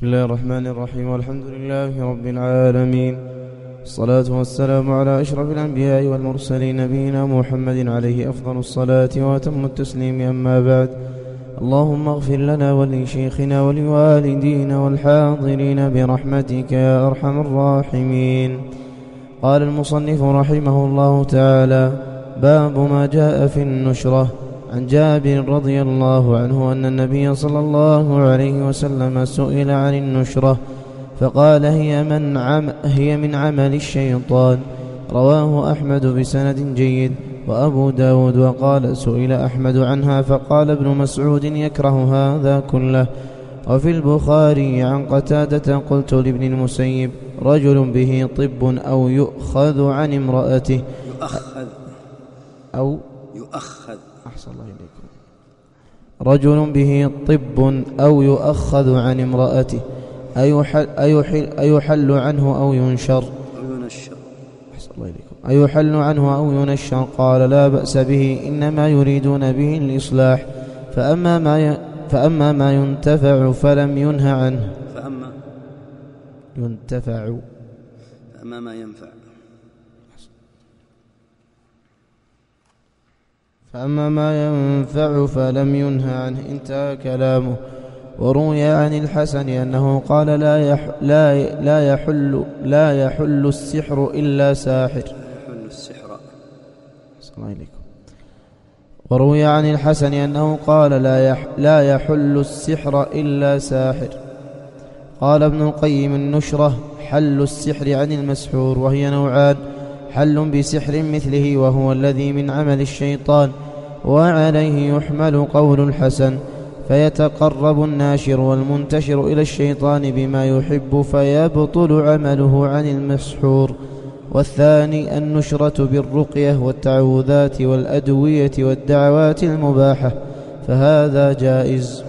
بسم الله الرحمن الرحيم. والحمد لله رب العالمين. الصلاة والسلام على أشرف الأنبياء والمرسلين نبينا محمد عليه أفضل الصلاة وأتم التسليم. أما بعد اللهم اغفر لنا ولشيخنا ولوالدينا والحاضرين برحمتك يا أرحم الراحمين. قال المصنف رحمه الله تعالى باب ما جاء في النشرة. عن جابر رضي الله عنه أن النبي صلى الله عليه وسلم سئل عن النشرة فقال هي من, عم هي من عمل الشيطان. رواه أحمد بسند جيد وأبو داود وقال سئل أحمد عنها فقال ابن مسعود يكره هذا كله. وفي البخاري عن قتادة قلت لابن المسيب رجل به طب أو يؤخذ عن امرأته. يؤخذ. أو يؤخذ. أحسن الله إليكم. رجل به طب أو يؤخذ عن امرأته أيحل, أيحل, أيحل عنه أو ينشر؟ أو ينشر. أحسن الله إليكم. أيحل عنه أو ينشر؟ قال لا بأس به إنما يريدون به الإصلاح فأما ما ي... فأما ما ينتفع فلم ينه عنه. فأما ينتفع. فأما ما ينفع. فأما ما ينفع فلم ينه عنه انتهى كلامه. وروي عن الحسن أنه قال لا يح لا لا يحل لا يحل السحر إلا ساحر. يحل السحر. الله عليكم. وروي عن الحسن أنه قال لا يح لا يحل السحر إلا ساحر. قال ابن القيم النشرة حل السحر عن المسحور وهي نوعان. حل بسحر مثله وهو الذي من عمل الشيطان وعليه يحمل قول الحسن فيتقرب الناشر والمنتشر إلى الشيطان بما يحب فيبطل عمله عن المسحور. والثاني النشرة بالرقية والتعوذات والأدوية والدعوات المباحة فهذا جائز.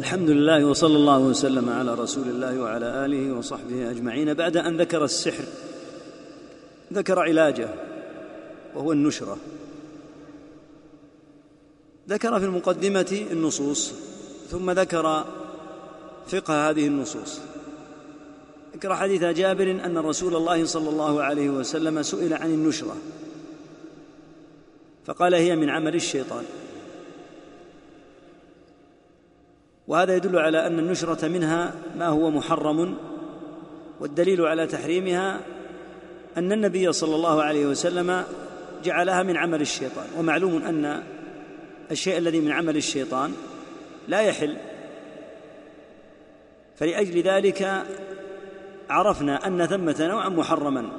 الحمد لله وصلى الله وسلم على رسول الله وعلى آله وصحبه أجمعين. بعد أن ذكر السحر ذكر علاجه وهو النشرة. ذكر في المقدمة النصوص ثم ذكر فقه هذه النصوص. ذكر حديث جابر أن رسول الله صلى الله عليه وسلم سئل عن النشرة فقال هي من عمل الشيطان. وهذا يدل على أن النشرة منها ما هو محرم والدليل على تحريمها أن النبي صلى الله عليه وسلم جعلها من عمل الشيطان ومعلوم أن الشيء الذي من عمل الشيطان لا يحل. فلأجل ذلك عرفنا أن ثمة نوعا محرما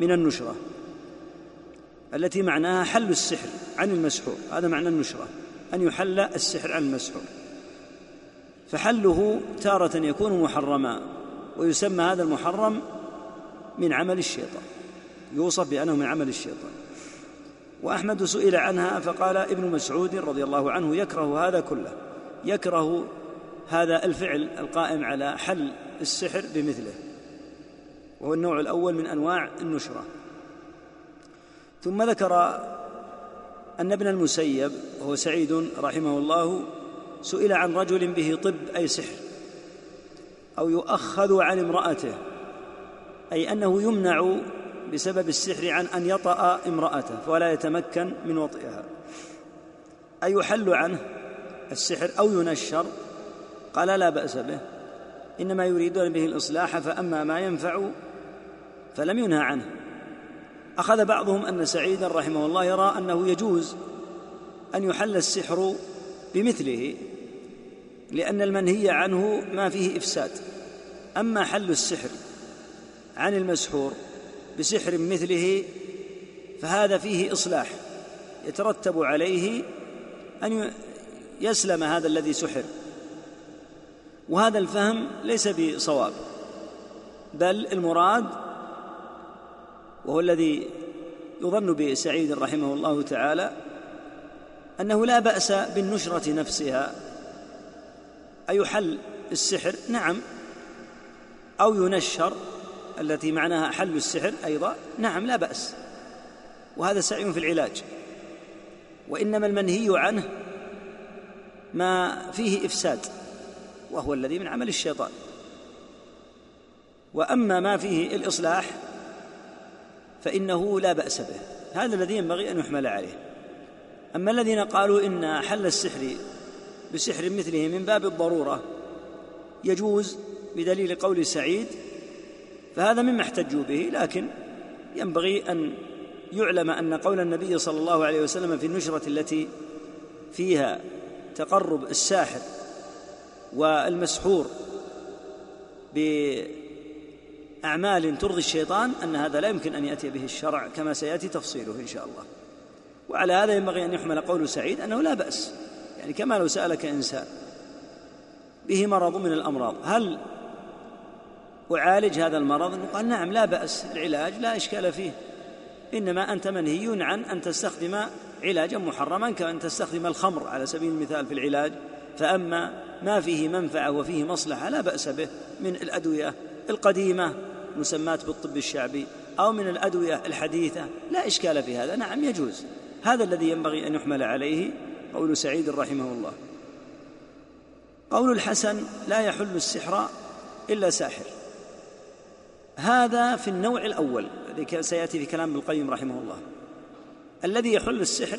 من النشرة التي معناها حل السحر عن المسحور. هذا معنى النشرة أن يحل السحر عن المسحور. فحله تارة يكون محرما ويسمى هذا المحرم من عمل الشيطان. يوصف بأنه من عمل الشيطان. وأحمد سئل عنها فقال ابن مسعود رضي الله عنه يكره هذا كله يكره هذا الفعل القائم على حل السحر بمثله. وهو النوع الأول من أنواع النشرة. ثم ذكر أن ابن المسيب وهو سعيد رحمه الله سئل عن رجل به طب أي سحر أو يؤخذ عن امرأته أي أنه يمنع بسبب السحر عن أن يطأ امرأته فلا يتمكن من وطئها. أي يحل عنه السحر أو ينشر؟ قال لا بأس به. إنما يريدون به الإصلاح فأما ما ينفع فلم ينهى عنه. أخذ بعضهم أن سعيدا رحمه الله يرى أنه يجوز أن يحل السحر بمثله لأن المنهي عنه ما فيه إفساد. أما حل السحر عن المسحور بسحر مثله فهذا فيه إصلاح يترتب عليه أن يسلم هذا الذي سحر. وهذا الفهم ليس بصواب بل المراد وهو الذي يظن بسعيد رحمه الله تعالى أنه لا بأس بالنشرة نفسها. أيحل السحر؟ نعم. أو ينشر التي معناها حل السحر أيضا نعم لا بأس. وهذا سعي في العلاج. وإنما المنهي عنه ما فيه إفساد وهو الذي من عمل الشيطان. وأما ما فيه الإصلاح فإنه لا بأس به. هذا الذي ينبغي أن يحمل عليه. أما الذين قالوا إن حل السحر بسحر مثله من باب الضرورة يجوز بدليل قول سعيد فهذا مما احتجوا به لكن ينبغي أن يعلم أن قول النبي صلى الله عليه وسلم في النشرة التي فيها تقرب الساحر والمسحور بأعمال ترضي الشيطان أن هذا لا يمكن أن يأتي به الشرع كما سيأتي تفصيله إن شاء الله. وعلى هذا ينبغي أن يحمل قول سعيد أنه لا بأس يعني كما لو سألك إنسان به مرض من الأمراض هل اعالج هذا المرض قال نعم لا بأس العلاج لا إشكال فيه. إنما أنت منهي عن أن تستخدم علاجا محرما كأن تستخدم الخمر على سبيل المثال في العلاج. فأما ما فيه منفعة وفيه مصلحة لا بأس به من الأدوية القديمة مسمات بالطب الشعبي أو من الأدوية الحديثة. لا إشكال في هذا نعم يجوز. هذا الذي ينبغي أن يحمل عليه قول سعيد رحمه الله. قول الحسن لا يحل السحر إلا ساحر. هذا في النوع الأول سيأتي في كلام ابن القيم رحمه الله. الذي يحل السحر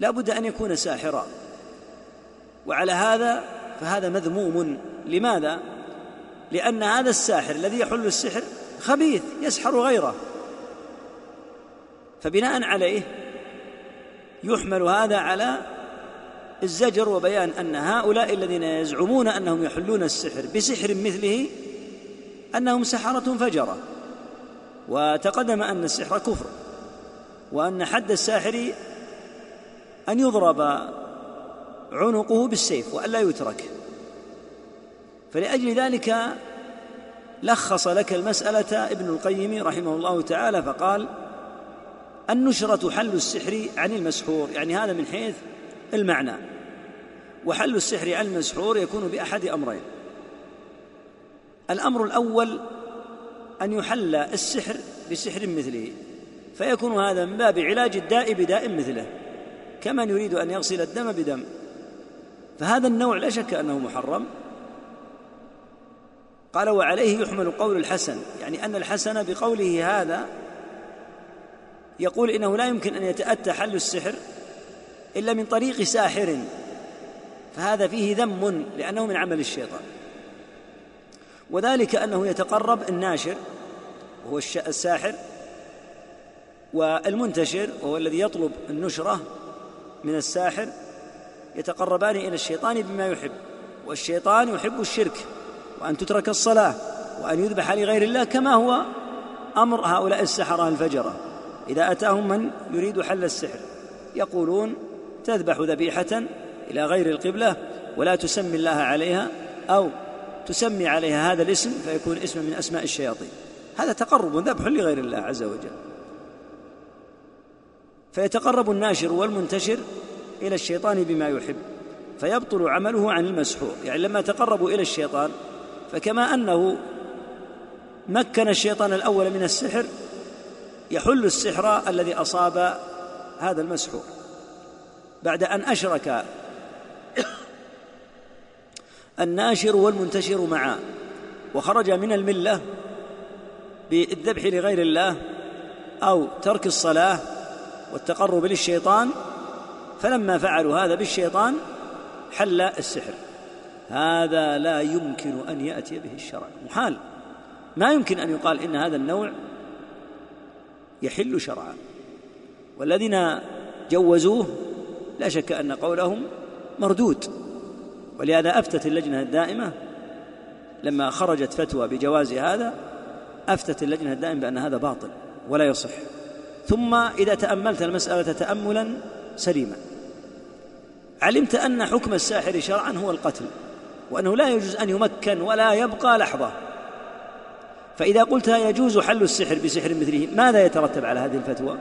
لا بد أن يكون ساحرا. وعلى هذا فهذا مذموم. لماذا؟ لأن هذا الساحر الذي يحل السحر خبيث يسحر غيره. فبناء عليه يحمل هذا على الزجر وبيان أن هؤلاء الذين يزعمون أنهم يحلون السحر بسحر مثله أنهم سحرة فجرة وتقدم أن السحر كفر وأن حد الساحر أن يضرب عنقه بالسيف وألا يترك. فلأجل ذلك لخص لك المسألة ابن القيم رحمه الله تعالى فقال النشرة حل السحر عن المسحور يعني هذا من حيث المعنى. وحل السحر عن المسحور يكون بأحد أمرين الأمر الأول أن يحل السحر بسحر مثله فيكون هذا من باب علاج الداء بداء مثله كمن يريد أن يغسل الدم بدم. فهذا النوع لا شك أنه محرم. قال وعليه يحمل قول الحسن يعني أن الحسن بقوله هذا يقول إنه لا يمكن أن يتأتى حل السحر إلا من طريق ساحر فهذا فيه ذم لأنه من عمل الشيطان. وذلك أنه يتقرب الناشر وهو الساحر والمنتشر وهو الذي يطلب النشرة من الساحر يتقربان إلى الشيطان بما يحب والشيطان يحب الشرك وأن تترك الصلاة وأن يذبح لغير الله كما هو أمر هؤلاء السحرة الفجرة. إذا أتاهم من يريد حل السحر يقولون تذبح ذبيحة إلى غير القبلة ولا تسمي الله عليها أو تسمي عليها هذا الاسم فيكون اسم من أسماء الشياطين. هذا تقرب ذبح لغير الله عز وجل. فيتقرب الناشر والمنتشر إلى الشيطان بما يحب فيبطل عمله عن المسحور. يعني لما تقربوا إلى الشيطان فكما أنه مكن الشيطان الأول من السحر يحل السحر الذي أصاب هذا المسحور. بعد أن أشرك الناشر والمنتشر معا. وخرج من الملة بالذبح لغير الله أو ترك الصلاة والتقرب للشيطان فلما فعلوا هذا بالشيطان حل السحر. هذا لا يمكن أن يأتي به الشرع. محال. ما يمكن أن يقال إن هذا النوع يحل شرعا. والذين جوزوه لا شك أن قولهم مردود. ولهذا أفتت اللجنة الدائمة لما خرجت فتوى بجواز هذا أفتت اللجنة الدائمة بأن هذا باطل ولا يصح. ثم إذا تأملت المسألة تاملا سليما. علمت أن حكم الساحر شرعا هو القتل وأنه لا يجوز أن يمكن ولا يبقى لحظة. فإذا قلت يجوز حل السحر بسحر مثله ماذا يترتب على هذه الفتوى؟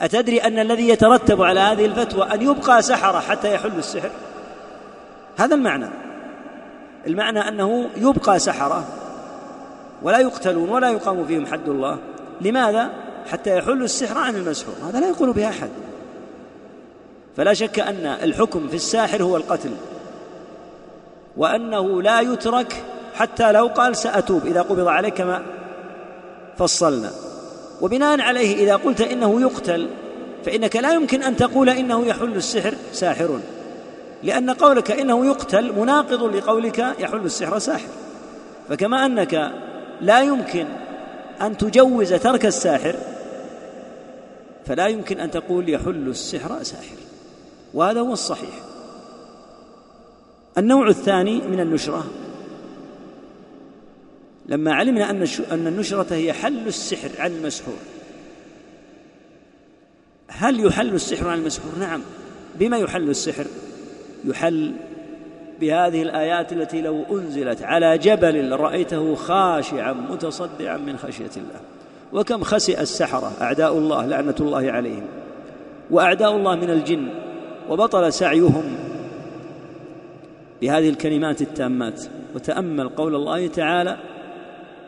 أتدري أن الذي يترتب على هذه الفتوى أن يبقى سحرة حتى يحل السحر؟ هذا المعنى. المعنى أنه يبقى سحرة ولا يقتلون ولا يقام فيهم حد الله. لماذا؟ حتى يحل السحر عن المسحور. هذا لا يقول به أحد. فلا شك أن الحكم في الساحر هو القتل. وأنه لا يترك حتى لو قال سأتوب إذا قبض عليك كما فصلنا. وبناء عليه إذا قلت إنه يقتل فإنك لا يمكن أن تقول إنه يحل السحر ساحر. لأن قولك إنه يقتل مناقض لقولك يحل السحر ساحر. فكما أنك لا يمكن أن تجوز ترك الساحر فلا يمكن أن تقول يحل السحر ساحر. وهذا هو الصحيح. النوع الثاني من النشرة لما علمنا أن أن النشرة هي حل السحر عن المسحور. هل يحل السحر عن المسحور؟ نعم. بما يحل السحر؟ يحل بهذه الآيات التي لو أنزلت على جبل لرأيته خاشعا متصدعا من خشية الله. وكم خسئ السحرة أعداء الله لعنة الله عليهم. وأعداء الله من الجن وبطل سعيهم بهذه الكلمات التامات. وتأمل قول الله تعالى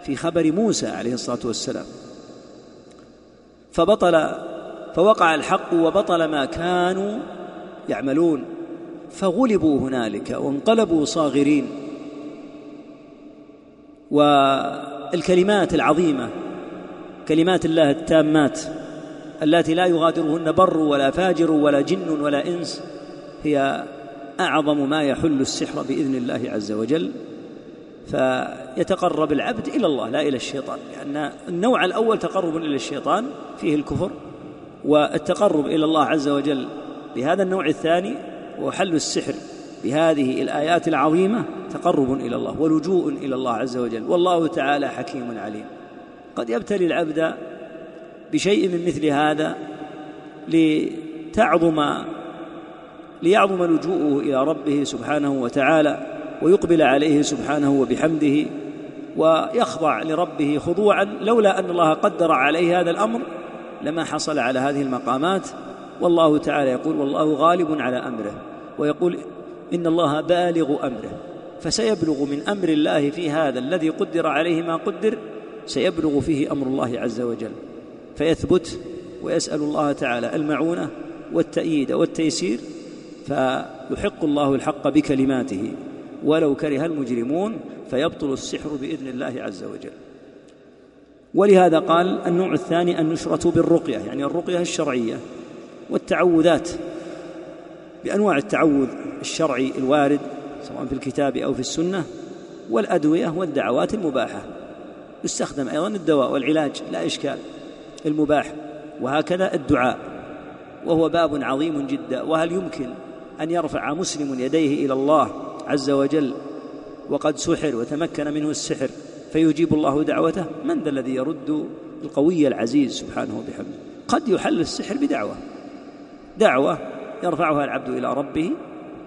في خبر موسى عليه الصلاة والسلام. فبطل فوقع الحق وبطل ما كانوا يعملون. فغلبوا هنالك وانقلبوا صاغرين. والكلمات العظيمة كلمات الله التامات التي لا يغادرهن بر ولا فاجر ولا جن ولا إنس هي أعظم ما يحل السحر بإذن الله عز وجل. فيتقرب العبد إلى الله لا إلى الشيطان لأن النوع الأول تقرب إلى الشيطان فيه الكفر والتقرب إلى الله عز وجل بهذا النوع الثاني وحل السحر بهذه الآيات العظيمة تقرب إلى الله ولجوء إلى الله عز وجل. والله تعالى حكيم عليم. قد يبتلي العبد بشيء من مثل هذا لتعظم ليعظم لجوءه إلى ربه سبحانه وتعالى ويقبل عليه سبحانه وبحمده ويخضع لربه خضوعا. لولا أن الله قدر عليه هذا الأمر لما حصل على هذه المقامات والله تعالى يقول والله غالب على أمره ويقول إن الله بالغ أمره فسيبلغ من أمر الله في هذا الذي قدر عليه ما قدر سيبلغ فيه أمر الله عز وجل فيثبت ويسأل الله تعالى المعونة والتأييد والتيسير فيحق الله الحق بكلماته ولو كره المجرمون فيبطل السحر بإذن الله عز وجل. ولهذا قال النوع الثاني النشرة بالرقية يعني الرقية الشرعية. والتعوذات بأنواع التعوذ الشرعي الوارد سواء في الكتاب أو في السنة والأدوية والدعوات المباحة. يستخدم أيضا الدواء والعلاج لا إشكال المباح. وهكذا الدعاء وهو باب عظيم جدا. وهل يمكن أن يرفع مسلم يديه إلى الله عز وجل وقد سحر وتمكن منه السحر فيجيب الله دعوته؟ من ذا الذي يرد القوي العزيز سبحانه وبحمده؟ قد يحل السحر بدعوة. دعوة يرفعها العبد إلى ربه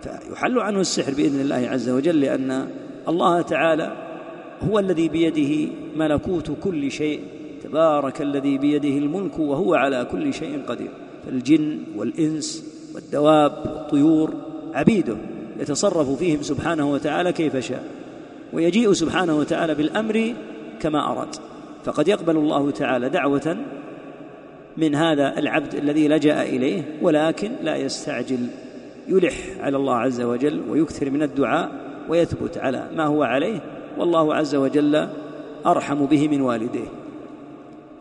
فيحل عنه السحر بإذن الله عز وجل لأن الله تعالى هو الذي بيده ملكوت كل شيء تبارك الذي بيده الملك وهو على كل شيء قدير. فالجن والإنس والدواب والطيور عبيده يتصرف فيهم سبحانه وتعالى كيف شاء ويجيء سبحانه وتعالى بالأمر كما أراد. فقد يقبل الله تعالى دعوة من هذا العبد الذي لجأ إليه ولكن لا يستعجل. يلح على الله عز وجل ويكثر من الدعاء ويثبت على ما هو عليه. والله عز وجل أرحم به من والديه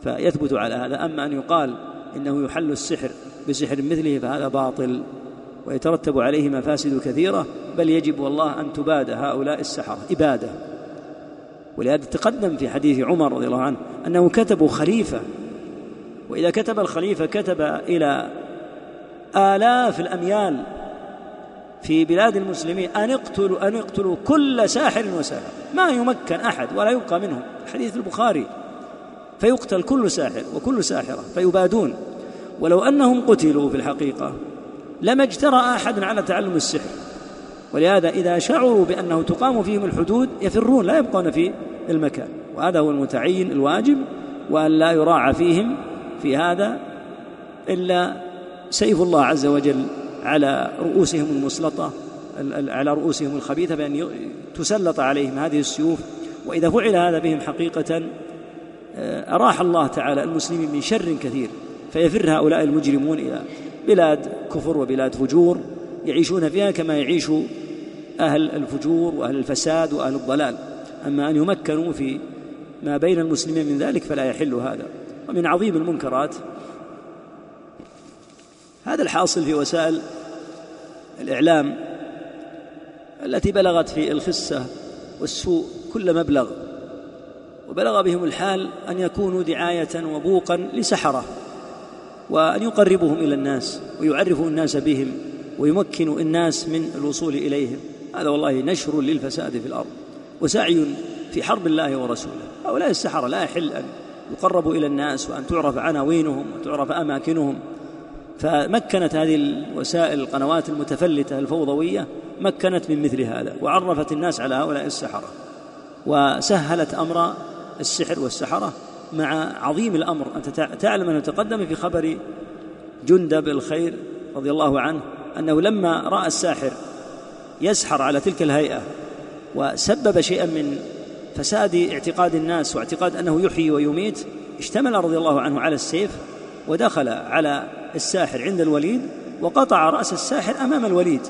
فيثبت على هذا. أما أن يقال إنه يحل السحر بسحر مثله فهذا باطل ويترتب عليه مفاسد كثيرة. بل يجب والله أن تباد هؤلاء السحرة. إبادة. ولهذا تقدم في حديث عمر رضي الله عنه أنه كتبوا خليفة وإذا كتب الخليفة كتب إلى آلاف الأميال في بلاد المسلمين أن اقتلوا أن اقتلوا كل ساحر وساحر ما يمكن أحد ولا يبقى منهم. حديث البخاري فيقتل كل ساحر وكل ساحرة فيبادون. ولو أنهم قتلوا في الحقيقة لما اجترأ أحد على تعلم السحر. ولهذا إذا شعروا بأنه تقام فيهم الحدود يفرون لا يبقون في المكان. وهذا هو المتعين الواجب وأن لا يراعى فيهم في هذا إلا سيف الله عز وجل على رؤوسهم المسلطة على رؤوسهم الخبيثة بأن تسلط عليهم هذه السيوف. وإذا فعل هذا بهم حقيقة آه، أراح الله تعالى المسلمين من شر كثير فيفر هؤلاء المجرمون إلى بلاد كفر وبلاد فجور يعيشون فيها كما يعيش أهل الفجور وأهل الفساد وأهل الضلال. أما أن يمكنوا في ما بين المسلمين من ذلك فلا يحل هذا. ومن عظيم المنكرات. هذا الحاصل في وسائل الإعلام التي بلغت في الخسة والسوء كل مبلغ وبلغ بهم الحال أن يكونوا دعاية وبوقا لسحرة وأن يقربهم إلى الناس ويعرفوا الناس بهم ويمكنوا الناس من الوصول إليهم. هذا والله نشر للفساد في الأرض وسعي في حرب الله ورسوله. هؤلاء السحرة لا يحل أن يقربوا إلى الناس وأن تعرف عناوينهم وتعرف أماكنهم. فمكنت هذه الوسائل القنوات المتفلتة الفوضوية مكنت من مثل هذا وعرفت الناس على هؤلاء السحرة وسهلت أمر السحر والسحرة مع عظيم الأمر. أنت تعلم أنه تقدم في خبر جندب الخير رضي الله عنه أنه لما رأى الساحر يسحر على تلك الهيئة وسبب شيئا من فساد اعتقاد الناس واعتقاد أنه يحيي ويميت اشتمل رضي الله عنه على السيف ودخل على الساحر عند الوليد وقطع رأس الساحر أمام الوليد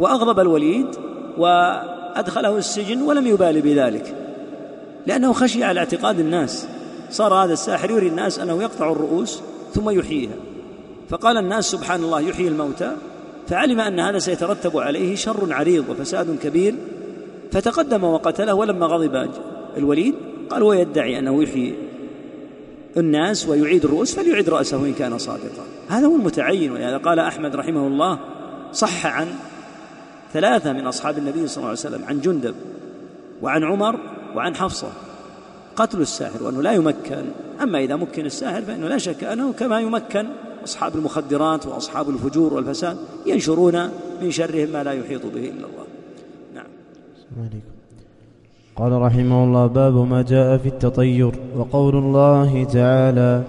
وأغضب الوليد وأدخله السجن ولم يبالي بذلك لأنه خشي على اعتقاد الناس. صار هذا الساحر يري الناس أنه يقطع الرؤوس ثم يحييها. فقال الناس سبحان الله يحيي الموتى فعلم أن هذا سيترتب عليه شر عريض وفساد كبير فتقدم وقتله ولما غضب الوليد قال هو يدعي أنه يحيي الناس ويعيد الرؤوس فليعيد رأسه إن كان صادقا. هذا هو المتعين ولهذا قال أحمد رحمه الله صح عن ثلاثة من أصحاب النبي صلى الله عليه وسلم عن جندب وعن عمر وعن حفصة. قتل الساحر وأنه لا يمكن أما إذا مكن الساحر فإنه لا شك أنه كما يمكن أصحاب المخدرات وأصحاب الفجور والفساد ينشرون من شرهم ما لا يحيط به إلا الله. قال رحمه الله باب ما جاء في التطير وقول الله تعالى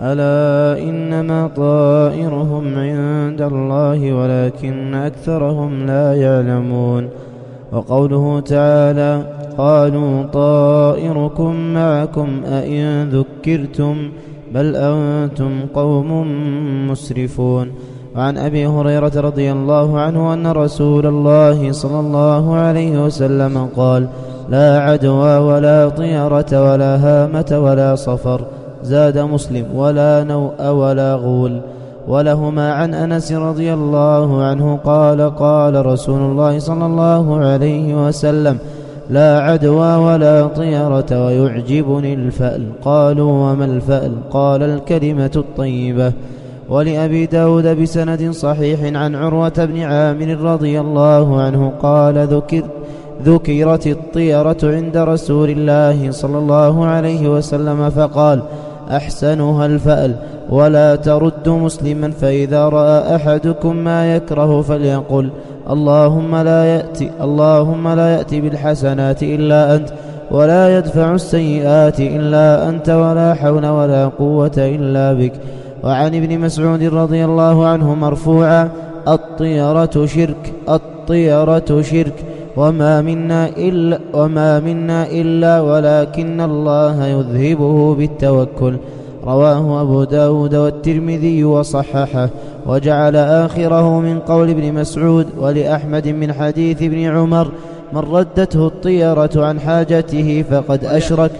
ألا إنما طائرهم عند الله ولكن أكثرهم لا يعلمون وقوله تعالى قالوا طائركم معكم أئن ذكرتم؟ بل أنتم قوم مسرفون وعن أبي هريرة رضي الله عنه أن رسول الله صلى الله عليه وسلم قال لا عدوى ولا طيرة ولا هامة ولا صفر زاد مسلم ولا نوء ولا غول. ولهما عن أنس رضي الله عنه قال قال رسول الله صلى الله عليه وسلم لا عدوى ولا طيرة ويعجبني الفأل. قالوا وما الفأل؟ قال الكلمة الطيبة. ولأبي داود بسند صحيح عن عروة بن عامر رضي الله عنه قال ذكر ذكرت الطيرة عند رسول الله صلى الله عليه وسلم فقال أحسنها الفأل ولا ترد مسلما فإذا رأى أحدكم ما يكره فليقل اللهم لا يأتي اللهم لا يأتي بالحسنات إلا أنت ولا يدفع السيئات إلا أنت ولا حول ولا قوة إلا بك. وعن ابن مسعود رضي الله عنه مرفوعا الطيرة شرك الطيرة شرك وما منا إلا وما منا إلا ولكن الله يذهبه بالتوكل. رواه أبو داود والترمذي وصححه. وجعل آخره من قول ابن مسعود ولأحمد من حديث ابن عمر من ردته الطيرة عن حاجته فقد أشرك.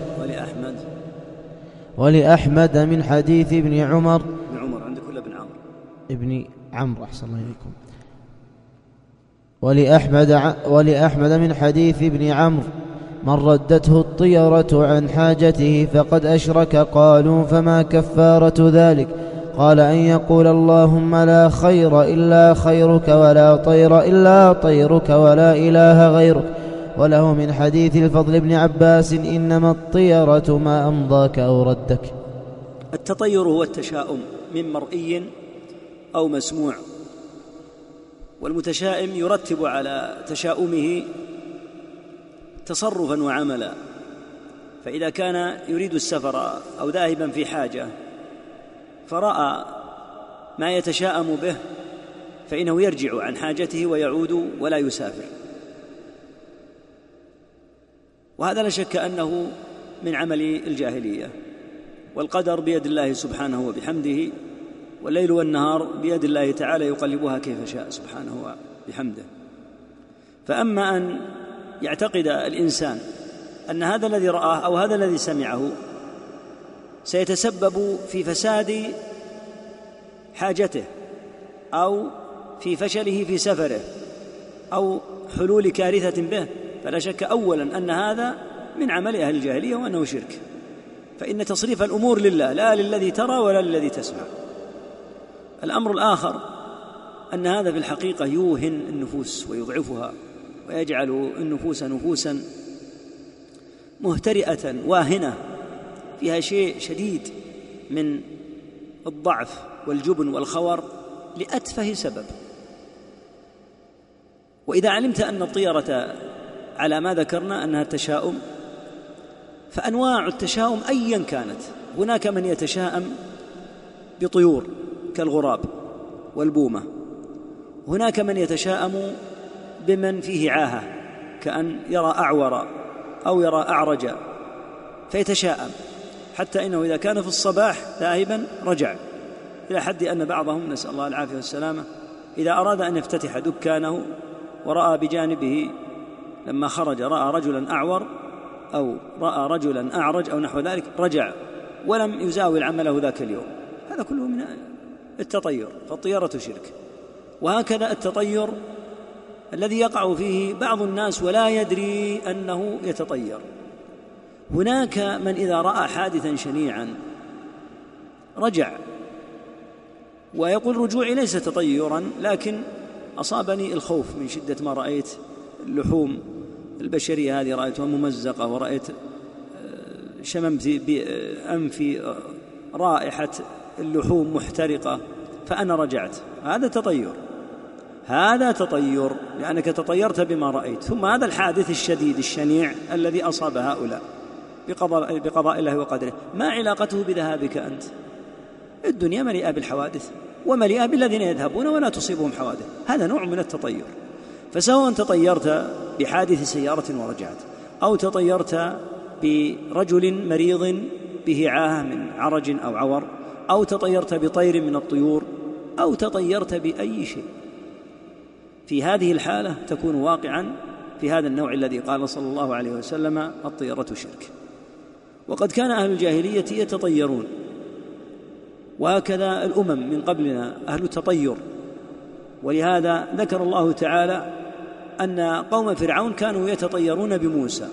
ولأحمد من حديث ابن عمر. ابن عمر عندك ولا ابن عمرو ابن عمرو أحسن الله إليكم. ولأحمد, ولأحمد من حديث ابن عمرو. من ردته الطيرة عن حاجته فقد أشرك قالوا فما كفارة ذلك؟ قال أن يقول اللهم لا خير إلا خيرك ولا طير إلا طيرك ولا إله غيرك. وله من حديث الفضل بن عباس إنما الطيرة ما أمضاك أو ردك. التطير هو التشاؤم من مرئي أو مسموع والمتشائم يرتب على تشاؤمه تصرفا وعملا فإذا كان يريد السفر أو ذاهبا في حاجة فرأى ما يتشاءم به فإنه يرجع عن حاجته ويعود ولا يسافر. وهذا لا شك أنه من عمل الجاهلية. والقدر بيد الله سبحانه وبحمده والليل والنهار بيد الله تعالى يقلبها كيف شاء سبحانه وبحمده. فأما أن يعتقد الإنسان أن هذا الذي رآه أو هذا الذي سمعه سيتسبب في فساد حاجته أو في فشله في سفره أو حلول كارثة به فلا شك أولا أن هذا من عمل أهل الجاهلية وأنه شرك. فإن تصريف الأمور لله لا للذي ترى ولا للذي تسمع. الأمر الآخر أن هذا في الحقيقة يوهن النفوس ويضعفها ويجعل النفوس نفوسا مهترئة واهنة. فيها شيء شديد من الضعف والجبن والخور لأتفه سبب. وإذا علمت أن الطيرة على ما ذكرنا أنها التشاؤم. فأنواع التشاؤم أيا كانت. هناك من يتشاءم بطيور كالغراب والبومة. هناك من يتشاءم بمن فيه عاهة كأن يرى أعور أو يرى أعرج فيتشاءم. حتى إنه إذا كان في الصباح ذاهبا رجع. إلى حد أن بعضهم نسأل الله العافية والسلامة إذا أراد أن يفتتح دكانه ورأى بجانبه لما خرج رأى رجلا أعور أو رأى رجلا أعرج أو نحو ذلك رجع ولم يزاول عمله ذاك اليوم. هذا كله من التطير فالطيرة شرك. وهكذا التطير الذي يقع فيه بعض الناس ولا يدري أنه يتطير. هناك من إذا رأى حادثا شنيعا رجع ويقول رجوعي ليس تطيرا لكن أصابني الخوف من شدة ما رأيت. اللحوم البشرية هذه رأيتها ممزقة ورأيت آه، شممت بأنفي آه، رائحة اللحوم محترقة فأنا رجعت. هذا تطير. هذا تطير لأنك تطيرت بما رأيت. ثم هذا الحادث الشديد الشنيع الذي أصاب هؤلاء بقضاء, بقضاء الله وقدره. ما علاقته بذهابك أنت؟ الدنيا مليئة بالحوادث ومليئة بالذين يذهبون ولا تصيبهم حوادث. هذا نوع من التطير. فسواء تطيرت بحادث سيارة ورجعت أو تطيرت برجل مريض به عاهة من عرج أو عور أو تطيرت بطير من الطيور أو تطيرت بأي شيء. في هذه الحالة تكون واقعا في هذا النوع الذي قال صلى الله عليه وسلم الطيرة شرك. وقد كان أهل الجاهلية يتطيرون. وهكذا الأمم من قبلنا أهل التطير. ولهذا ذكر الله تعالى أن قوم فرعون كانوا يتطيرون بموسى.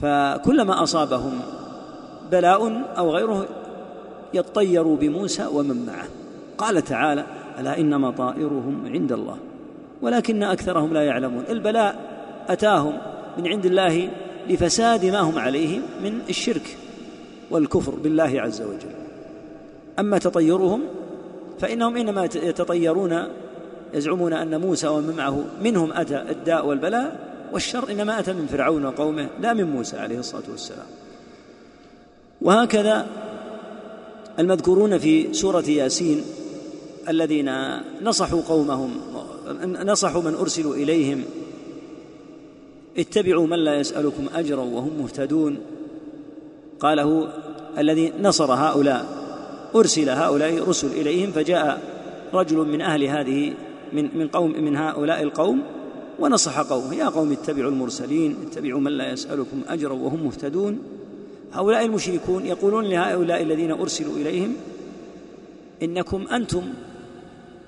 فكلما أصابهم بلاء أو غيره يطيروا بموسى ومن معه. قال تعالى ألا إنما طائرهم عند الله؟ ولكن أكثرهم لا يعلمون. البلاء أتاهم من عند الله لفساد ما هم عليه من الشرك والكفر بالله عز وجل. أما تطيرهم فإنهم إنما يتطيرون يزعمون أن موسى ومن معه منهم أتى الداء والبلاء والشر إنما أتى من فرعون وقومه لا من موسى عليه الصلاة والسلام. وهكذا المذكورون في سورة ياسين الذين نصحوا قومهم نصحوا من أرسلوا إليهم اتبعوا من لا يسألكم أجرا وهم مهتدون. قاله الذي نصر هؤلاء أرسل هؤلاء رسل إليهم فجاء رجل من أهل هذه من من قوم من هؤلاء القوم ونصح قومه. يا قوم اتبعوا المرسلين اتبعوا من لا يسألكم أجرا وهم مهتدون. هؤلاء المشركون يقولون لهؤلاء الذين أرسلوا إليهم إنكم أنتم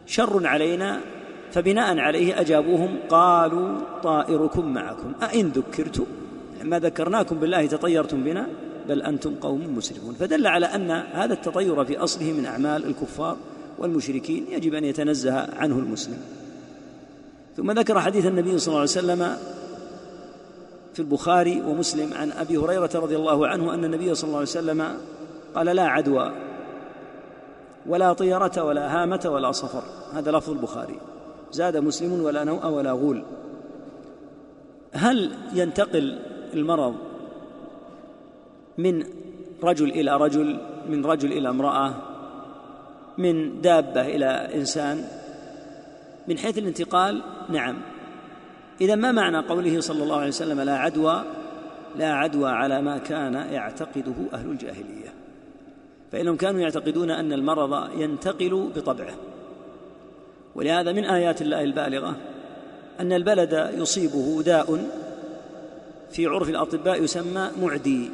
شر علينا فبناء عليه أجابوهم قالوا طائركم معكم. أئن ذكرتم؟ ما ذكرناكم بالله تطيرتم بنا بل أنتم قوم مسرفون فدل على أن هذا التطير في أصله من أعمال الكفار والمشركين يجب أن يتنزه عنه المسلم. ثم ذكر حديث النبي صلى الله عليه وسلم في البخاري ومسلم عن أبي هريرة رضي الله عنه أن النبي صلى الله عليه وسلم قال لا عدوى ولا طيرة ولا هامة ولا صفر. هذا لفظ البخاري. زاد مسلم ولا نوء ولا غول. هل ينتقل المرض من رجل إلى رجل من رجل إلى امرأة؟ من دابة إلى إنسان من حيث الانتقال نعم. إذا ما معنى قوله صلى الله عليه وسلم لا عدوى؟ لا عدوى على ما كان يعتقده أهل الجاهلية. فإنهم كانوا يعتقدون أن المرض ينتقل بطبعه. ولهذا من آيات الله البالغة أن البلد يصيبه داء في عرف الأطباء يسمى معدي.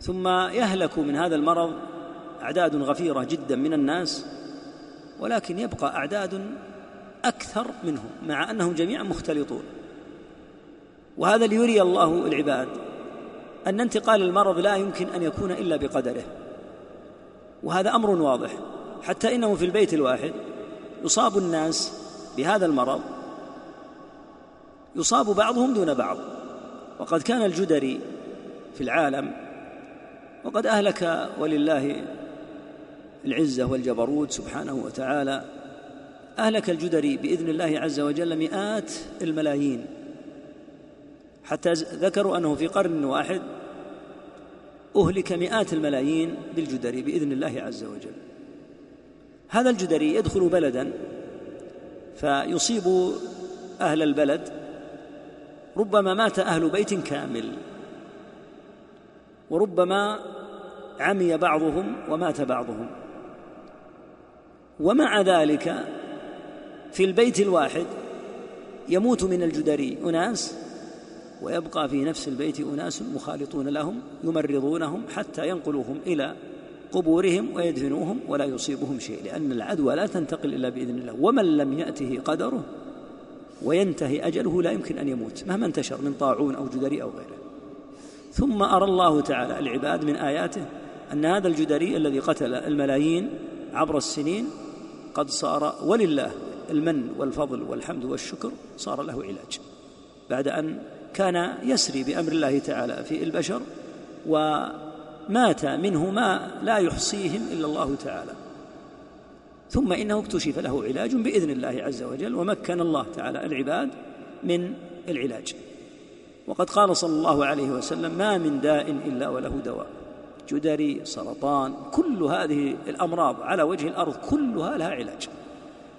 ثم يهلك من هذا المرض أعداد غفيرة جدا من الناس ولكن يبقى أعداد أكثر منهم مع أنهم جميعا مختلطون. وهذا ليري الله العباد أن انتقال المرض لا يمكن أن يكون إلا بقدره. وهذا أمر واضح حتى إنه في البيت الواحد يصاب الناس بهذا المرض يصاب بعضهم دون بعض. وقد كان الجدري في العالم وقد أهلك ولله العزة والجبروت سبحانه وتعالى أهلك الجدري بإذن الله عز وجل مئات الملايين. حتى ذكروا أنه في قرن واحد أهلك مئات الملايين بالجدري بإذن الله عز وجل. هذا الجدري يدخل بلدا فيصيب أهل البلد ربما مات أهل بيت كامل وربما عمي بعضهم ومات بعضهم. ومع ذلك في البيت الواحد يموت من الجدري أناس ويبقى في نفس البيت أناس مخالطون لهم يمرضونهم حتى ينقلوهم إلى قبورهم ويدفنوهم ولا يصيبهم شيء لأن العدوى لا تنتقل إلا بإذن الله ومن لم يأته قدره وينتهي أجله لا يمكن أن يموت مهما انتشر من طاعون أو جدري أو غيره. ثم أرى الله تعالى العباد من آياته أن هذا الجدري الذي قتل الملايين عبر السنين قد صار ولله المن والفضل والحمد والشكر صار له علاج. بعد أن كان يسري بأمر الله تعالى في البشر ومات منه ما لا يحصيهم إلا الله تعالى. ثم إنه اكتشف له علاج بإذن الله عز وجل ومكن الله تعالى العباد من العلاج. وقد قال صلى الله عليه وسلم ما من داء إلا وله دواء. جدري سرطان كل هذه الأمراض على وجه الأرض كلها لها علاج.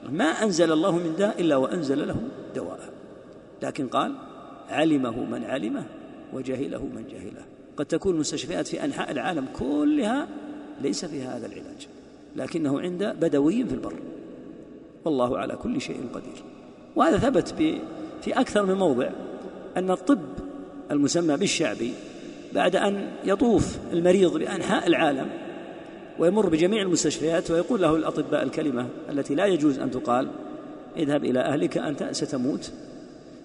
ما أنزل الله من داء إلا وأنزل له دواء. لكن قال علمه من علمه وجهله من جهله. قد تكون المستشفيات في أنحاء العالم كلها ليس فيها هذا العلاج لكنه عند بدوي في البر. والله على كل شيء قدير. وهذا ثبت في أكثر من موضع أن الطب المسمى بالشعبي بعد أن يطوف المريض بأنحاء العالم ويمر بجميع المستشفيات ويقول له الأطباء الكلمة التي لا يجوز أن تقال اذهب إلى أهلك أنت ستموت.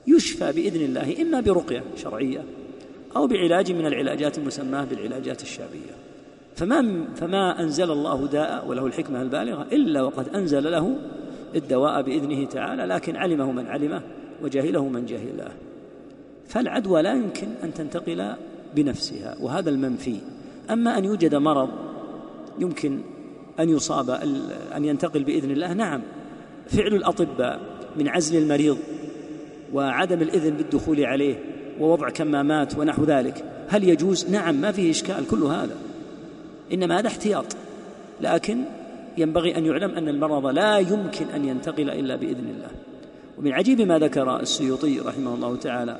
يشفى بإذن الله إما برقية شرعية أو بعلاج من العلاجات المسماة بالعلاجات الشعبية. فما فما أنزل الله داء وله الحكمة البالغة إلا وقد أنزل له الدواء بإذنه تعالى لكن علمه من علمه وجهله من جهله فالعدوى لا يمكن أن تنتقل بنفسها وهذا المنفي. أما أن يوجد مرض يمكن أن يصاب أن ينتقل بإذن الله نعم. فعل الأطباء من عزل المريض وعدم الإذن بالدخول عليه ووضع كمامات ونحو ذلك هل يجوز؟ نعم ما فيه إشكال كل هذا. إنما هذا احتياط. لكن ينبغي أن يعلم أن المرض لا يمكن أن ينتقل إلا بإذن الله. ومن عجيب ما ذكر السيوطي رحمه الله تعالى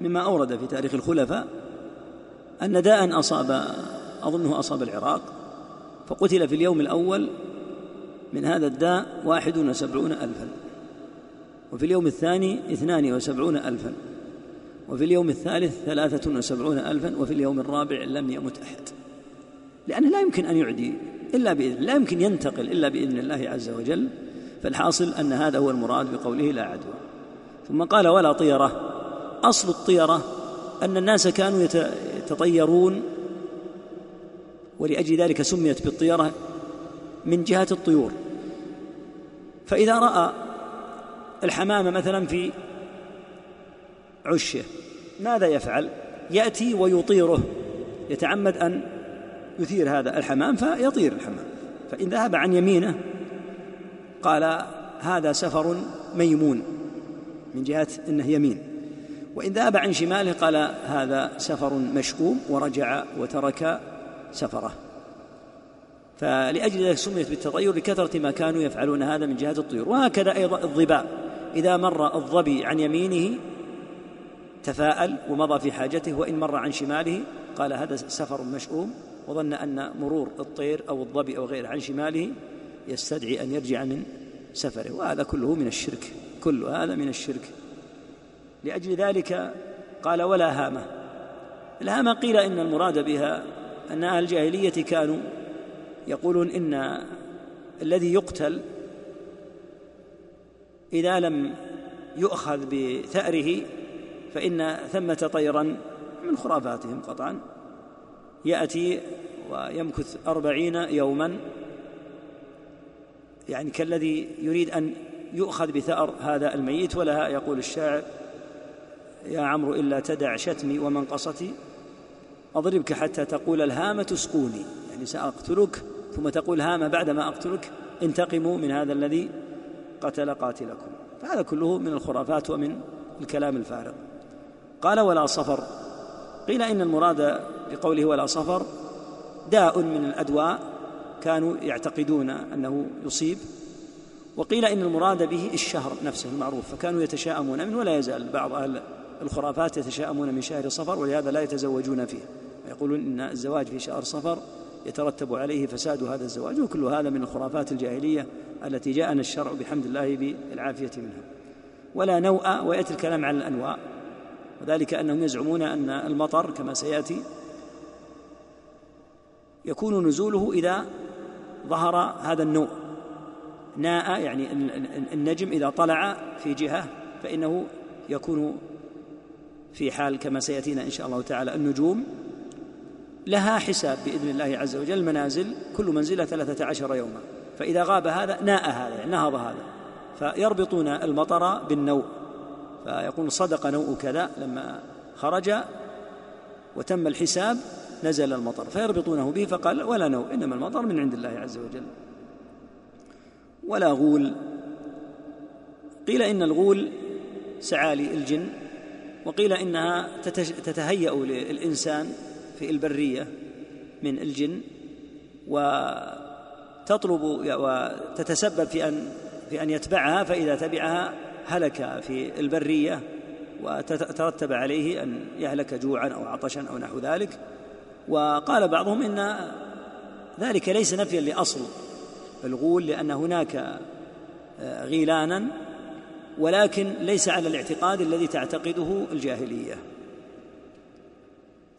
مما أورد في تاريخ الخلفاء أن داء أصاب أظنه أصاب العراق فقتل في اليوم الأول من هذا الداء واحد وسبعون ألفا وفي اليوم الثاني اثنان وسبعون ألفا وفي اليوم الثالث ثلاثة وسبعون ألفا وفي اليوم الرابع لم يمت أحد. لأنه لا يمكن أن يعدي إلا بإذن لا يمكن ينتقل إلا بإذن الله عز وجل فالحاصل أن هذا هو المراد بقوله لا عدوى. ثم قال ولا طيرة. أصل الطيرة أن الناس كانوا يتطيرون ولأجل ذلك سميت بالطيرة من جهة الطيور. فإذا رأى الحمامة مثلا في عشه ماذا يفعل؟ يأتي ويطيره. يتعمد أن يثير هذا الحمام فيطير الحمام. فإن ذهب عن يمينه قال هذا سفر ميمون من جهة أنه يمين. وإن ذهب عن شماله قال هذا سفر مشؤوم ورجع وترك سفره. فلأجل ذلك سميت بالتطير لكثرة ما كانوا يفعلون هذا من جهة الطيور. وهكذا أيضا الظباء إذا مر الظبي عن يمينه تفاءل ومضى في حاجته وإن مر عن شماله قال هذا سفر مشؤوم. وظن أن مرور الطير أو الظبي أو غيره عن شماله يستدعي أن يرجع من سفره. وهذا كله من الشرك. كل هذا من الشرك. لأجل ذلك قال ولا هامة الهامة قيل إن المراد بها أن أهل الجاهلية كانوا يقولون إن الذي يقتل إذا لم يؤخذ بثأره فإن ثمة طيرا من خرافاتهم قطعا. يأتي ويمكث أربعين يوما. يعني كالذي يريد أن يؤخذ بثأر هذا الميت ولها يقول الشاعر يا عمرو إلا تدع شتمي ومنقصتي. أضربك حتى تقول الهامة اسقوني يعني سأقتلك ثم تقول هامة بعدما أقتلك. انتقموا من هذا الذي قتل قاتلكم. فهذا كله من الخرافات ومن الكلام الفارغ. قال ولا صفر. قيل إن المراد بقوله ولا صفر داء من الأدواء كانوا يعتقدون أنه يصيب. وقيل إن المراد به الشهر نفسه المعروف. فكانوا يتشاءمون منه ولا يزال بعض أهل الخرافات يتشاءمون من شهر صفر ولهذا لا يتزوجون فيه. ويقولون إن الزواج في شهر صفر يترتب عليه فساد هذا الزواج وكل هذا من الخرافات الجاهلية التي جاءنا الشرع بحمد الله بالعافية منها. ولا نوء ويأتي الكلام عن الأنواء وذلك أنهم يزعمون أن المطر كما سيأتي يكون نزوله إذا ظهر هذا النوء. ناء يعني النجم إذا طلع في جهة فإنه يكون في حال كما سيأتينا إن شاء الله تعالى. النجوم لها حساب بإذن الله عز وجل المنازل كل منزلة ثلاثة عشر يوما. فإذا غاب هذا ناء هذا يعني نهض هذا. فيربطون المطر بالنوء. فيقول صدق نوء كذا لما خرج وتم الحساب نزل المطر. فيربطونه به فقال ولا نوء إنما المطر من عند الله عز وجل. ولا غول. قيل إن الغول سعالي الجن. وقيل إنها تتهيأ للإنسان في البرية من الجن وتطلب وتتسبب في أن في أن يتبعها فإذا تبعها هلك في البرية وترتب عليه أن يهلك جوعا أو عطشا أو نحو ذلك. وقال بعضهم إن ذلك ليس نفيا لأصل الغول لأن هناك غيلانا ولكن ليس على الاعتقاد الذي تعتقده الجاهلية.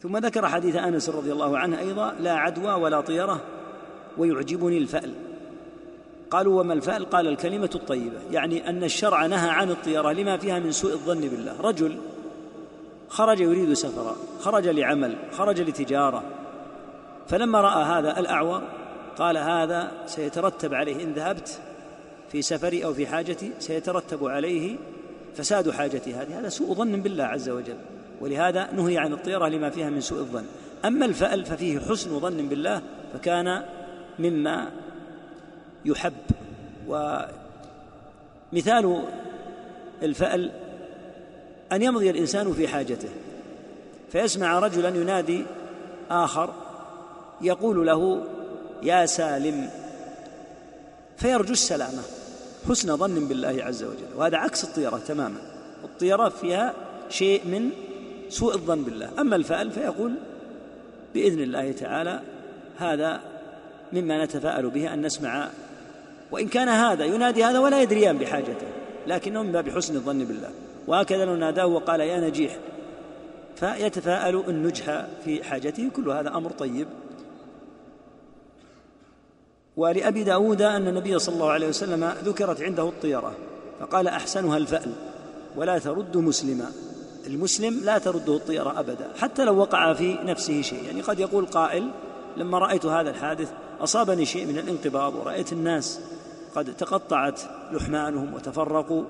ثم ذكر حديث أنس رضي الله عنه أيضا لا عدوى ولا طيرة ويعجبني الفأل. قالوا وما الفأل؟ قال الكلمة الطيبة يعني أن الشرع نهى عن الطيرة لما فيها من سوء الظن بالله. رجل خرج يريد سفرا خرج لعمل خرج لتجارة. فلما رأى هذا الأعور قال هذا سيترتب عليه إن ذهبت في سفري أو في حاجتي سيترتب عليه فساد حاجتي هذه هذا سوء ظن بالله عز وجل ولهذا نهي عن الطيرة لما فيها من سوء الظن. أما الفأل ففيه حسن ظن بالله فكان مما يحب. ومثال الفأل أن يمضي الإنسان في حاجته فيسمع رجلا ينادي آخر يقول له يا سالم فيرجو السلامة. حسن ظن بالله عز وجل. وهذا عكس الطيرة تماما. الطيرة فيها شيء من سوء الظن بالله. أما الفأل فيقول بإذن الله تعالى هذا مما نتفاءل به أن نسمع. وإن كان هذا ينادي هذا ولا يدريان بحاجته لكنه من باب حسن الظن بالله. وهكذا لو ناداه وقال يا نجيح فيتفاءل النجح في حاجته. كل هذا أمر طيب. ولأبي داود أن النبي صلى الله عليه وسلم ذكرت عنده الطيرة فقال أحسنها الفأل ولا ترد مسلما. المسلم لا ترده الطيرة أبدا حتى لو وقع في نفسه شيء. يعني قد يقول قائل لما رأيت هذا الحادث أصابني شيء من الانقباض ورأيت الناس قد تقطعت لحمانهم وتفرقوا.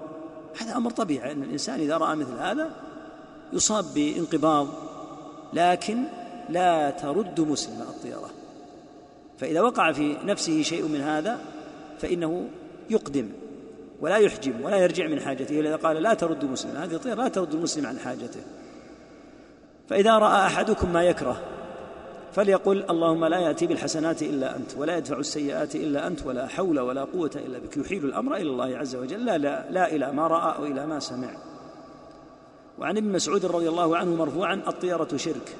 هذا أمر طبيعي أن الإنسان إذا رأى مثل هذا يصاب بانقباض لكن لا ترد مسلم الطيرة. فإذا وقع في نفسه شيء من هذا فإنه يقدم ولا يحجم ولا يرجع من حاجته إذا قال لا ترد مسلم هذه الطيرة لا ترد المسلم عن حاجته. فإذا رأى أحدكم ما يكره فليقل اللهم لا يأتي بالحسنات إلا أنت ولا يدفع السيئات إلا أنت ولا حول ولا قوة إلا بك. يحيل الأمر إلى الله عز وجل لا, لا, لا إلى ما رأى أو إلى ما سمع. وعن ابن مسعود رضي الله عنه مرفوعا الطيرة شرك.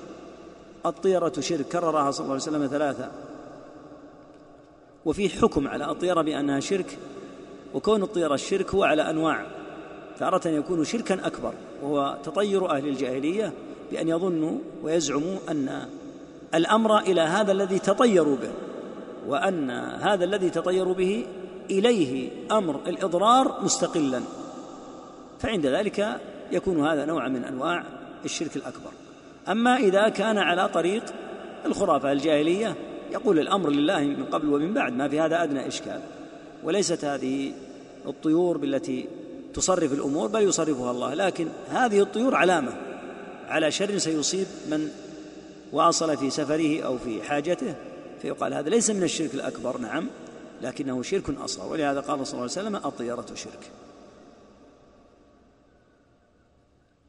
الطيرة شرك كررها صلى الله عليه وسلم ثلاثة. وفي حكم على الطيرة بأنها شرك وكون الطيرة الشرك هو على أنواع تارة يكون شركا أكبر وهو تطير أهل الجاهلية بأن يظنوا ويزعموا أن الأمر إلى هذا الذي تطيروا به وأن هذا الذي تطيروا به إليه أمر الإضرار مستقلا. فعند ذلك يكون هذا نوع من أنواع الشرك الأكبر. أما إذا كان على طريق الخرافة الجاهلية يقول الأمر لله من قبل ومن بعد ما في هذا أدنى إشكال. وليست هذه الطيور بالتي تصرف الأمور بل يصرفها الله. لكن هذه الطيور علامة. على شر سيصيب من واصل في سفره أو في حاجته فيقال هذا ليس من الشرك الأكبر نعم لكنه شرك أصغر. ولهذا قال صلى الله عليه وسلم الطيرة شرك.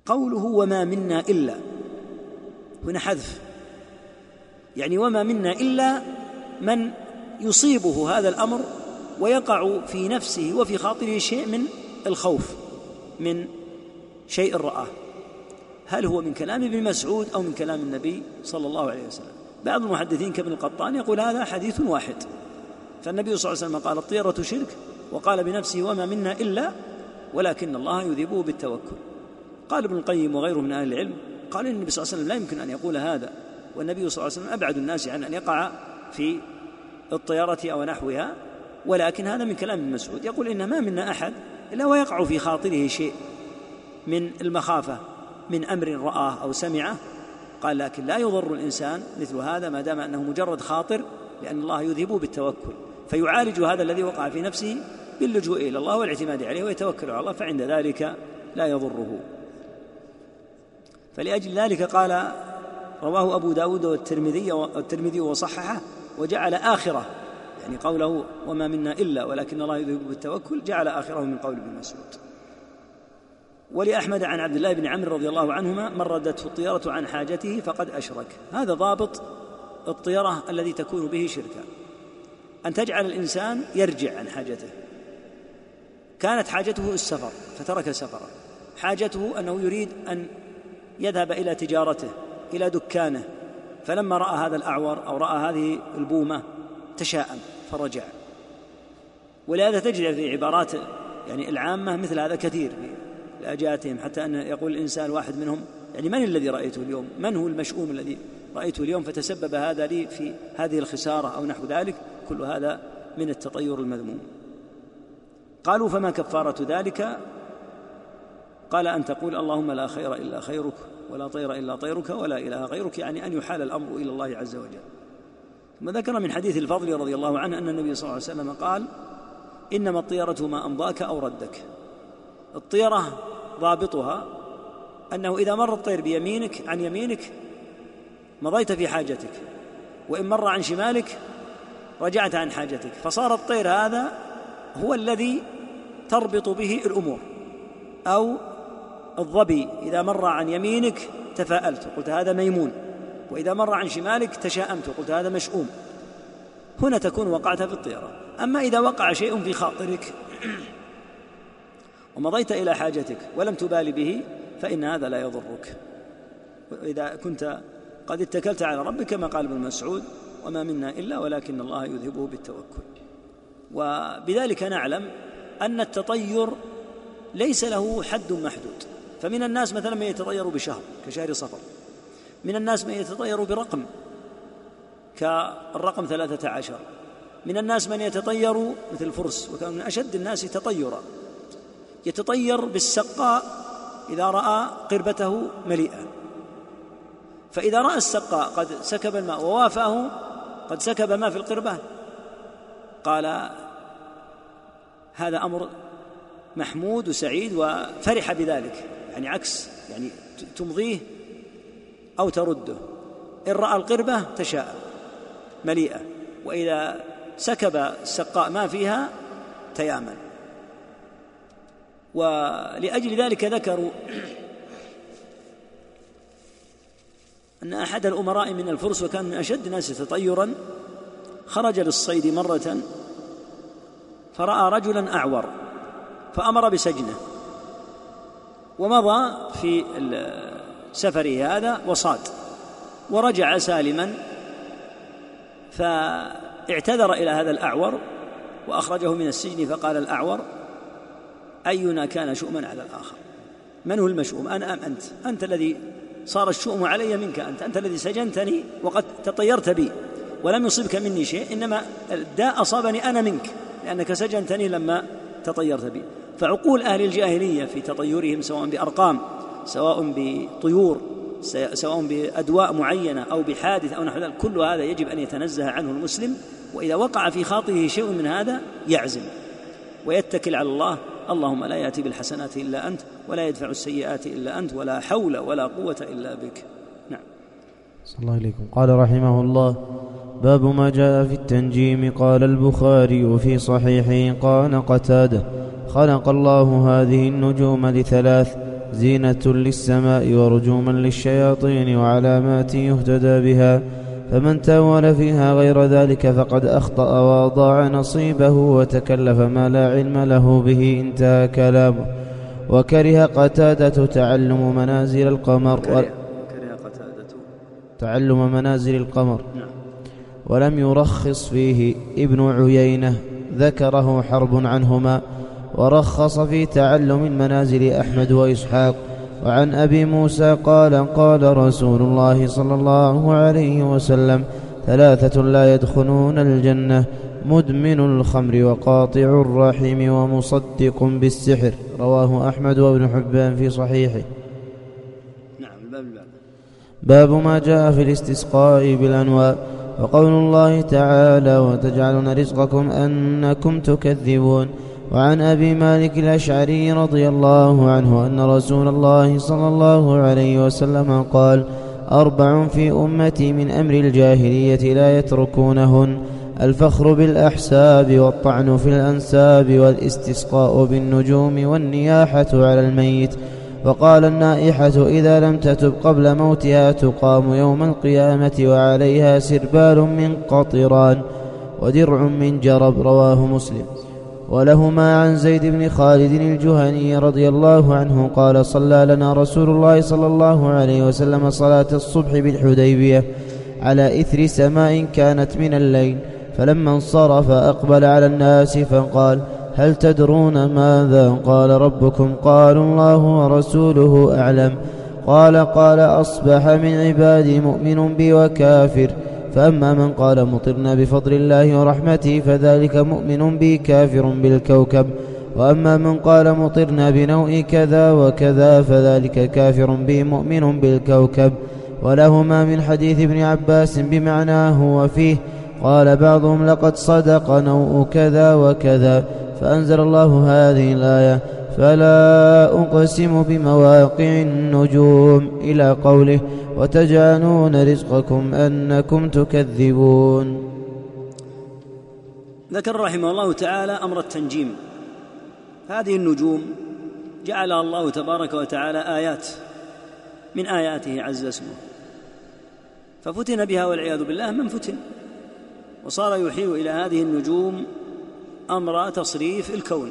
قوله وما منا إلا هنا حذف. يعني وما منا إلا من يصيبه هذا الأمر ويقع في نفسه وفي خاطره شيء من الخوف من شيء رآه. هل هو من كلام ابن مسعود أو من كلام النبي صلى الله عليه وسلم؟ بعض المحدثين كابن القطان يقول هذا حديث واحد. فالنبي صلى الله عليه وسلم قال الطيرة شرك وقال بنفسه وما منا إلا ولكن الله يذيبه بالتوكل. قال ابن القيم وغيره من أهل العلم قال النبي صلى الله عليه وسلم لا يمكن أن يقول هذا. والنبي صلى الله عليه وسلم أبعد الناس عن أن يقع في الطيارة أو نحوها ولكن هذا من كلام ابن مسعود. يقول إن ما منا أحد إلا ويقع في خاطره شيء من المخافة من أمر رآه أو سمعه. قال لكن لا يضر الإنسان مثل هذا ما دام أنه مجرد خاطر لأن الله يذهبه بالتوكل. فيعالج هذا الذي وقع في نفسه باللجوء إلى الله والاعتماد عليه ويتوكل على الله فعند ذلك لا يضره. فلأجل ذلك قال رواه أبو داود والترمذي والترمذي وصححه وجعل آخرة. يعني قوله وما منا إلا ولكن الله يذهب بالتوكل جعل آخرة من قول ابن مسعود. ولأحمد عن عبد الله بن عمرو رضي الله عنهما من ردته الطيرة عن حاجته فقد أشرك. هذا ضابط الطيرة الذي تكون به شركا أن تجعل الإنسان يرجع عن حاجته. كانت حاجته السفر فترك سفره. حاجته أنه يريد أن يذهب إلى تجارته. إلى دكانه فلما رأى هذا الأعور أو رأى هذه البومة تشاءم فرجع. ولهذا تجد في عبارات يعني العامة مثل هذا كثير في لأجاتهم حتى أن يقول الإنسان واحد منهم يعني من الذي رأيته اليوم؟ من هو المشؤوم الذي رأيته اليوم؟ فتسبب هذا لي في هذه الخسارة أو نحو ذلك كل هذا من التطير المذموم. قالوا فما كفارة ذلك؟ قال أن تقول اللهم لا خير إلا خيرك. ولا طير إلا طيرك ولا إله غيرك يعني أن يحال الأمر إلى الله عز وجل. ثم ذكر من حديث الفضل رضي الله عنه أن النبي صلى الله عليه وسلم قال إنما الطيرة ما أمضاك أو ردك. الطيرة ضابطها أنه إذا مر الطير بيمينك عن يمينك مضيت في حاجتك وإن مر عن شمالك رجعت عن حاجتك. فصار الطير هذا هو الذي تربط به الأمور أو الظبي إذا مر عن يمينك تفاءلت وقلت هذا ميمون وإذا مر عن شمالك تشاءمت وقلت هذا مشؤوم. هنا تكون وقعت في الطيرة. أما إذا وقع شيء في خاطرك ومضيت إلى حاجتك ولم تبال به فإن هذا لا يضرك. وإذا كنت قد اتكلت على ربك كما قال ابن مسعود وما منا إلا ولكن الله يذهبه بالتوكل. وبذلك نعلم أن التطير ليس له حد محدود. فمن الناس مثلا من يتطير بشهر كشهر صفر. من الناس من يتطير برقم كالرقم ثلاثة عشر. من الناس من يتطير مثل الفرس وكان من أشد الناس تطيرا. يتطير بالسقاء إذا رأى قربته مليئة فإذا رأى السقاء قد سكب الماء ووافاه قد سكب ما في القربة قال هذا أمر محمود وسعيد وفرح بذلك. يعني عكس يعني تمضيه أو ترده. إن رأى القربة تشاء مليئة وإذا سكب السقاء ما فيها تيامن. ولأجل ذلك ذكروا أن أحد الأمراء من الفرس وكان من أشد الناس تطيرا خرج للصيد مرة فرأى رجلا أعور فأمر بسجنه. ومضى في سفره هذا وصاد ورجع سالما فاعتذر إلى هذا الأعور وأخرجه من السجن فقال الأعور أينا كان شؤما على الآخر؟ من هو المشؤوم؟ أنا أم أنت؟ أنت الذي صار الشؤم علي منك أنت أنت الذي سجنتني وقد تطيرت بي ولم يصبك مني شيء إنما الداء أصابني أنا منك لأنك سجنتني لما تطيرت بي. فعقول أهل الجاهلية في تطيرهم سواء بأرقام سواء بطيور سواء بأدواء معينة أو بحادث أو نحو ذلك كل هذا يجب أن يتنزه عنه المسلم وإذا وقع في خاطره شيء من هذا يعزم ويتكل على الله اللهم لا يأتي بالحسنات إلا أنت ولا يدفع السيئات إلا أنت ولا حول ولا قوة إلا بك. نعم. صلى الله عليكم. قال رحمه الله باب ما جاء في التنجيم. قال البخاري في صحيحه قال قتادة خلق الله هذه النجوم لثلاث زينة للسماء ورجوما للشياطين وعلامات يهتدى بها. فمن تاول فيها غير ذلك فقد أخطأ وأضاع نصيبه وتكلف ما لا علم له به انتهى كلامه. وكره قتادة تعلم منازل القمر كره قتادة. تعلم منازل القمر. نعم. ولم يرخص فيه ابن عيينة ذكره حرب عنهما. ورخص في تعلم منازل أحمد وإسحاق. وعن أبي موسى قال قال رسول الله صلى الله عليه وسلم ثلاثة لا يدخلون الجنة مدمن الخمر وقاطع الرحم ومصدق بالسحر. رواه أحمد وابن حبان في صحيحه. نعم باب ما جاء في الاستسقاء بالأنواء. وقول الله تعالى وتجعلون رزقكم أنكم تكذبون. وعن أبي مالك الأشعري رضي الله عنه أن رسول الله صلى الله عليه وسلم قال أربع في أمتي من أمر الجاهلية لا يتركونهن الفخر بالأحساب والطعن في الأنساب والإستسقاء بالنجوم والنياحة على الميت. وقال النائحة إذا لم تتب قبل موتها تقام يوم القيامة وعليها سربال من قطران ودرع من جرب رواه مسلم. ولهما عن زيد بن خالد الجهني رضي الله عنه قال صلى لنا رسول الله صلى الله عليه وسلم صلاة الصبح بالحديبية على إثر سماء كانت من الليل فلما انصرف أقبل على الناس فقال هل تدرون ماذا قال ربكم؟ قالوا الله ورسوله أعلم. قال قال أصبح من عبادي مؤمن بي وكافر. فأما من قال مطرنا بفضل الله ورحمته فذلك مؤمن بي كافر بالكوكب. وأما من قال مطرنا بنوء كذا وكذا فذلك كافر بي مؤمن بالكوكب. ولهما من حديث ابن عباس بمعناه وفيه قال بعضهم لقد صدق نوء كذا وكذا. فأنزل الله هذه الآية فلا أقسم بمواقع النجوم إلى قوله وتجعلون رزقكم أنكم تكذبون. ذكر رحمه الله تعالى أمر التنجيم. هذه النجوم جعلها الله تبارك وتعالى آيات من آياته عز اسمه. ففتن بها والعياذ بالله من فتن. وصار يحيل إلى هذه النجوم أمر تصريف الكون.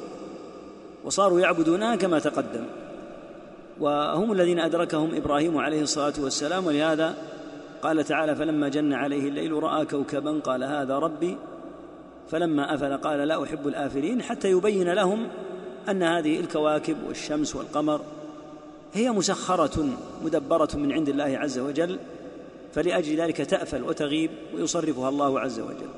وصاروا يعبدونها كما تقدم. وهم الذين أدركهم إبراهيم عليه الصلاة والسلام ولهذا قال تعالى فلما جن عليه الليل رأى كوكبا قال هذا ربي. فلما أفل قال لا أحب الآفلين. حتى يبين لهم أن هذه الكواكب والشمس والقمر هي مسخرة مدبرة من عند الله عز وجل فلأجل ذلك تأفل وتغيب ويصرفها الله عز وجل.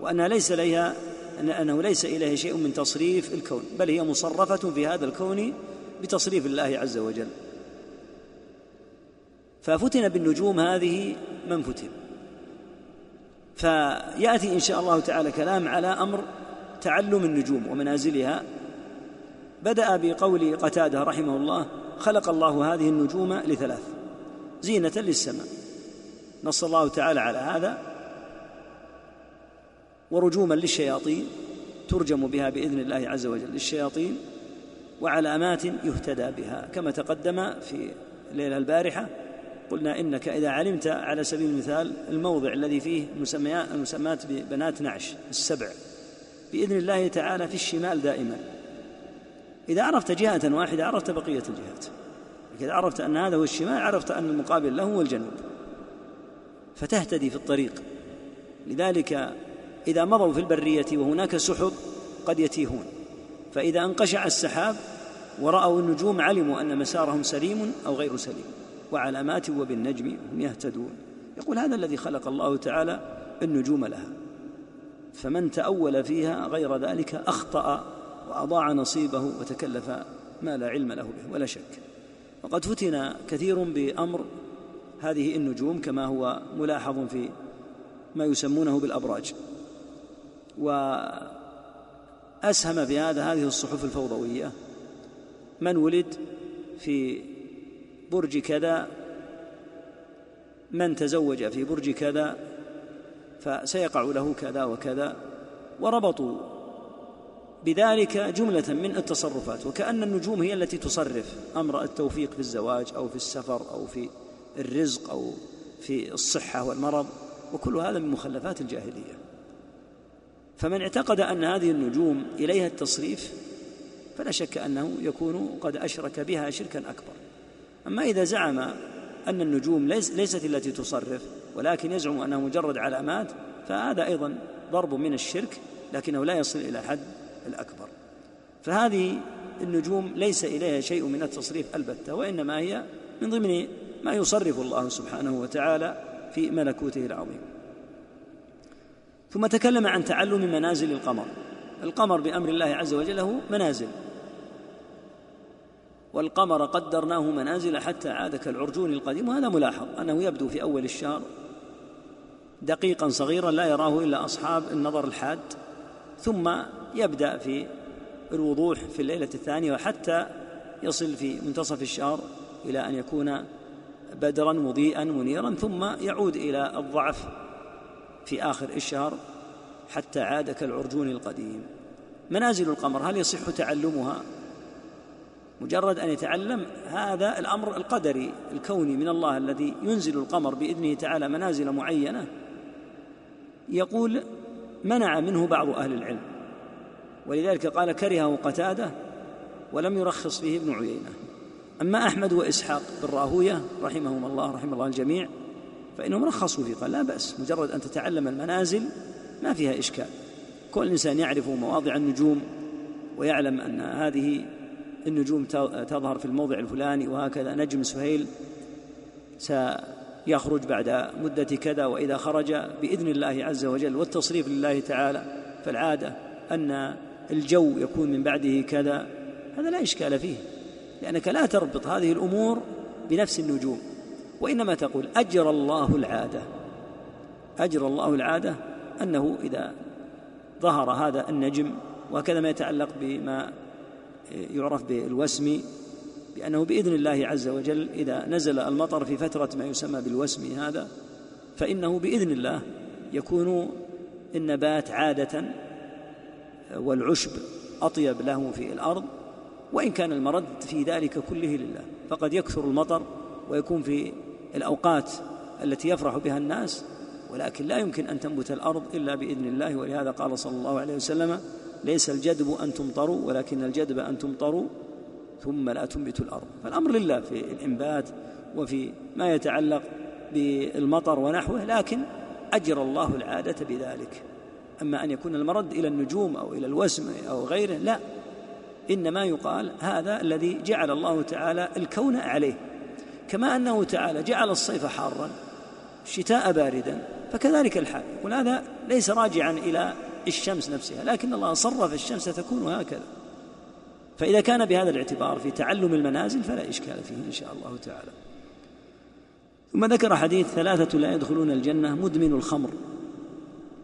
وأنها ليس لها أنه ليس إليه شيء من تصريف الكون بل هي مصرفة في هذا الكون بتصريف الله عز وجل. ففتن بالنجوم هذه من فتن. فيأتي إن شاء الله تعالى كلام على أمر تعلم النجوم ومنازلها. بدأ بقول قتادة رحمه الله خلق الله هذه النجوم لثلاث زينة للسماء. نص الله تعالى على هذا. ورجوما للشياطين ترجم بها بإذن الله عز وجل للشياطين وعلامات يهتدى بها. كما تقدم في الليلة البارحة قلنا إنك إذا علمت على سبيل المثال الموضع الذي فيه المسمات ببنات نعش السبع بإذن الله تعالى في الشمال دائما. إذا عرفت جهة واحدة عرفت بقية الجهات. إذا عرفت أن هذا هو الشمال عرفت أن المقابل له هو الجنوب. فتهتدي في الطريق. لذلك إذا مضوا في البرية وهناك سحب قد يتيهون. فإذا انقشع السحاب ورأوا النجوم علموا أن مسارهم سليم أو غير سليم وعلامات وبالنجم هم يهتدون. يقول هذا الذي خلق الله تعالى النجوم لها. فمن تأول فيها غير ذلك أخطأ وأضاع نصيبه وتكلف ما لا علم له به ولا شك. وقد فتن كثير بأمر هذه النجوم كما هو ملاحظ في ما يسمونه بالأبراج. وأسهم هذا هذه الصحف الفوضوية. من ولد في برج كذا من تزوج في برج كذا فسيقع له كذا وكذا. وربطوا بذلك جملة من التصرفات وكأن النجوم هي التي تصرف أمر التوفيق في الزواج أو في السفر أو في الرزق أو في الصحة والمرض وكل هذا من مخلفات الجاهلية. فمن اعتقد أن هذه النجوم إليها التصريف فلا شك أنه يكون قد أشرك بها شركا أكبر. أما إذا زعم أن النجوم ليست التي تصرف ولكن يزعم أنها مجرد علامات فهذا أيضا ضرب من الشرك لكنه لا يصل إلى حد الأكبر. فهذه النجوم ليس إليها شيء من التصريف البتة وإنما هي من ضمن ما يصرف الله سبحانه وتعالى في ملكوته العظيم. ثم تكلم عن تعلم منازل القمر. القمر بأمر الله عز وجل له منازل. والقمر قدرناه منازل حتى عاد كالعرجون القديم وهذا ملاحظ أنه يبدو في أول الشهر دقيقا صغيرا لا يراه إلا أصحاب النظر الحاد ثم يبدأ في الوضوح في الليلة الثانية وحتى يصل في منتصف الشهر إلى أن يكون بدرا مضيئا منيرا ثم يعود إلى الضعف في آخر الشهر حتى عاد كالعرجون القديم. منازل القمر هل يصح تعلمها؟ مجرد أن يتعلم هذا الأمر القدري الكوني من الله الذي ينزل القمر بإذنه تعالى منازل معينة. يقول منع منه بعض أهل العلم. ولذلك قال كرهه قتاده ولم يرخص فيه ابن عيينة. أما أحمد وإسحاق بن راهوية رحمهم الله رحم الله الجميع فإنهم رخصوا فيه قال لا بأس مجرد أن تتعلم المنازل ما فيها إشكال. كل إنسان يعرف مواضع النجوم ويعلم أن هذه النجوم تظهر في الموضع الفلاني وهكذا. نجم سهيل سيخرج بعد مدة كذا وإذا خرج بإذن الله عز وجل والتصريف لله تعالى. فالعادة أن الجو يكون من بعده كذا هذا لا إشكال فيه لأنك لا تربط هذه الأمور بنفس النجوم. وإنما تقول أجرى الله العادة. أجرى الله العادة أنه إذا ظهر هذا النجم وهكذا ما يتعلق بما يعرف بالوسم بأنه بإذن الله عز وجل إذا نزل المطر في فترة ما يسمى بالوسم هذا فإنه بإذن الله يكون النبات عادة والعشب أطيب له في الأرض وإن كان المرد في ذلك كله لله. فقد يكثر المطر ويكون في الأوقات التي يفرح بها الناس ولكن لا يمكن أن تنبت الأرض إلا بإذن الله ولهذا قال صلى الله عليه وسلم ليس الجدب أن تمطروا ولكن الجدب أن تمطروا ثم لا تنبتوا الأرض. فالأمر لله في الإنبات وفي ما يتعلق بالمطر ونحوه لكن أجرى الله العادة بذلك. أما أن يكون المرد إلى النجوم أو إلى الوسم أو غيره لا. إنما يقال هذا الذي جعل الله تعالى الكون عليه. كما أنه تعالى جعل الصيف حارا الشتاء باردا فكذلك الحال يقول هذا ليس راجعا إلى الشمس نفسها لكن الله صرف الشمس تكون هكذا. فإذا كان بهذا الاعتبار في تعلم المنازل فلا إشكال فيه إن شاء الله تعالى. ثم ذكر حديث ثلاثة لا يدخلون الجنة مدمن الخمر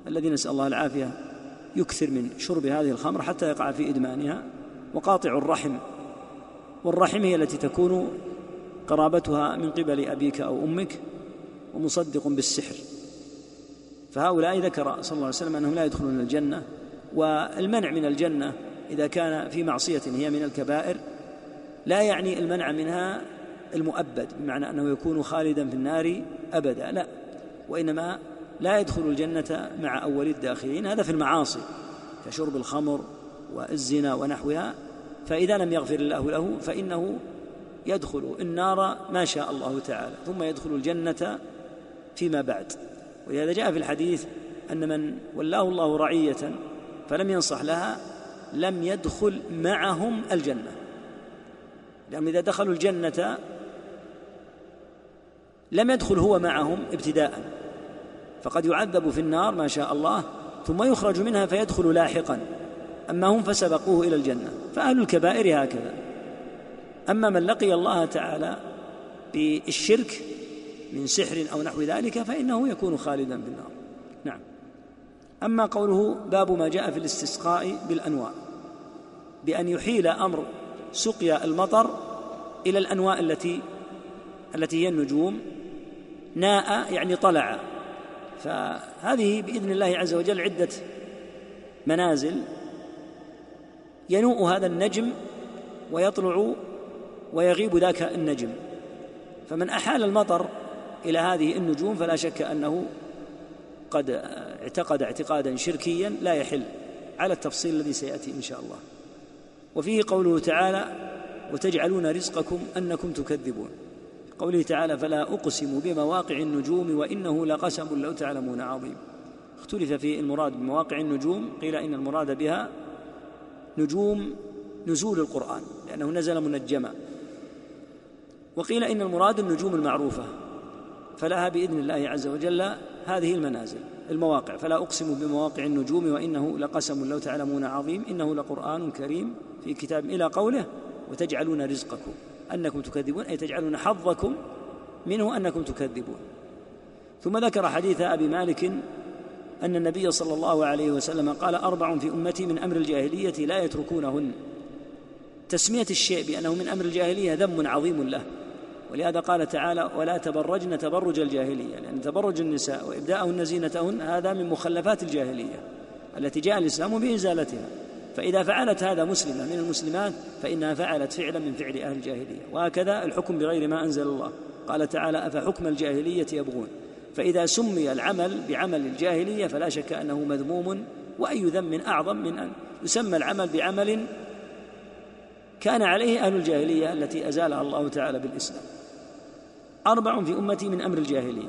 الذي نسأل الله العافية يكثر من شرب هذه الخمر حتى يقع في إدمانها وقاطع الرحم والرحم هي التي تكون قرابتها من قبل أبيك أو أمك ومصدق بالسحر. فهؤلاء ذكر صلى الله عليه وسلم أنهم لا يدخلون الجنة والمنع من الجنة إذا كان في معصية هي من الكبائر لا يعني المنع منها المؤبد بمعنى أنه يكون خالدا في النار أبدا لا. وإنما لا يدخل الجنة مع أول الداخلين هذا في المعاصي كشرب الخمر والزنا ونحوها. فإذا لم يغفر الله له فإنه يدخل النار ما شاء الله تعالى ثم يدخل الجنة فيما بعد. ولهذا جاء في الحديث أن من ولاه الله رعية فلم ينصح لها لم يدخل معهم الجنة. لأنهم إذا دخلوا الجنة لم يدخل هو معهم ابتداء فقد يعذب في النار ما شاء الله ثم يخرج منها فيدخل لاحقا. أما هم فسبقوه إلى الجنة فأهل الكبائر هكذا. أما من لقي الله تعالى بالشرك من سحر أو نحو ذلك فإنه يكون خالدا في النار نعم. أما قوله باب ما جاء في الاستسقاء بالأنواع بأن يحيل أمر سقيا المطر إلى الأنواء التي التي هي النجوم ناء يعني طلع. فهذه بإذن الله عز وجل عدة منازل ينوء هذا النجم ويطلع ويغيب ذاك النجم. فمن أحال المطر إلى هذه النجوم فلا شك أنه قد اعتقد اعتقادا شركيا لا يحل على التفصيل الذي سيأتي إن شاء الله. وفيه قوله تعالى وتجعلون رزقكم أنكم تكذبون قوله تعالى فلا أقسم بمواقع النجوم وإنه لقسم لو تعلمون عظيم اختلف في المراد بمواقع النجوم قيل إن المراد بها نجوم نزول القرآن لأنه نزل منجما. وقيل إن المراد النجوم المعروفة فلها بإذن الله عز وجل هذه المنازل المواقع. فلا أقسم بمواقع النجوم وإنه لقسم لو تعلمون عظيم إنه لقرآن كريم في كتاب إلى قوله وتجعلون رزقكم أنكم تكذبون أي تجعلون حظكم منه أنكم تكذبون. ثم ذكر حديث أبي مالك أن النبي صلى الله عليه وسلم قال أربع في أمتي من أمر الجاهلية لا يتركونهن. تسمية الشيء بأنه من أمر الجاهلية ذم عظيم له. ولهذا قال تعالى ولا تبرجن تبرج الجاهلية لأن تبرج النساء وإبداءهن زينتهن هذا من مخلفات الجاهلية التي جاء الإسلام بإزالتها فإذا فعلت هذا مسلمة من المسلمات فإنها فعلت فعلا من فعل أهل الجاهلية. وهكذا الحكم بغير ما أنزل الله. قال تعالى أفحكم الجاهلية يبغون؟ فإذا سمي العمل بعمل الجاهلية فلا شك أنه مذموم وأي ذم أعظم من أن يسمى العمل بعمل كان عليه أهل الجاهلية التي أزالها الله تعالى بالإسلام. أربع في أمتي من أمر الجاهلية.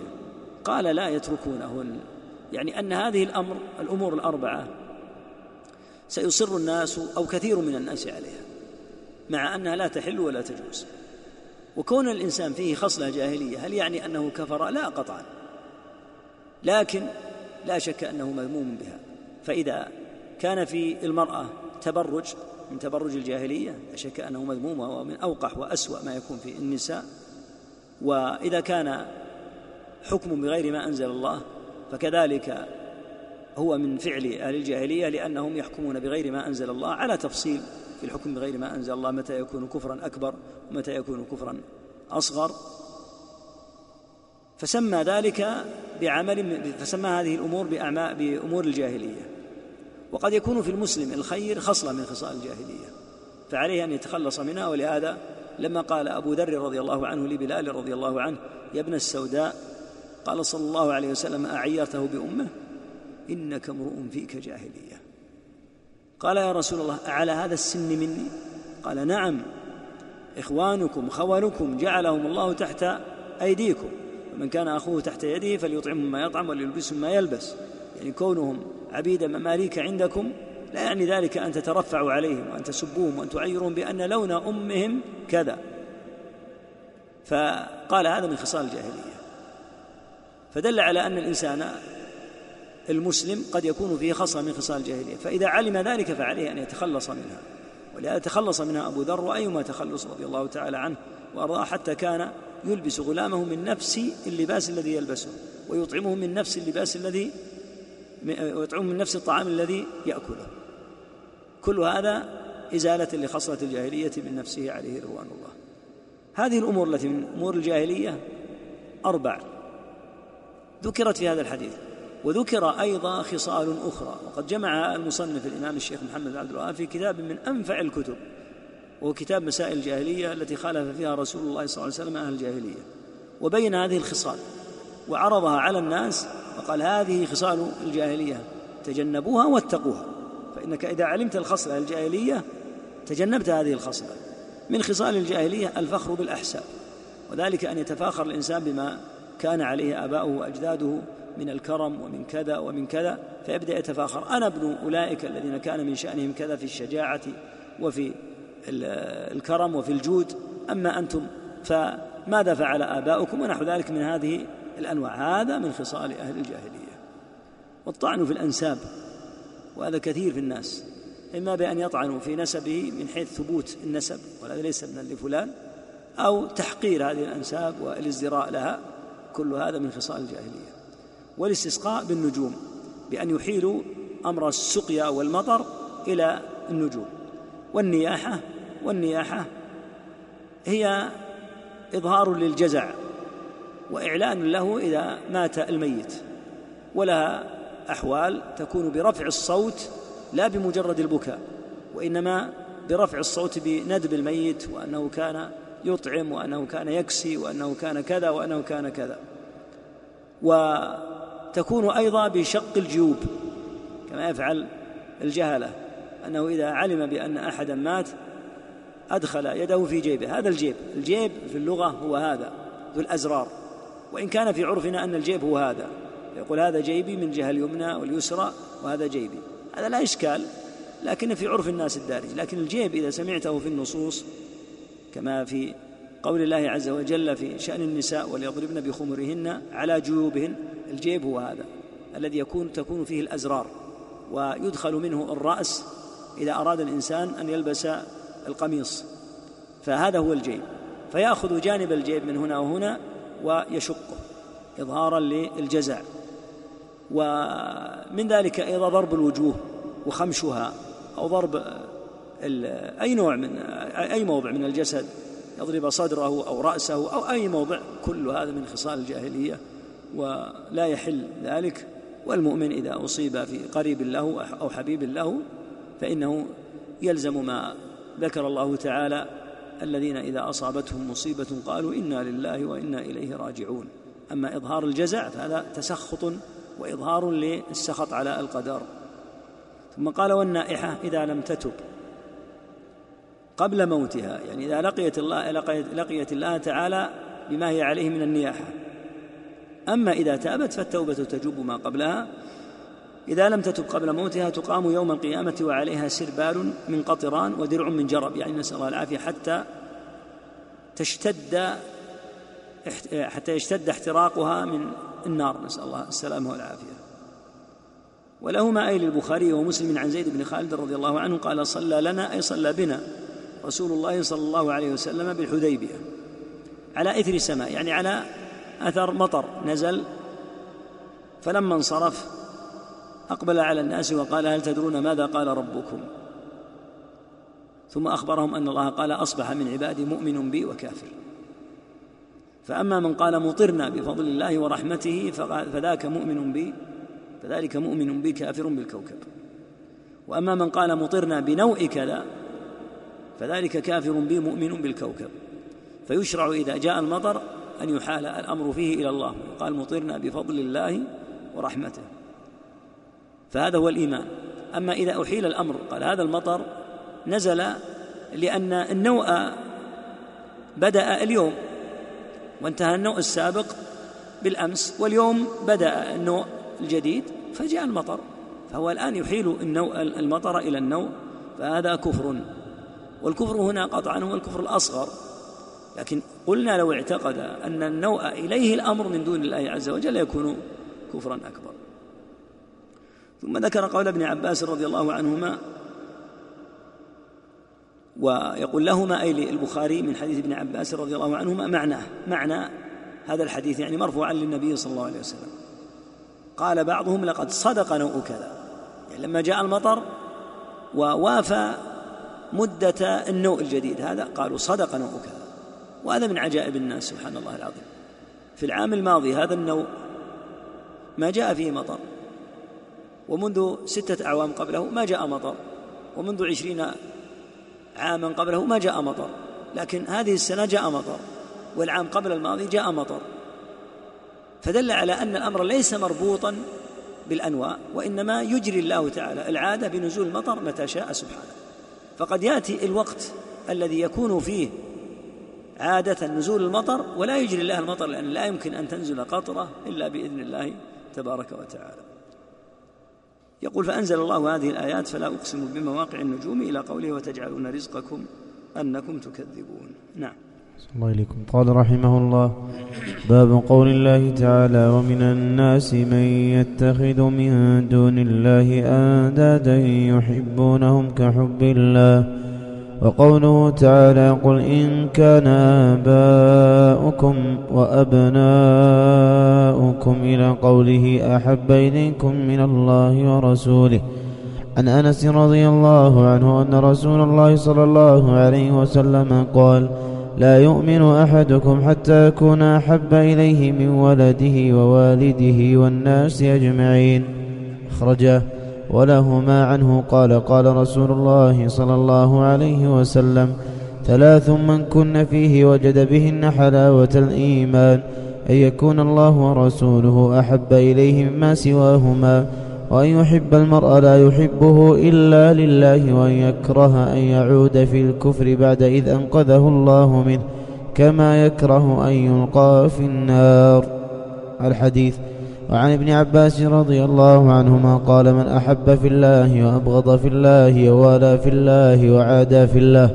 قال لا يتركونهن. يعني أن هذه الأمر الأمور الأربعة سيصر الناس أو كثير من الناس عليها مع أنها لا تحل ولا تجوز. وكون الإنسان فيه خصلة جاهلية هل يعني أنه كفر؟ لا قطعا. لكن لا شك أنه مذموم بها. فإذا كان في المرأة تبرج من تبرج الجاهلية لا شك أنه مذموم وهو من أوقح وأسوأ ما يكون في النساء. وإذا كان حكم بغير ما أنزل الله فكذلك هو من فعل أهل الجاهلية لأنهم يحكمون بغير ما أنزل الله على تفصيل في الحكم بغير ما أنزل الله متى يكون كفرا أكبر ومتى يكون كفرا أصغر. فسمى ذلك بعمل فسمى هذه الأمور بأعماء بأمور الجاهلية. وقد يكون في المسلم الخير خصلة من خصال الجاهلية فعليه أن يتخلص منها ولهذا لما قال أبو ذر رضي الله عنه لبلال رضي الله عنه يا ابن السوداء قال صلى الله عليه وسلم أعيرته بأمه؟ إنك امرؤ فيك جاهلية. قال يا رسول الله أعلى هذا السن مني؟ قال نعم إخوانكم خولكم جعلهم الله تحت أيديكم ومن كان أخوه تحت يده فليطعمهم ما يطعم وليلبسهم ما يلبس. يعني كونهم عبيد مماليك عندكم لا يعني ذلك أن تترفعوا عليهم وأن تسبوهم وأن تعيرون بأن لون أمهم كذا. فقال هذا من خصال الجاهلية. فدل على أن الإنسان المسلم قد يكون فيه خصلة من خصال الجاهلية. فإذا علم ذلك فعليه أن يتخلص منها. ولهذا تخلص منها أبو ذر وأيما تخلص رضي الله تعالى عنه وأرضاه حتى كان يلبس غلامه من نفس اللباس الذي يلبسه ويطعمه من نفس اللباس الذي ويطعمه من نفس الطعام الذي يأكله. كل هذا إزالة لخصلة الجاهلية من نفسه عليه رضوان الله. هذه الأمور التي من أمور الجاهلية أربع ذكرت في هذا الحديث وذكر أيضا خصال أخرى وقد جمع المصنف الإمام الشيخ محمد عبد الوهاب في كتاب من أنفع الكتب وهو كتاب مسائل الجاهلية التي خالف فيها رسول الله صلى الله عليه وسلم أهل الجاهلية. وبين هذه الخصال وعرضها على الناس وقال هذه خصال الجاهلية تجنبوها واتقوها. فإنك إذا علمت الخصلة الجاهلية تجنبت هذه الخصلة. من خصال الجاهلية الفخر بالأحساب وذلك أن يتفاخر الإنسان بما كان عليه آباؤه وأجداده من الكرم ومن كذا ومن كذا فيبدأ يتفاخر. أنا ابن أولئك الذين كان من شأنهم كذا في الشجاعة وفي الكرم وفي الجود. أما أنتم فماذا فعل آباؤكم؟ ونحو ذلك من هذه الأنواع. هذا من خصال أهل الجاهلية. والطعن في الأنساب. وهذا كثير في الناس. إما بأن يطعنوا في نسبه من حيث ثبوت النسب وهذا ليس ابنا لفلان أو تحقير هذه الأنساب والازدراء لها كل هذا من خصال الجاهلية. والاستسقاء بالنجوم بأن يحيلوا أمر السقيا والمطر إلى النجوم. والنياحة والنياحة هي إظهار للجزع وإعلان له إذا مات الميت ولها أحوال تكون برفع الصوت لا بمجرد البكاء وإنما برفع الصوت بندب الميت وأنه كان يطعم وأنه كان يكسي وأنه كان كذا وأنه كان كذا. وتكون أيضا بشق الجيوب كما يفعل الجهلة أنه إذا علم بأن أحدا مات أدخل يده في جيبه. هذا الجيب الجيب في اللغة هو هذا ذو الأزرار. وإن كان في عرفنا أن الجيب هو هذا. يقول هذا جيبي من الجهة اليمنى واليسرى وهذا جيبي. هذا لا إشكال لكن في عرف الناس الدارج. لكن الجيب إذا سمعته في النصوص كما في قول الله عز وجل في شأن النساء وليضربن بخمرهن على جيوبهن الجيب هو هذا الذي يكون تكون فيه الأزرار ويدخل منه الرأس إذا أراد الإنسان أن يلبس القميص. فهذا هو الجيب. فيأخذ جانب الجيب من هنا وهنا ويشقه إظهارا للجزع. ومن ذلك أيضا ضرب الوجوه وخمشها أو ضرب أي نوع من أي موضع من الجسد يضرب صدره أو رأسه أو أي موضع كل هذا من خصال الجاهلية ولا يحل ذلك. والمؤمن إذا أصيب في قريب له أو حبيب له فإنه يلزم ما ذكر الله تعالى الذين إذا أصابتهم مصيبة قالوا إنا لله وإنا إليه راجعون. أما إظهار الجزع فهذا تسخط وإظهار للسخط على القدر. ثم قال والنائحة إذا لم تتب. قبل موتها يعني إذا لقيت الله لقيت, لقيت الله تعالى بما هي عليه من النياحة. أما إذا تابت فالتوبة تجوب ما قبلها. إذا لم تتب قبل موتها تقام يوم القيامة وعليها سربال من قطران ودرع من جرب. يعني نسأل الله العافية حتى تشتد حتى يشتد احتراقها من النار نسأل الله السلامة والعافية. ولهما أي للبخاري ومسلم عن زيد بن خالد رضي الله عنه قال صلى لنا أي صلى بنا رسول الله صلى الله عليه وسلم بالحديبية على إثر سماء يعني على أثر مطر نزل فلما انصرف أقبل على الناس وقال هل تدرون ماذا قال ربكم؟ ثم أخبرهم أن الله قال أصبح من عبادي مؤمن بي وكافر. فأما من قال مطرنا بفضل الله ورحمته فذاك مؤمن بي فذلك مؤمن بي كافر بالكوكب. وأما من قال مطرنا بنوء كذا فذلك كافر بي مؤمن بالكوكب. فيشرع إذا جاء المطر أن يحال الأمر فيه إلى الله. قال مطرنا بفضل الله ورحمته. فهذا هو الإيمان. أما إذا أحيل الأمر قال هذا المطر نزل لأن النوء بدأ اليوم. وانتهى النوء السابق بالأمس واليوم بدأ النوء الجديد فجاء المطر فهو الآن يحيل النوء المطر إلى النوء فهذا كفر. والكفر هنا قطعا هو الكفر الأصغر. لكن قلنا لو اعتقد أن النوء إليه الأمر من دون الله عز وجل يكون كفرا أكبر. ثم ذكر قول ابن عباس رضي الله عنهما ويقول لهما أي للبخاري من حديث ابن عباس رضي الله عنهما معناه معنى هذا الحديث يعني مرفوعا للنبي صلى الله عليه وسلم. قال بعضهم لقد صدق نوء كذا. يعني لما جاء المطر ووافى مدة النوء الجديد هذا قالوا صدق نوء كذا. وهذا من عجائب الناس سبحان الله العظيم. في العام الماضي هذا النوء ما جاء فيه مطر. ومنذ ستة أعوام قبله ما جاء مطر. ومنذ عشرين عاما قبله ما جاء مطر لكن هذه السنة جاء مطر والعام قبل الماضي جاء مطر. فدل على أن الأمر ليس مربوطا بالأنواع وإنما يجري الله تعالى العادة بنزول المطر متى شاء سبحانه. فقد يأتي الوقت الذي يكون فيه عادة نزول المطر ولا يجري الله المطر لأن لا يمكن أن تنزل قطرة إلا بإذن الله تبارك وتعالى. يقول فأنزل الله هذه الآيات فلا أقسم بمواقع النجوم إلى قوله وتجعلون رزقكم أنكم تكذبون. نعم. الله إليكم قال رحمه الله باب قول الله تعالى ومن الناس من يتخذ من دون الله أندادا يحبونهم كحب الله. وقوله تعالى قل إن كان آباؤكم وأبناؤكم إلى قوله أحب إليكم من الله ورسوله. عن أنس رضي الله عنه أن رسول الله صلى الله عليه وسلم قال لا يؤمن أحدكم حتى يكون أحب إليه من ولده ووالده والناس أجمعين. أخرجه ولهما عنه قال قال رسول الله صلى الله عليه وسلم ثلاث من كن فيه وجد بهن حلاوة الإيمان أن يكون الله ورسوله أحب إليه مما سواهما وأن يحب المرء لا يحبه إلا لله وأن يكره أن يعود في الكفر بعد إذ أنقذه الله منه كما يكره أن يلقى في النار. الحديث وعن ابن عباس رضي الله عنهما قال من أحب في الله وأبغض في الله ووالى في الله وعادى في الله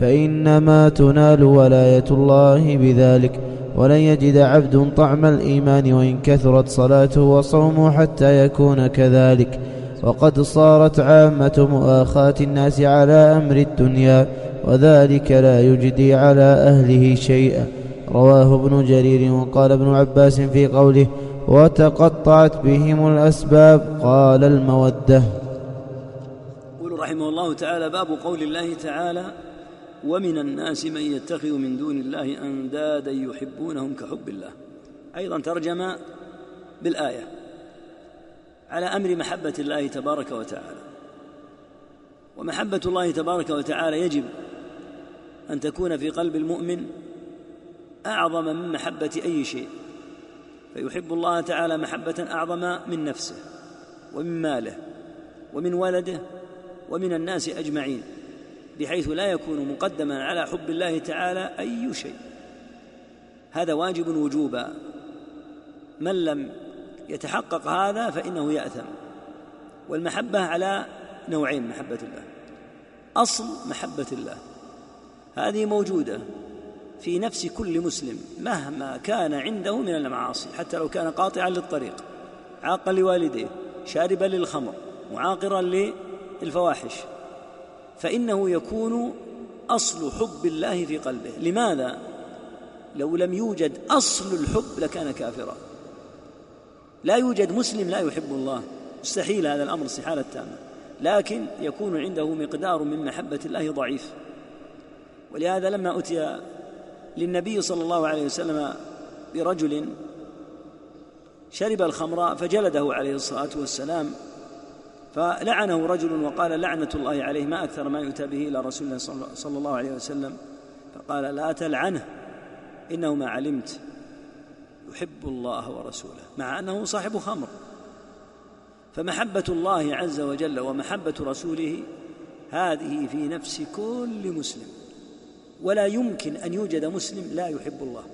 فإنما تنال ولاية الله بذلك ولن يجد عبد طعم الإيمان وإن كثرت صلاته وصومه حتى يكون كذلك وقد صارت عامة مؤاخاة الناس على أمر الدنيا وذلك لا يجدي على أهله شيئا رواه ابن جرير وقال ابن عباس في قوله وتقطعت بهم الأسباب قال المودة. يقول رحمه الله تعالى باب قول الله تعالى ومن الناس من يتخذ من دون الله أندادا يحبونهم كحب الله. أيضا ترجم بالآية على أمر محبة الله تبارك وتعالى. ومحبة الله تبارك وتعالى يجب أن تكون في قلب المؤمن أعظم من محبة أي شيء. فيحب الله تعالى محبة أعظم من نفسه ومن ماله ومن ولده ومن الناس أجمعين بحيث لا يكون مقدما على حب الله تعالى أي شيء. هذا واجب وجوبا من لم يتحقق هذا فإنه يأثم. والمحبة على نوعين محبة الله. أصل محبة الله. هذه موجودة. في نفس كل مسلم مهما كان عنده من المعاصي حتى لو كان قاطعا للطريق عاقا لوالديه شاربا للخمر معاقرا للفواحش فإنه يكون أصل حب الله في قلبه. لماذا؟ لو لم يوجد أصل الحب لكان كافرا. لا يوجد مسلم لا يحب الله. مستحيل هذا الأمر استحالة تامة. لكن يكون عنده مقدار من محبة الله ضعيف. ولهذا لما أتي للنبي صلى الله عليه وسلم برجل شرب الخمر فجلده عليه الصلاة والسلام فلعنه رجل وقال لعنة الله عليه ما أكثر ما يؤتى به إلى رسول الله صلى الله عليه وسلم فقال لا تلعنه إنه ما علمت يحب الله ورسوله مع أنه صاحب خمر فمحبة الله عز وجل ومحبة رسوله هذه في نفس كل مسلم ولا يمكن أن يوجد مسلم لا يحب الله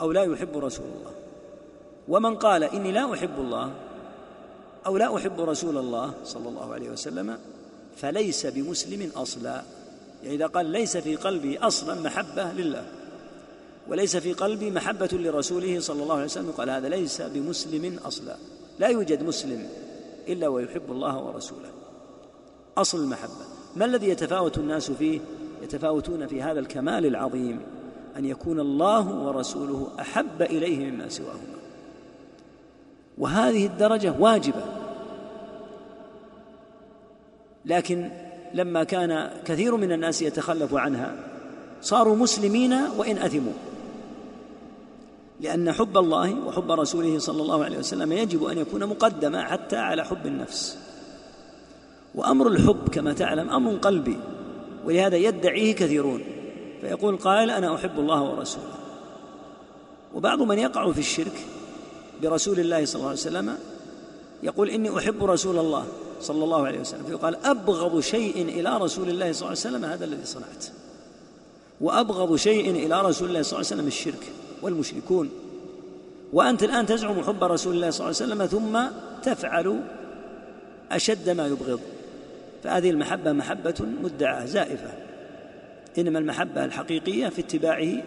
أو لا يحب رسول الله. ومن قال إني لا أحب الله أو لا أحب رسول الله صلى الله عليه وسلم فليس بمسلم أصلا. يعني إذا قال ليس في قلبي أصلا محبة لله وليس في قلبي محبة لرسوله صلى الله عليه وسلم قال هذا ليس بمسلم أصلا. لا يوجد مسلم إلا ويحب الله ورسوله. أصل المحبة. ما الذي يتفاوت الناس فيه؟ يتفاوتون في هذا الكمال العظيم أن يكون الله ورسوله أحب إليه مما سواهما. وهذه الدرجة واجبة. لكن لما كان كثير من الناس يتخلف عنها صاروا مسلمين وإن أثموا. لأن حب الله وحب رسوله صلى الله عليه وسلم يجب أن يكون مقدما حتى على حب النفس. وأمر الحب كما تعلم أمر قلبي. ولهذا يدعيه كثيرون. فيقول قائل أنا أحب الله ورسوله. وبعض من يقع في الشرك برسول الله صلى الله عليه وسلم يقول إني أحب رسول الله صلى الله عليه وسلم. فيقال أبغض شيء إلى رسول الله صلى الله عليه وسلم هذا الذي صنعت. وأبغض شيء إلى رسول الله صلى الله عليه وسلم الشرك والمشركون. وأنت الآن تزعم حب رسول الله صلى الله عليه وسلم ثم تفعل أشد ما يبغض. فهذه المحبة محبة مدعاة زائفة. إنما المحبة الحقيقية في اتباعه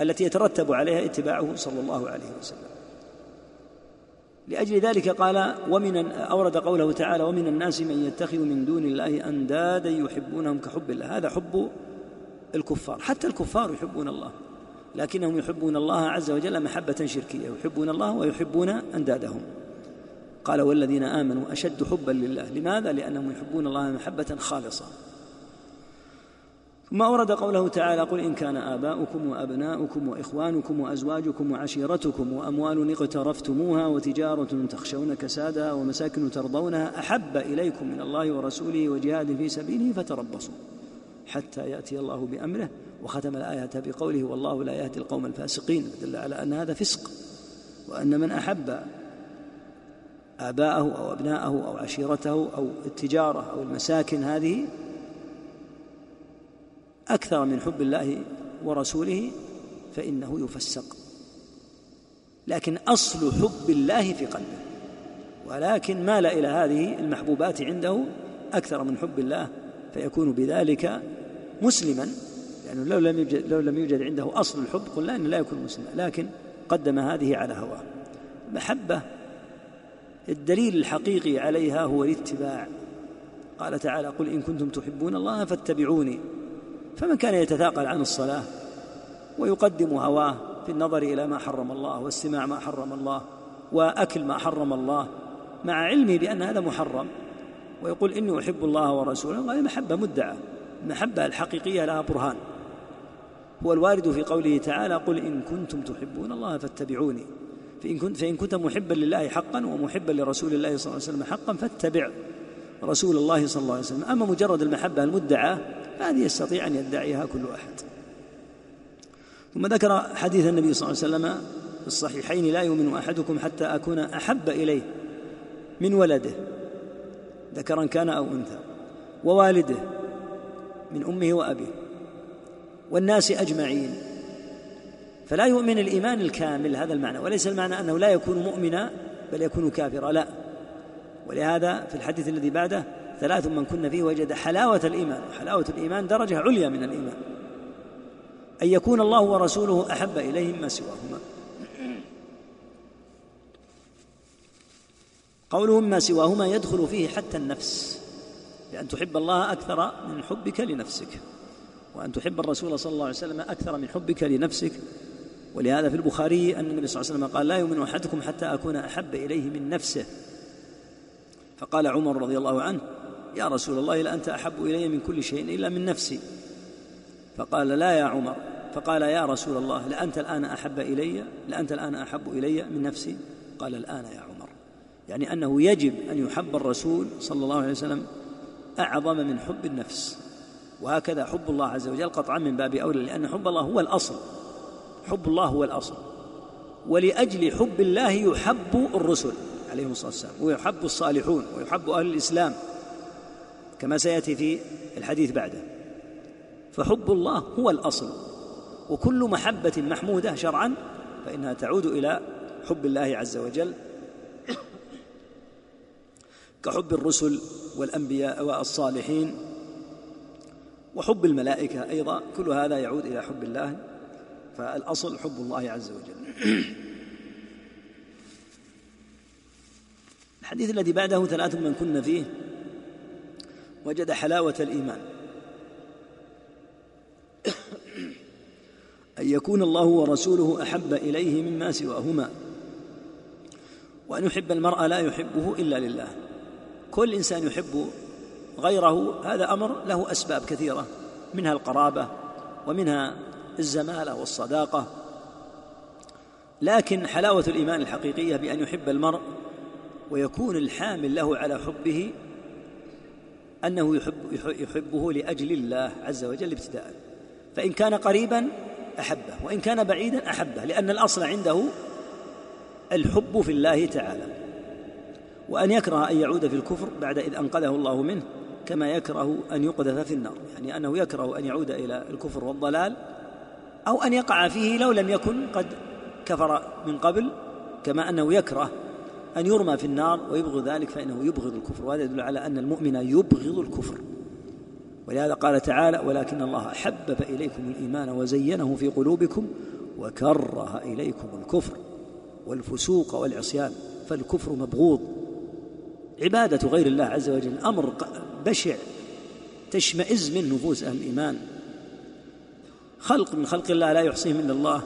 التي يترتب عليها اتباعه صلى الله عليه وسلم. لأجل ذلك قال ومن أورد قوله تعالى ومن الناس من يتخذ من دون الله أندادا يحبونهم كحب الله. هذا حب الكفار. حتى الكفار يحبون الله لكنهم يحبون الله عز وجل محبة شركية يحبون الله ويحبون أندادهم. قال والذين آمنوا أشد حبا لله. لماذا؟ لأنهم يحبون الله محبة خالصة. ثم أورد قوله تعالى قل إن كان آباؤكم وأبناؤكم وإخوانكم وأزواجكم وعشيرتكم وأموال اقترفتموها وتجارة تخشون كسادها ومساكن ترضونها أحب إليكم من الله ورسوله وجهاد في سبيله فتربصوا حتى يأتي الله بأمره وختم الآية بقوله والله لا يهدي القوم الفاسقين. دل على أن هذا فسق وأن من أحب آباءه أو أبناءه أو عشيرته أو التجارة أو المساكن هذه أكثر من حب الله ورسوله فإنه يفسق. لكن أصل حب الله في قلبه. ولكن مال إلى هذه المحبوبات عنده أكثر من حب الله فيكون بذلك مسلما. لأنه لو لم يوجد, لو لم يوجد عنده أصل الحب قلنا أنه لا يكون مسلما. لكن قدم هذه على هواه. محبة الدليل الحقيقي عليها هو الاتباع. قال تعالى قل إن كنتم تحبون الله فاتبعوني. فمن كان يتثاقل عن الصلاة ويقدم هواه في النظر إلى ما حرم الله واستماع ما حرم الله وأكل ما حرم الله مع علمه بأن هذا محرم ويقول إني أحب الله ورسوله هذه محبة مدعى المحبة الحقيقية لها برهان. هو الوارد في قوله تعالى قل إن كنتم تحبون الله فاتبعوني. فإن كنت, فإن كنت محبا لله حقا ومحبا لرسول الله صلى الله عليه وسلم حقا فاتبع رسول الله صلى الله عليه وسلم. أما مجرد المحبة المدعاة هذه يستطيع أن يدعيها كل أحد. ثم ذكر حديث النبي صلى الله عليه وسلم في الصحيحين لا يؤمن أحدكم حتى أكون أحب إليه من ولده ذكرا كان أو أنثى ووالده من أمه وأبيه والناس أجمعين. فلا يؤمن الإيمان الكامل هذا المعنى. وليس المعنى أنه لا يكون مؤمنا بل يكون كافرا لا. ولهذا في الحديث الذي بعده ثلاث من كن فيه وجد حلاوة الإيمان. حلاوة الإيمان درجة عليا من الإيمان. أن يكون الله ورسوله أحب إليه مما سواهما. قوله مما سواهما يدخل فيه حتى النفس. بأن تحب الله أكثر من حبك لنفسك. وأن تحب الرسول صلى الله عليه وسلم أكثر من حبك لنفسك. ولهذا في البخاري أن النبي صلى الله عليه وسلم قال لا يؤمن أحدكم حتى أكون أحب إليه من نفسه. فقال عمر رضي الله عنه يا رسول الله لأنت أحب إلي من كل شيء إلا من نفسي. فقال لا يا عمر. فقال يا رسول الله لأنت الآن أحب إلي؟ لأنت الآن أحب إلي من نفسي؟ قال الآن يا عمر. يعني أنه يجب أن يحب الرسول صلى الله عليه وسلم أعظم من حب النفس. وهكذا حب الله عز وجل قطعا من باب أولى لأن حب الله هو الأصل. حب الله هو الأصل ولأجل حب الله يحب الرسل عليهم الصلاة والسلام ويحب الصالحون ويحب أهل الإسلام كما سيأتي في الحديث بعده. فحب الله هو الأصل وكل محبة محمودة شرعا فإنها تعود إلى حب الله عز وجل كحب الرسل والأنبياء والصالحين وحب الملائكة أيضا كل هذا يعود إلى حب الله فالأصل حب الله عز وجل. الحديث الذي بعده ثلاث من كن فيه وجد حلاوة الإيمان. أن يكون الله ورسوله أحب إليه مما سواهما وأن يحب المرء لا يحبه إلا لله. كل إنسان يحب غيره هذا أمر له أسباب كثيرة منها القرابة ومنها الزمالة والصداقة. لكن حلاوة الإيمان الحقيقية بأن يحب المرء ويكون الحامل له على حبه أنه يحب يحبه لأجل الله عز وجل ابتداء. فإن كان قريبا أحبه وإن كان بعيدا أحبه لأن الأصل عنده الحب في الله تعالى. وأن يكره أن يعود في الكفر بعد إذ أنقذه الله منه كما يكره أن يقذف في النار. يعني أنه يكره أن يعود إلى الكفر والضلال أو أن يقع فيه لو لم يكن قد كفر من قبل كما أنه يكره أن يرمى في النار ويبغض ذلك فإنه يبغض الكفر. وهذا يدل على أن المؤمن يبغض الكفر. ولهذا قال تعالى ولكن الله حبب إليكم الإيمان وزينه في قلوبكم وكره إليكم الكفر والفسوق والعصيان فالكفر مبغوض. عبادة غير الله عز وجل أمر بشع تشمئز من نفوس أهل الإيمان. خلق من خلق الله لا يحصيهم إلا الله.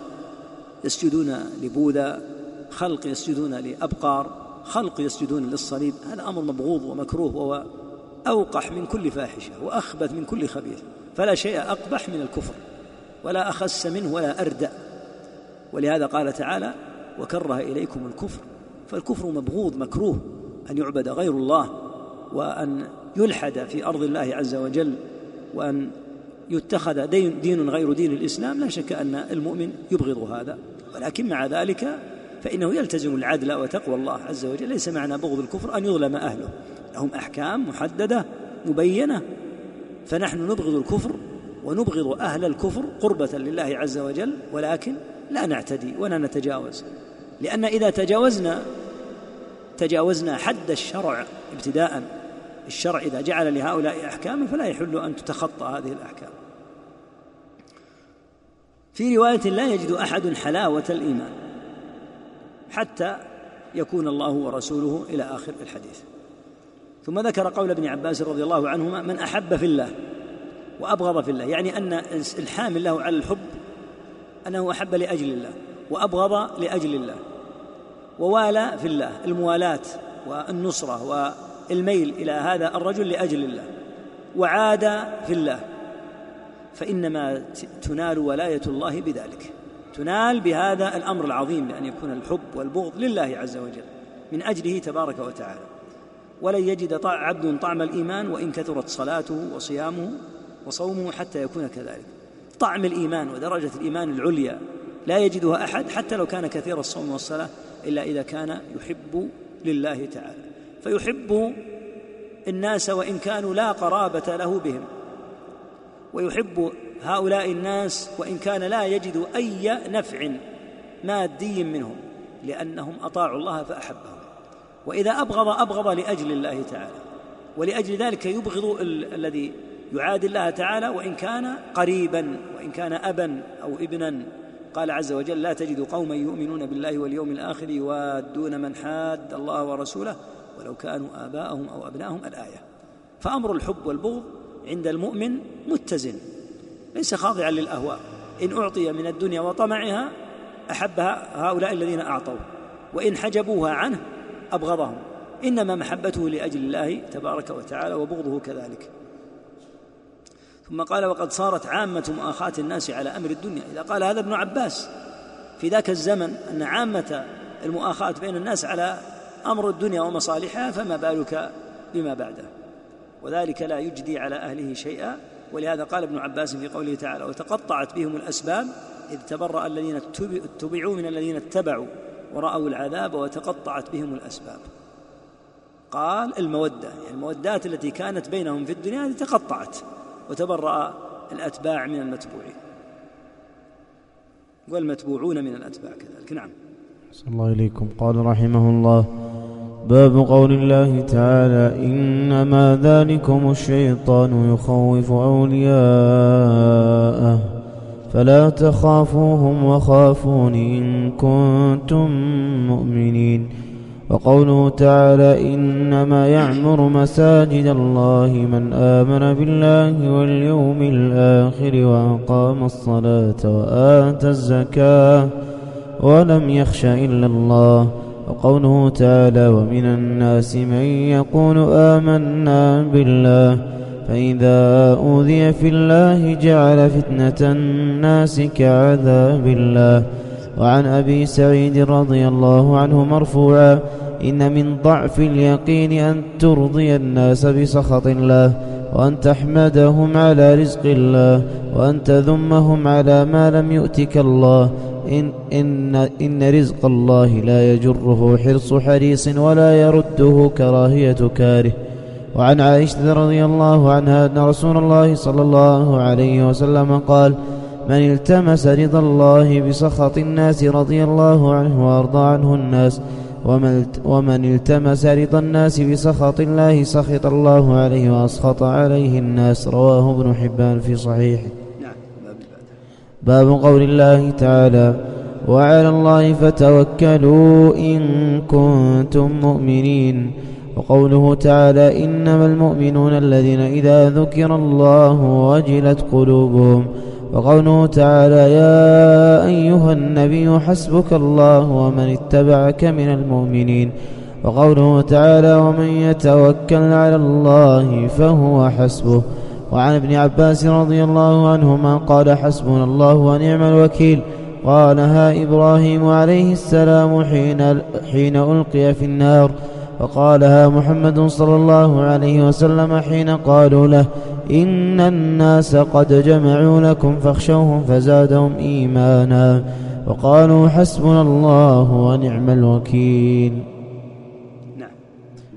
يسجدون لبوذا خلق يسجدون لأبقار خلق يسجدون للصليب. هذا أمر مبغوض ومكروه وهو أوقح من كل فاحشة وأخبث من كل خبيث. فلا شيء أقبح من الكفر ولا أخس منه ولا أردأ. ولهذا قال تعالى وكره إليكم الكفر. فالكفر مبغوض مكروه أن يعبد غير الله وأن يلحد في أرض الله عز وجل وأن يتخذ دين, غير دين الإسلام لا شك أن المؤمن يبغض هذا. ولكن مع ذلك فإنه يلتزم العدل وتقوى الله عز وجل. ليس معنى بغض الكفر أن يظلم أهله. لهم أحكام محددة مبينة. فنحن نبغض الكفر ونبغض أهل الكفر قربة لله عز وجل ولكن لا نعتدي ولا نتجاوز. لأن إذا تجاوزنا تجاوزنا حد الشرع ابتداء. الشرع إذا جعل لهؤلاء أحكاما فلا يحل أن تتخطى هذه الأحكام. في رواية لا يجد أحد حلاوة الإيمان حتى يكون الله ورسوله إلى آخر الحديث. ثم ذكر قول ابن عباس رضي الله عنهما من أحب في الله وأبغض في الله. يعني أن الحامل له على الحب أنه أحب لأجل الله وأبغض لأجل الله ووالى في الله الموالاة والنصرة والميل إلى هذا الرجل لأجل الله وعاد في الله. فإنما تنال ولاية الله بذلك. تنال بهذا الأمر العظيم لأن يكون الحب والبغض لله عز وجل من أجله تبارك وتعالى. ولن يجد عبد طعم الإيمان وإن كثرت صلاته وصيامه وصومه حتى يكون كذلك. طعم الإيمان ودرجة الإيمان العليا لا يجدها أحد حتى لو كان كثير الصوم والصلاة إلا إذا كان يحب لله تعالى. فيحب الناس وإن كانوا لا قرابة له بهم. ويحب هؤلاء الناس وإن كان لا يجد أي نفع مادي منهم لأنهم أطاعوا الله فأحبهم. وإذا أبغض أبغض لأجل الله تعالى. ولأجل ذلك يبغض الذي يعادي الله تعالى وإن كان قريبا وإن كان أبا أو ابنا. قال عز وجل لا تجد قوما يؤمنون بالله واليوم الآخر يوادون من حاد الله ورسوله ولو كانوا آباءهم أو أبناءهم الآية. فأمر الحب والبغض عند المؤمن متزن ليس خاضعا للأهواء. إن أعطي من الدنيا وطمعها أحبها هؤلاء الذين أعطوا وإن حجبوها عنه أبغضهم. إنما محبته لأجل الله تبارك وتعالى وبغضه كذلك. ثم قال وقد صارت عامة مؤاخاة الناس على أمر الدنيا. إذا قال هذا ابن عباس في ذاك الزمن أن عامة المؤاخاة بين الناس على أمر الدنيا ومصالحها فما بالك بما بعده؟ وذلك لا يجدي على أهله شيئا. ولهذا قال ابن عباس في قوله تعالى وتقطعت بهم الأسباب إذ تبرأ الذين اتبعوا من الذين اتبعوا ورأوا العذاب وتقطعت بهم الأسباب. قال المودة. يعني المودات التي كانت بينهم في الدنيا تقطعت وتبرأ الأتباع من المتبوعين. والمتبوعون من الأتباع كذلك. نعم. صلى الله إليكم. قال رحمه الله باب قول الله تعالى إنما ذلكم الشيطان يخوف أولياءه فلا تخافوهم وخافون إن كنتم مؤمنين وقوله تعالى إنما يعمر مساجد الله من آمن بالله واليوم الآخر وأقام الصلاة وآتى الزكاة ولم يخش إلا الله وقوله تعالى ومن الناس من يقول آمنا بالله فإذا أوذي في الله جعل فتنة الناس كعذاب الله وعن أبي سعيد رضي الله عنه مرفوعا إن من ضعف اليقين أن ترضي الناس بسخط الله وأن تحمدهم على رزق الله وأن تذمهم على ما لم يؤتك الله إن, إن, إن رزق الله لا يجره حرص حريص ولا يرده كراهية كاره. وعن عائشة رضي الله عنها أن رسول الله صلى الله عليه وسلم قال من التمس رضا الله بسخط الناس رضي الله عنه وأرضى عنه الناس ومن التمس رضا الناس بسخط الله سخط الله عليه وأسخط عليه الناس. رواه ابن حبان في صحيحه. باب قول الله تعالى وعلى الله فتوكلوا إن كنتم مؤمنين. وقوله تعالى إنما المؤمنون الذين إذا ذكر الله وجلت قلوبهم. وقوله تعالى يا أيها النبي حسبك الله ومن اتبعك من المؤمنين. وقوله تعالى ومن يتوكل على الله فهو حسبه. وعن ابن عباس رضي الله عنهما قال حسبنا الله ونعم الوكيل. قالها إبراهيم عليه السلام حين, حين ألقي في النار. وقالها محمد صلى الله عليه وسلم حين قالوا له إن الناس قد جمعوا لكم فاخشوهم فزادهم إيمانا. وقالوا حسبنا الله ونعم الوكيل. نعم.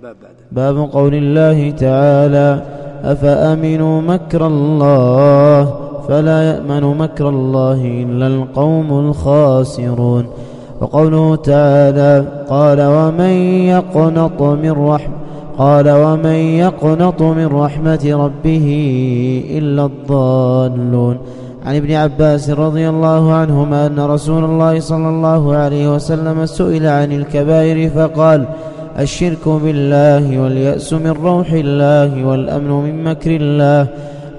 باب باب قول الله تعالى أفأمنوا مكر الله فلا يأمن مكر الله إلا القوم الخاسرون وقوله تعالى قال ومن يقنط من رحمة قال ومن يقنط من رحمة ربه إلا الضالون عن ابن عباس رضي الله عنهما أن رسول الله صلى الله عليه وسلم سئل عن الكبائر فقال الشرك بالله واليأس من روح الله والأمن من مكر الله.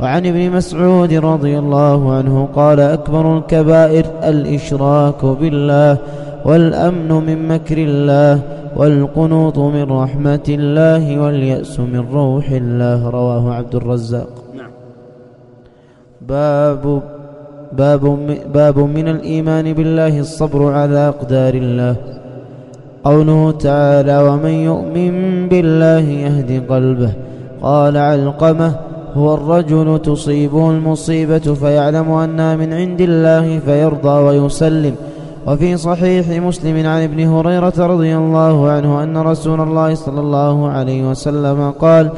وعن ابن مسعود رضي الله عنه قال أكبر الكبائر الإشراك بالله والأمن من مكر الله والقنوط من رحمة الله واليأس من روح الله. رواه عبد الرزاق. نعم. باب باب باب من الإيمان بالله الصبر على أقدار الله. قوله تعالى ومن يؤمن بالله يهد قلبه. قال علقمة هو الرجل تصيبه المصيبة فيعلم أنها من عند الله فيرضى ويسلم. وفي صحيح مسلم عن ابن هريرة رضي الله عنه أن رسول الله صلى الله عليه وسلم قال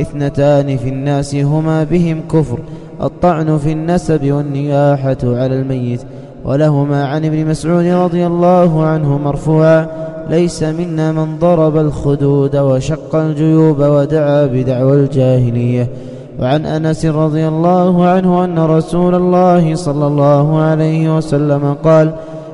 إثنتان في الناس هما بهم كفر الطعن في النسب والنياحة على الميت. ولهما عن ابن مسعود رضي الله عنه مرفوعا ليس منا من ضرب الخدود وشق الجيوب ودعا بدعوى الجاهلية. وعن أنس رضي الله عنه أن رسول الله صلى الله عليه وسلم قال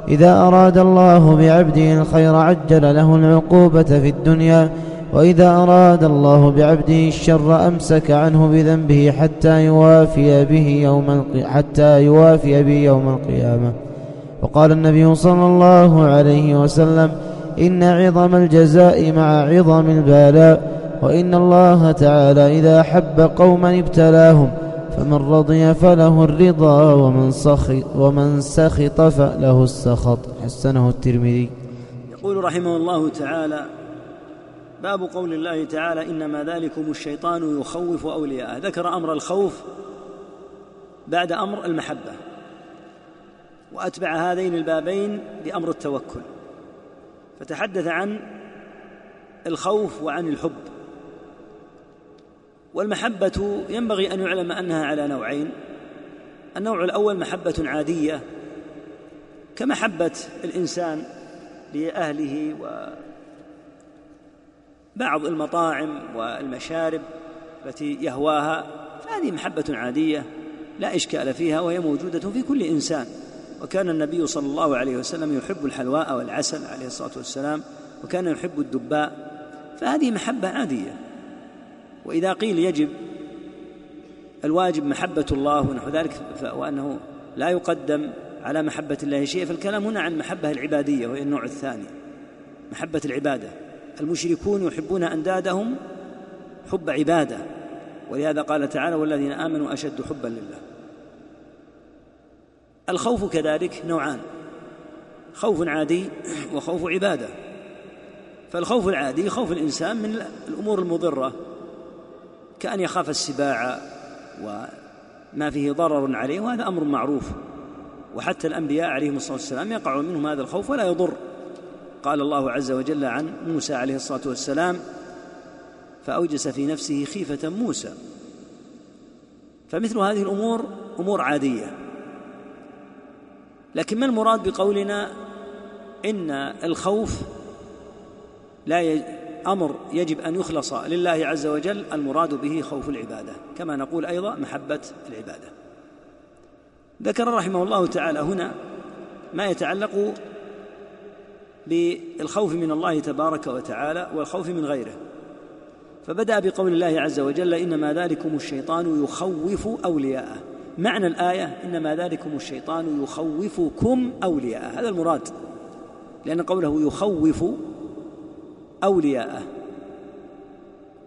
إذا أراد الله بعبده الخير عجل له العقوبة في الدنيا وإذا أراد الله بعبده الشر أمسك عنه بذنبه حتى يوافي به يوم حتى يوافي به يوم القيامة. وقال النبي صلى الله عليه وسلم إن عظم الجزاء مع عظم البلاء وإن الله تعالى إذا حب قوما ابتلاهم فمن رضي فله الرضا ومن سخط, ومن سخط فله السخط. حسنه الترمذي. يقول رحمه الله تعالى باب قول الله تعالى إنما ذلكم الشيطان يخوف أولياءه. ذكر أمر الخوف بعد أمر المحبة وأتبع هذين البابين بأمر التوكل. فتحدث عن الخوف وعن الحب. والمحبة ينبغي أن يعلم أنها على نوعين. النوع الأول محبة عادية كمحبة الإنسان لأهله وبعض المطاعم والمشارب التي يهواها فهذه محبة عادية لا إشكال فيها وهي موجودة في كل إنسان. وكان النبي صلى الله عليه وسلم يحب الحلواء والعسل عليه الصلاة والسلام وكان يحب الدباء فهذه محبة عادية. وإذا قيل يجب الواجب محبة الله ونحو ذلك وأنه لا يقدم على محبة الله شيء فالكلام هنا عن المحبة العبادية وهي النوع الثاني محبة العبادة. المشركون يحبون أندادهم حب عبادة ولهذا قال تعالى والذين آمنوا أشد حبا لله. الخوف كذلك نوعان. خوف عادي وخوف عبادة. فالخوف العادي خوف الإنسان من الأمور المضرة كأن يخاف السباع وما فيه ضرر عليه وهذا أمر معروف. وحتى الأنبياء عليهم الصلاة والسلام يقع منهم هذا الخوف ولا يضر. قال الله عز وجل عن موسى عليه الصلاة والسلام فأوجس في نفسه خيفة موسى. فمثل هذه الأمور أمور عادية. لكن ما المراد بقولنا إن الخوف لا أمر يجب أن يخلص لله عز وجل المراد به خوف العبادة كما نقول أيضا محبة العبادة. ذكر رحمه الله تعالى هنا ما يتعلق بالخوف من الله تبارك وتعالى والخوف من غيره. فبدأ بقول الله عز وجل إنما ذلكم الشيطان يخوف أولياءه. معنى الآية إنما ذلكم الشيطان يخوفكم أولياءه. هذا المراد لأن قوله يخوف أولياءه.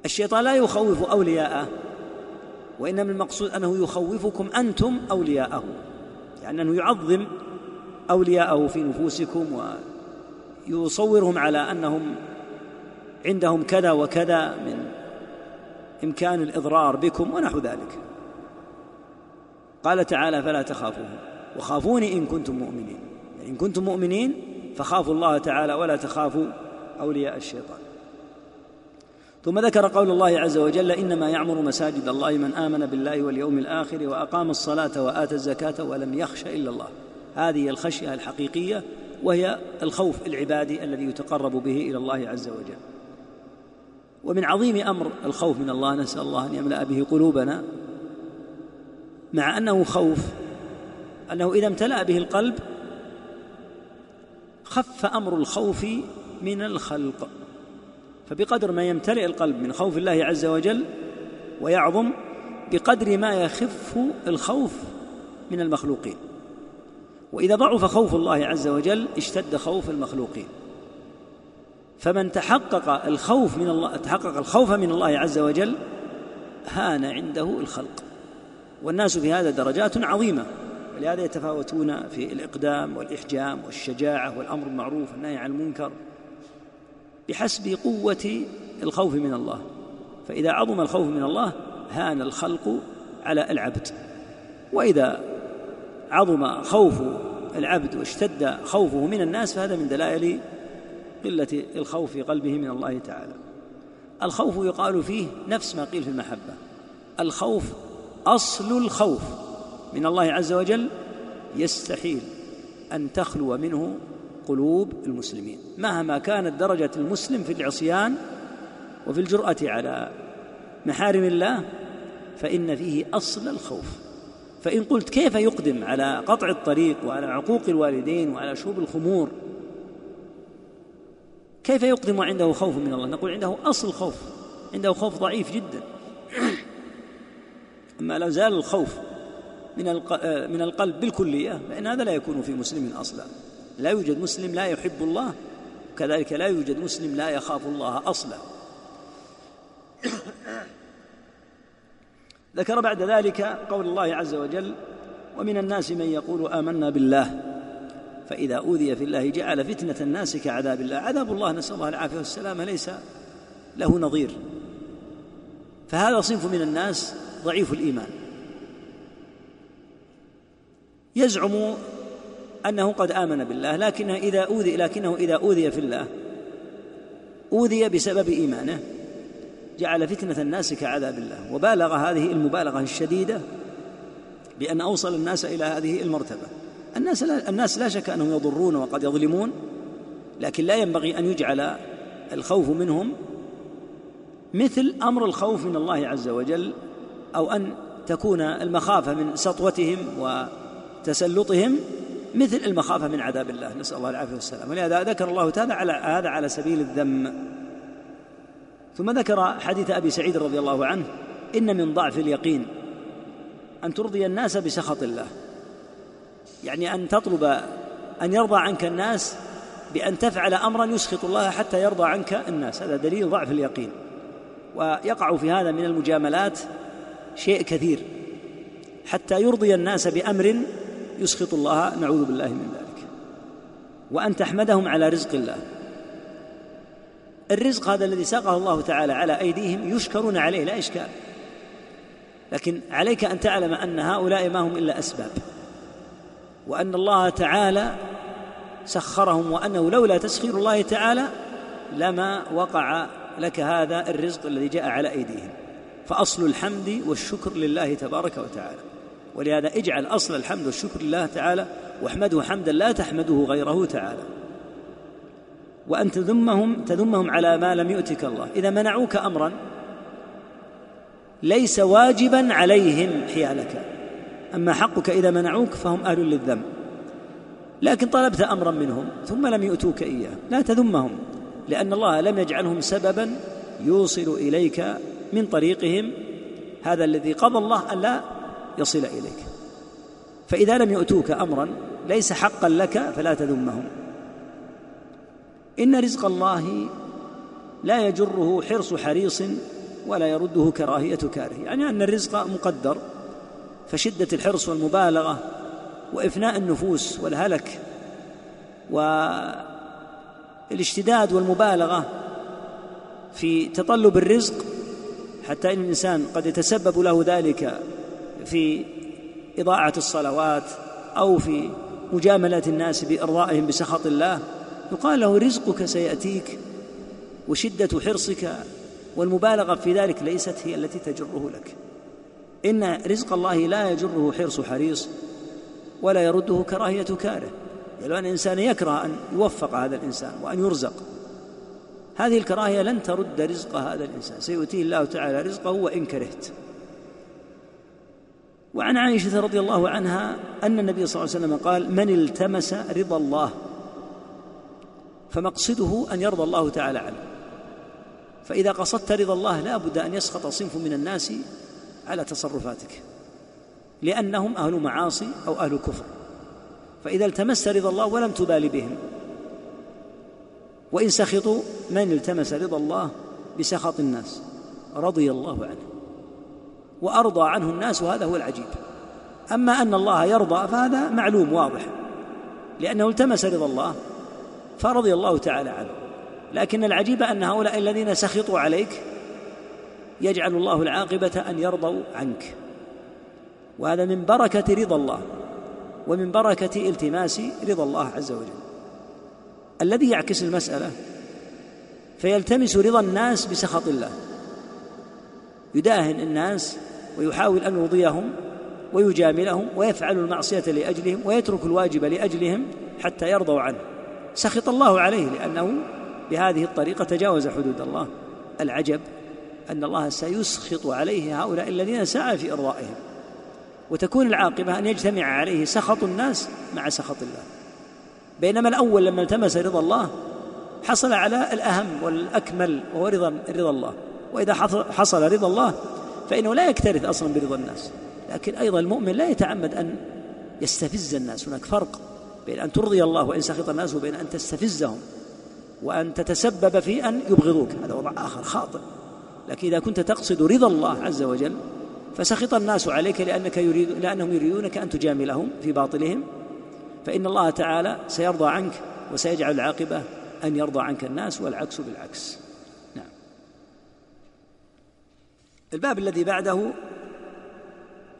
الشيطان لا يخوف أولياءه وإنما المقصود أنه يخوفكم أنتم أولياءه يعني أنه يعظم أولياءه في نفوسكم ويصورهم على أنهم عندهم كذا وكذا من إمكان الإضرار بكم ونحو ذلك. قال تعالى فلا تخافوهم وخافوني إن كنتم مؤمنين. يعني إن كنتم مؤمنين فخافوا الله تعالى ولا تخافوا أولياء الشيطان. ثم ذكر قول الله عز وجل إنما يعمر مساجد الله من آمن بالله واليوم الآخر وأقام الصلاة وآتى الزكاة ولم يخش إلا الله. هذه الخشية الحقيقية وهي الخوف العبادي الذي يتقرب به إلى الله عز وجل. ومن عظيم أمر الخوف من الله نسأل الله أن يملأ به قلوبنا مع أنه خوف أنه إذا امتلأ به القلب خف أمر الخوف من الخلق. فبقدر ما يمتلئ القلب من خوف الله عز وجل ويعظم بقدر ما يخف الخوف من المخلوقين. وإذا ضعف خوف الله عز وجل اشتد خوف المخلوقين. فمن تحقق الخوف من الله تحقق الخوف من الله عز وجل هان عنده الخلق. والناس في هذا درجات عظيمة. ولهذا يتفاوتون في الإقدام والإحجام والشجاعة والأمر بالمعروف والنهي عن المنكر بحسب قوة الخوف من الله. فإذا عظم الخوف من الله هان الخلق على العبد. وإذا عظم خوف العبد واشتد خوفه من الناس فهذا من دلائل قلة الخوف في قلبه من الله تعالى. الخوف يقال فيه نفس ما قيل في المحبة. الخوف أصل الخوف من الله عز وجل يستحيل أن تخلو منه قلوب المسلمين. مهما كانت درجة المسلم في العصيان وفي الجرأة على محارم الله فإن فيه أصل الخوف. فإن قلت كيف يقدم على قطع الطريق وعلى عقوق الوالدين وعلى شرب الخمور كيف يقدم عنده خوف من الله؟ نقول عنده أصل خوف عنده خوف ضعيف جدا. أما لو زال الخوف من من القلب بالكلية فإن هذا لا يكون في مسلم أصلا. لا يوجد مسلم لا يحب الله وكذلك لا يوجد مسلم لا يخاف الله أصلا. ذكر بعد ذلك قول الله عز وجل ومن الناس من يقول آمنا بالله فإذا أوذي في الله جعل فتنة الناس كعذاب الله. عذاب الله نسأل الله العافية والسلامه ليس له نظير. فهذا صنف من الناس ضعيف الإيمان. يزعم أنه قد آمن بالله لكنه إذا أوذي لكنه إذا أوذي في الله أوذي بسبب إيمانه. جعل فتنة الناس كعذاب الله وبالغ هذه المبالغة الشديدة بأن أوصل الناس إلى هذه المرتبة. الناس لا الناس لا شك أنهم يضرون وقد يظلمون لكن لا ينبغي أن يجعل الخوف منهم مثل أمر الخوف من الله عز وجل أو أن تكون المخافة من سطوتهم وتسلطهم مثل المخافة من عذاب الله. نسأل الله العافية والسلام. ولهذا ذكر الله تعالى على هذا على سبيل الذم. ثم ذكر حديث أبي سعيد رضي الله عنه إن من ضعف اليقين أن ترضي الناس بسخط الله. يعني أن تطلب أن يرضى عنك الناس بأن تفعل أمرا يسخط الله حتى يرضى عنك الناس. هذا دليل ضعف اليقين. ويقع في هذا من المجاملات شيء كثير حتى يرضي الناس بأمر يسخط الله نعوذ بالله من ذلك. وأن تحمدهم على رزق الله. الرزق هذا الذي ساقه الله تعالى على أيديهم يشكرون عليه لا إشكال. لكن عليك أن تعلم أن هؤلاء ما هم إلا أسباب. وأن الله تعالى سخرهم وأنه لولا تسخير الله تعالى لما وقع لك هذا الرزق الذي جاء على أيديهم. فأصل الحمد والشكر لله تبارك وتعالى. ولهذا اجعل أصل الحمد والشكر لله تعالى واحمده حمدا لا تحمده غيره تعالى. وان تذمهم تذمهم على ما لم يؤتك الله. إذا منعوك أمرا ليس واجبا عليهم حيالك. أما حقك إذا منعوك فهم أهل للذم. لكن طلبت أمرا منهم ثم لم يؤتوك إياه. لا تذمهم. لأن الله لم يجعلهم سببا يوصل إليك من طريقهم. هذا الذي قضى الله أن لا يصل إليك. فإذا لم يؤتوك أمرا ليس حقا لك فلا تذمهم. إن رزق الله لا يجره حرص حريص ولا يرده كراهية كاره. يعني أن الرزق مقدر فشدة الحرص والمبالغة وإفناء النفوس والهلك والاشتداد والمبالغة في تطلب الرزق حتى إن الإنسان قد يتسبب له ذلك في إضاعة الصلوات أو في مجاملة الناس بإرضائهم بسخط الله يقال له رزقك سيأتيك وشدة حرصك والمبالغة في ذلك ليست هي التي تجره لك. إن رزق الله لا يجره حرص حريص ولا يرده كراهية كاره. يعني لو أن الإنسان يكره أن يوفق هذا الإنسان وأن يرزق. هذه الكراهية لن ترد رزق هذا الإنسان. سيؤتيه الله تعالى رزقه وإن كرهت. وعن عائشة رضي الله عنها أن النبي صلى الله عليه وسلم قال من التمس رضا الله فمقصده أن يرضى الله تعالى عنه. فإذا قصدت رضا الله لا بد أن يسخط صنف من الناس على تصرفاتك. لأنهم أهل معاصي أو أهل كفر. فإذا التمست رضا الله ولم تبال بهم. وإن سخطوا من التمس رضا الله بسخط الناس؟ رضي الله عنه. وأرضى عنه الناس وهذا هو العجيب. أما أن الله يرضى فهذا معلوم واضح. لأنه التمس رضا الله فرضي الله تعالى عنه. لكن العجيب أن هؤلاء الذين سخطوا عليك يجعل الله العاقبة أن يرضوا عنك. وهذا من بركة رضا الله. ومن بركة التماس رضا الله عز وجل. الذي يعكس المسألة فيلتمس رضا الناس بسخط الله. يداهن الناس ويحاول أن يرضيهم ويجاملهم ويفعل المعصية لأجلهم ويترك الواجب لأجلهم حتى يرضوا عنه. سخط الله عليه لأنه بهذه الطريقة تجاوز حدود الله. العجب أن الله سيسخط عليه هؤلاء الذين سعى في إرضائهم. وتكون العاقبة أن يجتمع عليه سخط الناس مع سخط الله. بينما الأول لما التمس رضا الله حصل على الأهم والأكمل وهو رضا رضا الله. وإذا حصل رضا الله فإنه لا يكترث أصلا برضا الناس. لكن أيضا المؤمن لا يتعمد أن يستفز الناس. هناك فرق بين أن ترضي الله وإن سخط الناس وبين أن تستفزهم وأن تتسبب في أن يبغضوك. هذا وضع آخر خاطئ. لكن إذا كنت تقصد رضا الله عز وجل فسخط الناس عليك لأنك يريد لأنهم يريدونك أن تجاملهم في باطلهم. فإن الله تعالى سيرضى عنك وسيجعل العاقبة أن يرضى عنك الناس والعكس بالعكس. نعم. الباب الذي بعده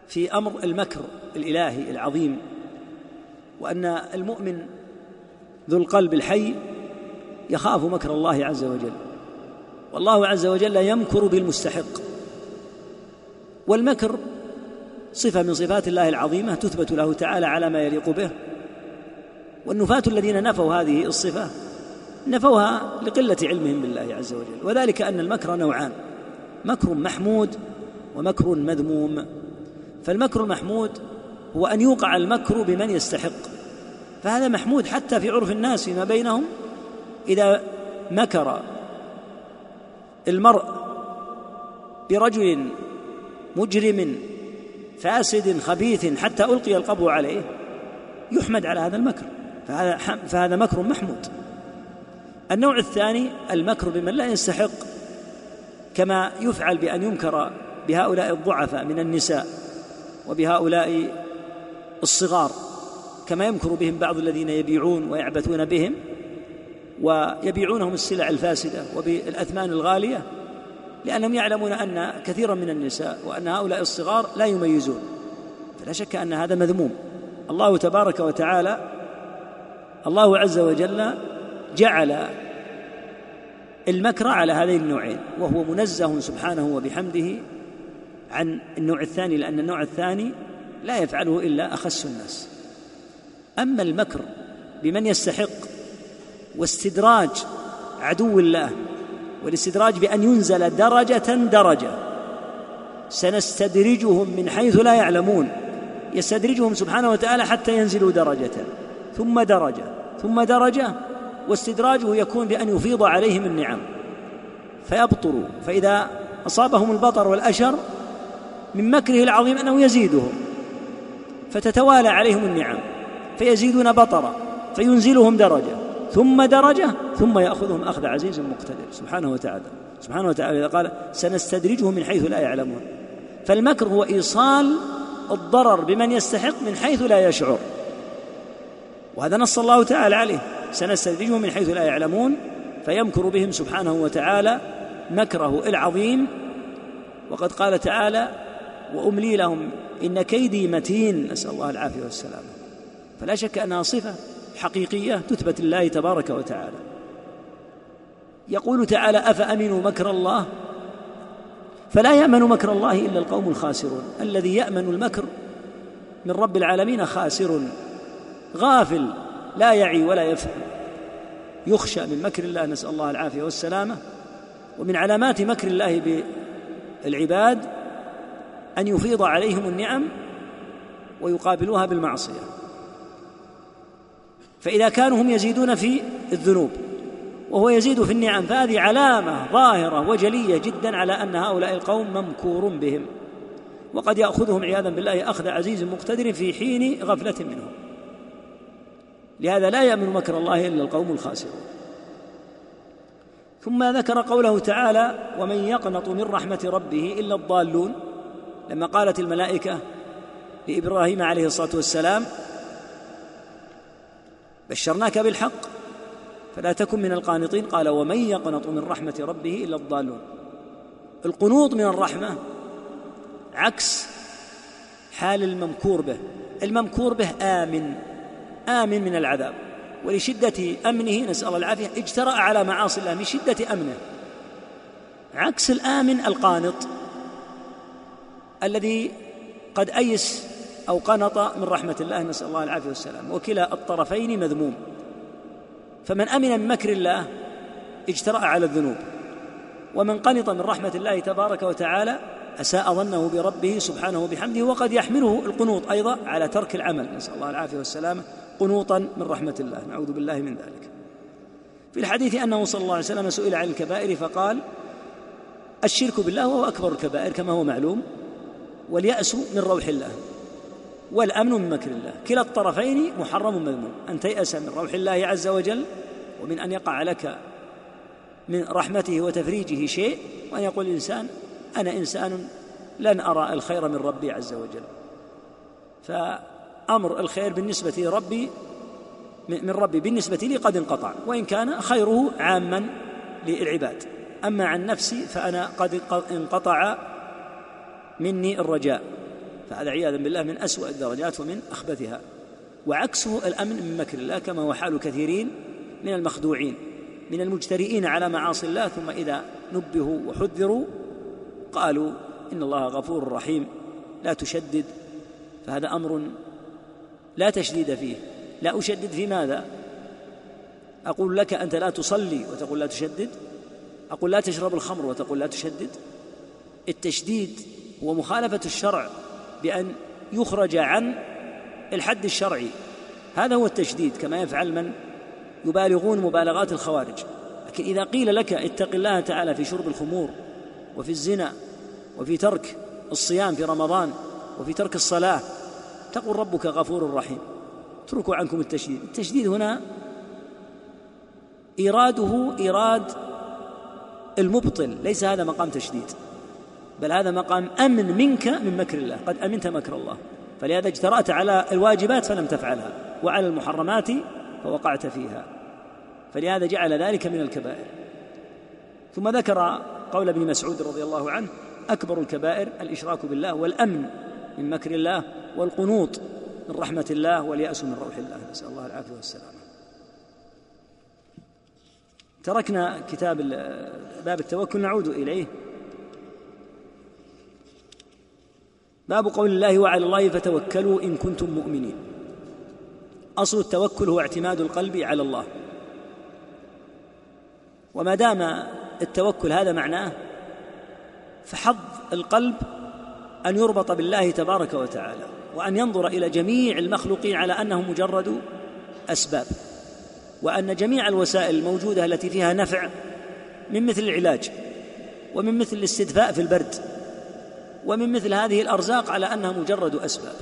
في أمر المكر الإلهي العظيم وأن المؤمن ذو القلب الحي يخاف مكر الله عز وجل. والله عز وجل يمكر بالمستحق. والمكر صفة من صفات الله العظيمة تثبت له تعالى على ما يليق به. والنفاة الذين نفوا هذه الصفة نفوها لقلة علمهم بالله عز وجل. وذلك أن المكر نوعان مكر محمود ومكر مذموم. فالمكر المحمود هو أن يوقع المكر بمن يستحق. فهذا محمود حتى في عرف الناس فيما بينهم إذا مكر المرء برجل مجرم فاسد خبيث حتى ألقي القبض عليه يحمد على هذا المكر. فهذا, فهذا مكر محمود. النوع الثاني المكر بمن لا يستحق كما يفعل بأن ينكر بهؤلاء الضعفاء من النساء وبهؤلاء الصغار كما يمكر بهم بعض الذين يبيعون ويعبثون بهم ويبيعونهم السلع الفاسدة وبالأثمان الغالية لأنهم يعلمون أن كثيرا من النساء وأن هؤلاء الصغار لا يميزون. فلا شك أن هذا مذموم. الله تبارك وتعالى الله عز وجل جعل المكر على هذين النوعين وهو منزه سبحانه وبحمده عن النوع الثاني لأن النوع الثاني لا يفعله إلا أخس الناس. أما المكر بمن يستحق واستدراج عدو الله والاستدراج بأن ينزل درجة درجة. سنستدرجهم من حيث لا يعلمون. يستدرجهم سبحانه وتعالى حتى ينزلوا درجة. ثم درجة ثم درجة واستدراجه يكون بأن يفيض عليهم النعم. فيبطروا. فإذا أصابهم البطر والأشر من مكره العظيم أنه يزيدهم. فتتوالى عليهم النعم. فيزيدون بطرا. فينزلهم درجة. ثم درجة ثم يأخذهم أخذ عزيز مقتدر. سبحانه وتعالى. سبحانه وتعالى إذا قال سنستدرجهم من حيث لا يعلمون. فالمكر هو إيصال الضرر بمن يستحق من حيث لا يشعر. وهذا نص الله تعالى عليه. سنستدرجهم من حيث لا يعلمون فيمكر بهم سبحانه وتعالى مكره العظيم. وقد قال تعالى وأملي لهم إن كيدي متين. نسأل الله العافية والسلامة. فلا شك أنها صفة. حقيقية تثبت لله تبارك وتعالى. يقول تعالى أفأمنوا مكر الله؟ فلا يأمن مكر الله إلا القوم الخاسرون. الذي يأمن المكر من رب العالمين خاسر غافل لا يعي ولا يفهم. يخشى من مكر الله نسأل الله العافية والسلامة. ومن علامات مكر الله بالعباد أن يفيض عليهم النعم ويقابلوها بالمعصية. فإذا كانوا هم يزيدون في الذنوب وهو يزيد في النعم فهذه علامة ظاهرة وجلية جدا على أن هؤلاء القوم ممكور بهم. وقد يأخذهم عياذا بالله أخذ عزيز مقتدر في حين غفلة منهم. لهذا لا يأمن مكر الله إلا القوم الخاسرون. ثم ذكر قوله تعالى ومن يقنط من رحمة ربه إلا الضالون لما قالت الملائكة لإبراهيم عليه الصلاة والسلام بشرناك بالحق فلا تكن من القانطين. قال ومن يقنط من رحمة ربه إلا الضالون. القنوط من الرحمة عكس حال الممكور به. الممكور به آمن آمن من العذاب. ولشدة أمنه نسأل الله العافية اجترأ على معاصي الله من شدة أمنه. عكس الآمن القانط الذي قد أيس أو قنط من رحمة الله نسأل الله العافية والسلام. وكلا الطرفين مذموم. فمن أمن من مكر الله اجترأ على الذنوب. ومن قنط من رحمة الله تبارك وتعالى أساء ظنه بربه سبحانه وبحمده وقد يحمله القنوط أيضا على ترك العمل. نسأل الله العافية والسلامه قنوطا من رحمة الله. نعوذ بالله من ذلك. في الحديث أنه صلى الله عليه وسلم سئل عن الكبائر فقال الشرك بالله وهو أكبر الكبائر كما هو معلوم واليأس من روح الله. والأمن من مكر الله. كلا الطرفين محرم مذموم ان تياس من روح الله عز وجل ومن أن يقع لك من رحمته وتفريجه شيء وأن يقول الانسان أنا إنسان لن أرى الخير من ربي عز وجل. فأمر الخير بالنسبة لربي من ربي بالنسبة لي قد انقطع. وإن كان خيره عاما للعباد. أما عن نفسي فأنا قد انقطع مني الرجاء. فهذا عياذا بالله من أسوأ الدرجات ومن أخبثها. وعكسه الأمن من مكر الله كما هو حال كثيرين من المخدوعين من المجترئين على معاصي الله. ثم إذا نبهوا وحذروا قالوا إن الله غفور رحيم لا تشدد. فهذا أمر لا تشديد فيه. لا أشدد في ماذا؟ أقول لك أنت لا تصلي وتقول لا تشدد. أقول لا تشرب الخمر وتقول لا تشدد. التشديد هو مخالفة الشرع. بأن يخرج عن الحد الشرعي. هذا هو التشديد كما يفعل من يبالغون مبالغات الخوارج. لكن إذا قيل لك اتق الله تعالى في شرب الخمور وفي الزنا وفي ترك الصيام في رمضان وفي ترك الصلاة تقول ربك غفور رحيم. اتركوا عنكم التشديد. التشديد هنا إيراده إيراد المبطل ليس هذا مقام تشديد. بل هذا مقام أمن منك من مكر الله. قد أمنت مكر الله. فلهذا اجترأت على الواجبات فلم تفعلها وعلى المحرمات فوقعت فيها. فلهذا جعل ذلك من الكبائر. ثم ذكر قول ابن مسعود رضي الله عنه أكبر الكبائر الإشراك بالله والأمن من مكر الله والقنوط من رحمة الله واليأس من روح الله. نسأل الله العافية والسلامة. تركنا كتاب باب التوكل نعود إليه. باب قول الله وعلى الله فتوكلوا إن كنتم مؤمنين. أصل التوكل هو اعتماد القلب على الله. وما دام التوكل هذا معناه فحظ القلب أن يربط بالله تبارك وتعالى وأن ينظر إلى جميع المخلوقين على أنهم مجرد أسباب وأن جميع الوسائل الموجودة التي فيها نفع من مثل العلاج ومن مثل الاستدفاء في البرد. ومن مثل هذه الأرزاق على أنها مجرد أسباب.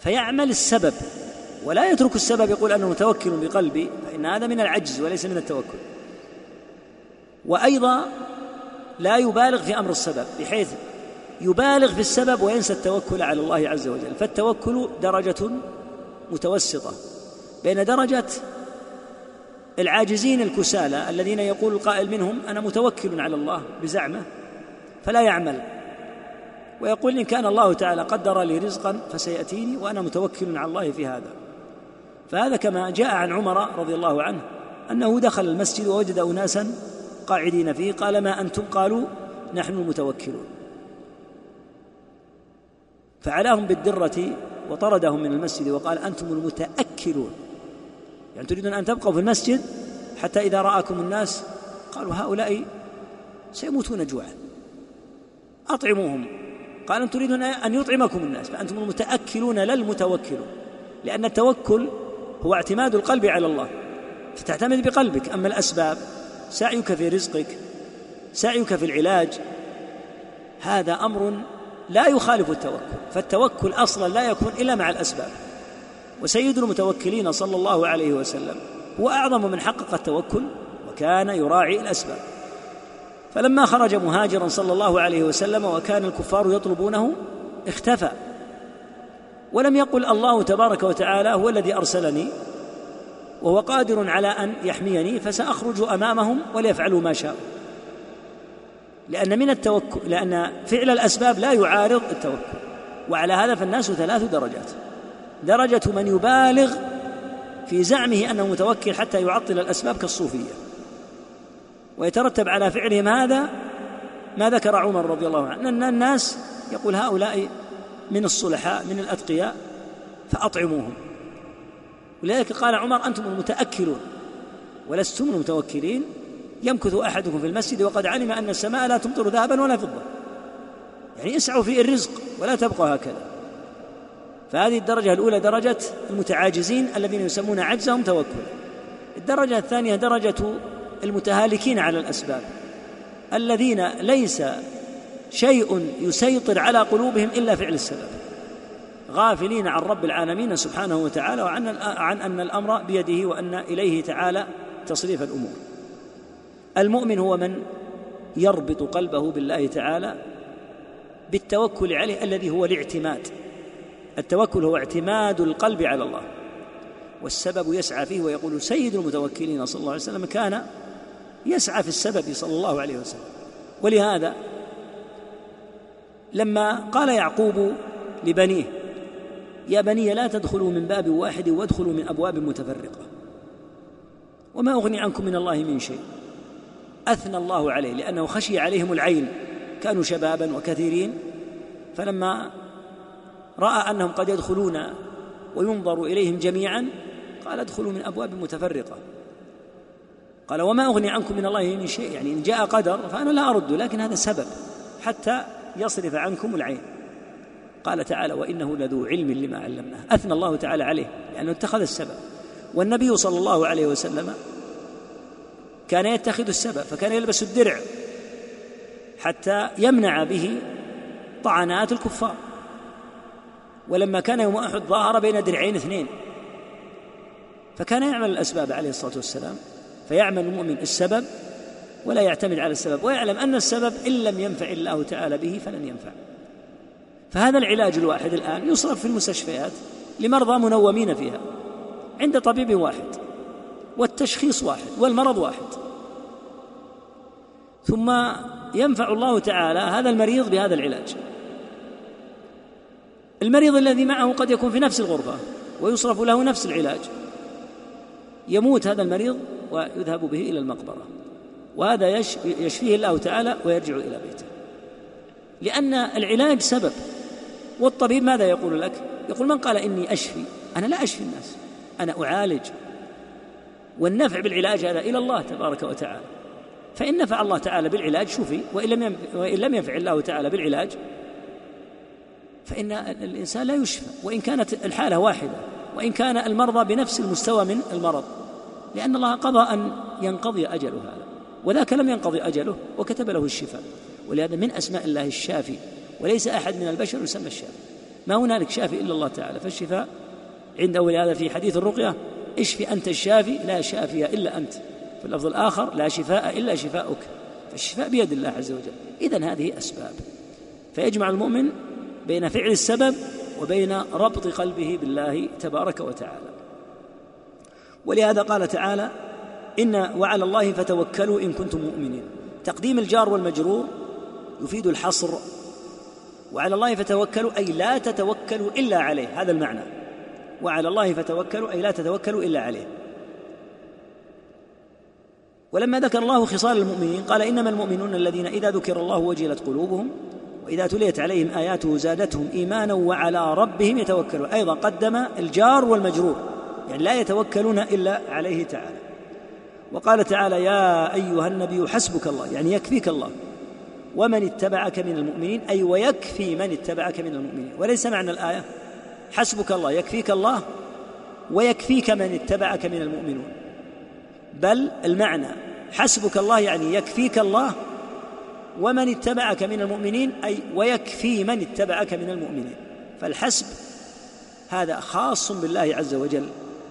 فيعمل السبب ولا يترك السبب يقول أنه متوكل بقلبي فإن هذا من العجز وليس من التوكل. وأيضا لا يبالغ في أمر السبب بحيث يبالغ في السبب وينسى التوكل على الله عز وجل. فالتوكل درجة متوسطة بين درجة العاجزين الكسالى الذين يقول القائل منهم أنا متوكل على الله بزعمه فلا يعمل. ويقول إن كان الله تعالى قدر لي رزقا فسيأتيني وأنا متوكل على الله في هذا. فهذا كما جاء عن عمر رضي الله عنه أنه دخل المسجد ووجد أناسا قاعدين فيه قال ما أنتم؟ قالوا نحن المتوكلون. فعلاهم بالدرة وطردهم من المسجد وقال أنتم المتأكلون. يعني تريدون أن تبقوا في المسجد حتى إذا رآكم الناس قالوا هؤلاء سيموتون جوعا. أطعموهم. قال أن تريدون أن يطعمكم الناس فأنتم المتأكلون لا المتوكلون لأن التوكل هو اعتماد القلب على الله فتعتمد بقلبك. أما الأسباب سعيك في رزقك سعيك في العلاج هذا أمر لا يخالف التوكل فالتوكل أصلا لا يكون إلا مع الأسباب. وسيد المتوكلين صلى الله عليه وسلم هو أعظم من حقق التوكل وكان يراعي الأسباب. فلما خرج مهاجرا صلى الله عليه وسلم وكان الكفار يطلبونه اختفى. ولم يقل الله تبارك وتعالى هو الذي أرسلني وهو قادر على أن يحميني فسأخرج أمامهم وليفعلوا ما شاءوا. لأن من التوكل لأن فعل الأسباب لا يعارض التوكل. وعلى هذا فالناس ثلاث درجات. درجة من يبالغ في زعمه أنه متوكل حتى يعطل الأسباب كالصوفية. ويترتب على فعلهم هذا ما ذكر عمر رضي الله عنه. ان الناس يقول هؤلاء من الصلحاء من الأتقياء فأطعموهم. ولذلك قال عمر أنتم المتأكلون ولستم المتوكلين. يمكث أحدكم في المسجد وقد علم أن السماء لا تمطر ذهبا ولا فضة. يعني اسعوا في الرزق ولا تبقوا هكذا. فهذه الدرجة الأولى درجة المتعاجزين الذين يسمون عجزهم توكلا الدرجة الثانية درجة المتهالكين على الأسباب. الذين ليس شيء يسيطر على قلوبهم إلا فعل السبب. غافلين عن رب العالمين سبحانه وتعالى وعن عن أن الأمر بيده وأن إليه تعالى تصريف الأمور. المؤمن هو من يربط قلبه بالله تعالى بالتوكل عليه الذي هو الاعتماد. التوكل هو اعتماد القلب على الله. والسبب يسعى فيه ويقول سيد المتوكلين صلى الله عليه وسلم كان يسعى في السبب صلى الله عليه وسلم. ولهذا لما قال يعقوب لبنيه يا بني لا تدخلوا من باب واحد وادخلوا من أبواب متفرقة وما أغني عنكم من الله من شيء. أثنى الله عليه لأنه خشي عليهم العين كانوا شبابا وكثيرين. فلما رأى أنهم قد يدخلون وينظر إليهم جميعا قال ادخلوا من أبواب متفرقة. قال وما أغني عنكم من الله من شيء. يعني إن جاء قدر فأنا لا أرد لكن هذا سبب حتى يصرف عنكم العين. قال تعالى وإنه لذو علم لما علمناه. أثنى الله تعالى عليه لأنه اتخذ السبب. والنبي صلى الله عليه وسلم كان يتخذ السبب فكان يلبس الدرع حتى يمنع به طعنات الكفار. ولما كان يوم أحد ظاهر بين درعين اثنين فكان يعمل الأسباب عليه الصلاة والسلام. فيعمل المؤمن السبب ولا يعتمد على السبب ويعلم أن السبب إن لم ينفع الله تعالى به فلن ينفع. فهذا العلاج الواحد الآن يصرف في المستشفيات لمرضى منومين فيها عند طبيب واحد والتشخيص واحد والمرض واحد. ثم ينفع الله تعالى هذا المريض بهذا العلاج. المريض الذي معه قد يكون في نفس الغرفة ويصرف له نفس العلاج. يموت هذا المريض ويذهب به إلى المقبرة. وهذا يشفيه الله تعالى ويرجع إلى بيته. لأن العلاج سبب. والطبيب ماذا يقول لك؟ يقول من قال إني أشفي؟ أنا لا أشفي الناس. أنا أعالج. والنفع بالعلاج هذا إلى الله تبارك وتعالى. فإن نفع الله تعالى بالعلاج شفي وإن لم ينفع الله تعالى بالعلاج فإن الإنسان لا يشفى. وإن كانت الحالة واحدة وإن كان المرضى بنفس المستوى من المرض. لأن الله قضى أن ينقضي أجله هذا وذاك لم ينقضي أجله وكتب له الشفاء. ولهذا من أسماء الله الشافي وليس أحد من البشر يسمى الشافي. ما هنالك شافي إلا الله تعالى فالشفاء عنده ولهذا في حديث الرقية اشفي أنت الشافي؟ لا شافي إلا أنت. في اللفظ الآخر لا شفاء إلا شفاؤك. فالشفاء بيد الله عز وجل. إذا هذه أسباب. فيجمع المؤمن بين فعل السبب وبين ربط قلبه بالله تبارك وتعالى. ولهذا قال تعالى إن وعلى الله فتوكلوا إن كنتم مؤمنين. تقديم الجار والمجرور يفيد الحصر. وعلى الله فتوكلوا أي لا تتوكلوا إلا عليه. هذا المعنى. وعلى الله فتوكلوا أي لا تتوكلوا إلا عليه. ولما ذكر الله خصال المؤمنين قال إنما المؤمنون الذين إذا ذكر الله وجلت قلوبهم وإذا تليت عليهم آياته زادتهم إيمانا وعلى ربهم يتوكلون. أيضا قدم الجار والمجرور. يعني لا يتوكلون إلا عليه تعالى. وقال تعالى يا أيها النبي حسبك الله يعني يكفيك الله. ومن اتبعك من المؤمنين أي ويكفي من اتبعك من المؤمنين. وليس معنى الآية حسبك الله يكفيك الله ويكفيك من اتبعك من المؤمنون. بل المعنى حسبك الله يعني يكفيك الله ومن اتبعك من المؤمنين أي ويكفي من اتبعك من المؤمنين. فالحسب هذا خاص بالله عز وجل.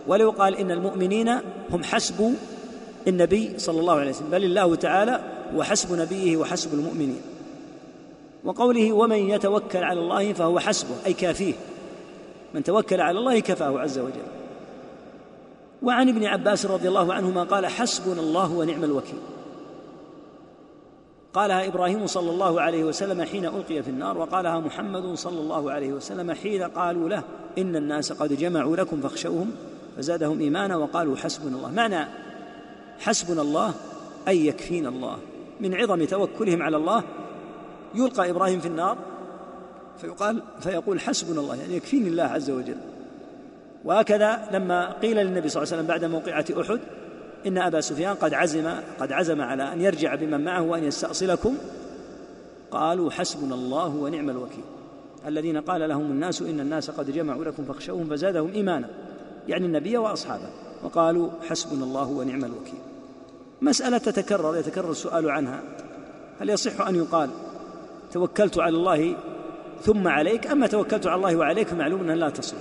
ولو قال إن المؤمنين هم حسب النبي صلى الله عليه وسلم بل الله تعالى وحسب نبيه وحسب المؤمنين. وقوله ومن يتوكل على الله فهو حسبه أي كافيه. من توكل على الله كفاه عز وجل. وعن ابن عباس رضي الله عنهما قال حسبنا الله ونعم الوكيل. قالها إبراهيم صلى الله عليه وسلم حين ألقي في النار وقالها محمد صلى الله عليه وسلم حين قالوا له إن الناس قد جمعوا لكم فاخشوهم فزادهم إيمانا وقالوا حسبنا الله. معنى حسبنا الله أي يكفينا الله. من عظم توكلهم على الله يلقى إبراهيم في النار فيقال فيقول حسبنا الله يعني يكفيني الله عز وجل. وهكذا لما قيل للنبي صلى الله عليه وسلم بعد موقعة أحد إن أبا سفيان قد عزم قد عزم على أن يرجع بمن معه وأن يستأصلكم قالوا حسبنا الله ونعم الوكيل. الذين قال لهم الناس إن الناس قد جمعوا لكم فاخشوهم فزادهم إيمانا. يعني النبي وأصحابه. وقالوا حسبنا الله ونعم الوكيل. مسألة تتكرر يتكرر السؤال عنها. هل يصح أن يقال توكلت على الله ثم عليك؟ أما توكلت على الله وعليك فمعلوم أنها لا تصلح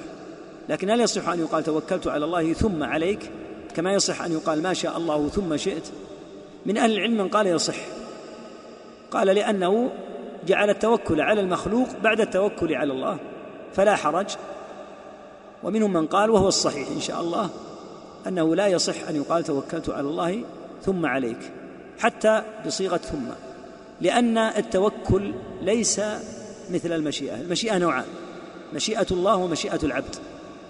لكن هل يصح أن يقال توكلت على الله ثم عليك؟ كما يصح أن يقال ما شاء الله ثم شئت. من أهل العلم من قال يصح. قال لأنه جعل التوكل على المخلوق بعد التوكل على الله. فلا حرج. ومنهم من قال وهو الصحيح إن شاء الله أنه لا يصح أن يقال توكلت على الله ثم عليك حتى بصيغة ثم لأن التوكل ليس مثل المشيئة المشيئة نوعان مشيئة الله ومشيئة العبد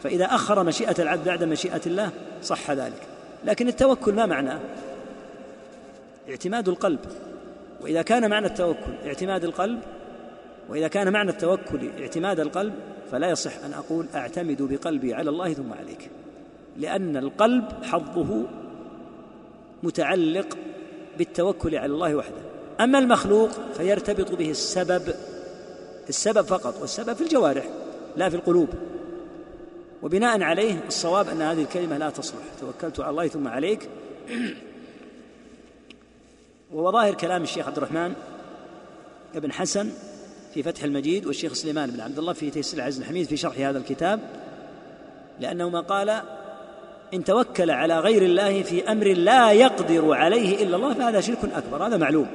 فإذا أخر مشيئة العبد بعد مشيئة الله صح ذلك لكن التوكل ما معناه؟ اعتماد القلب وإذا كان معنى التوكل اعتماد القلب وإذا كان معنى التوكل اعتماد القلب فلا يصح أن أقول أعتمد بقلبي على الله ثم عليك لأن القلب حظه متعلق بالتوكل على الله وحده. أما المخلوق فيرتبط به السبب السبب فقط والسبب في الجوارح لا في القلوب. وبناء عليه الصواب أن هذه الكلمة لا تصلح. توكلت على الله ثم عليك. وهو ظاهر كلام الشيخ عبد الرحمن بن حسن في فتح المجيد والشيخ سليمان بن عبد الله في تيسير العزيز الحميد في شرح هذا الكتاب لأنه ما قال إن توكل على غير الله في أمر لا يقدر عليه إلا الله فهذا شرك أكبر هذا معلوم.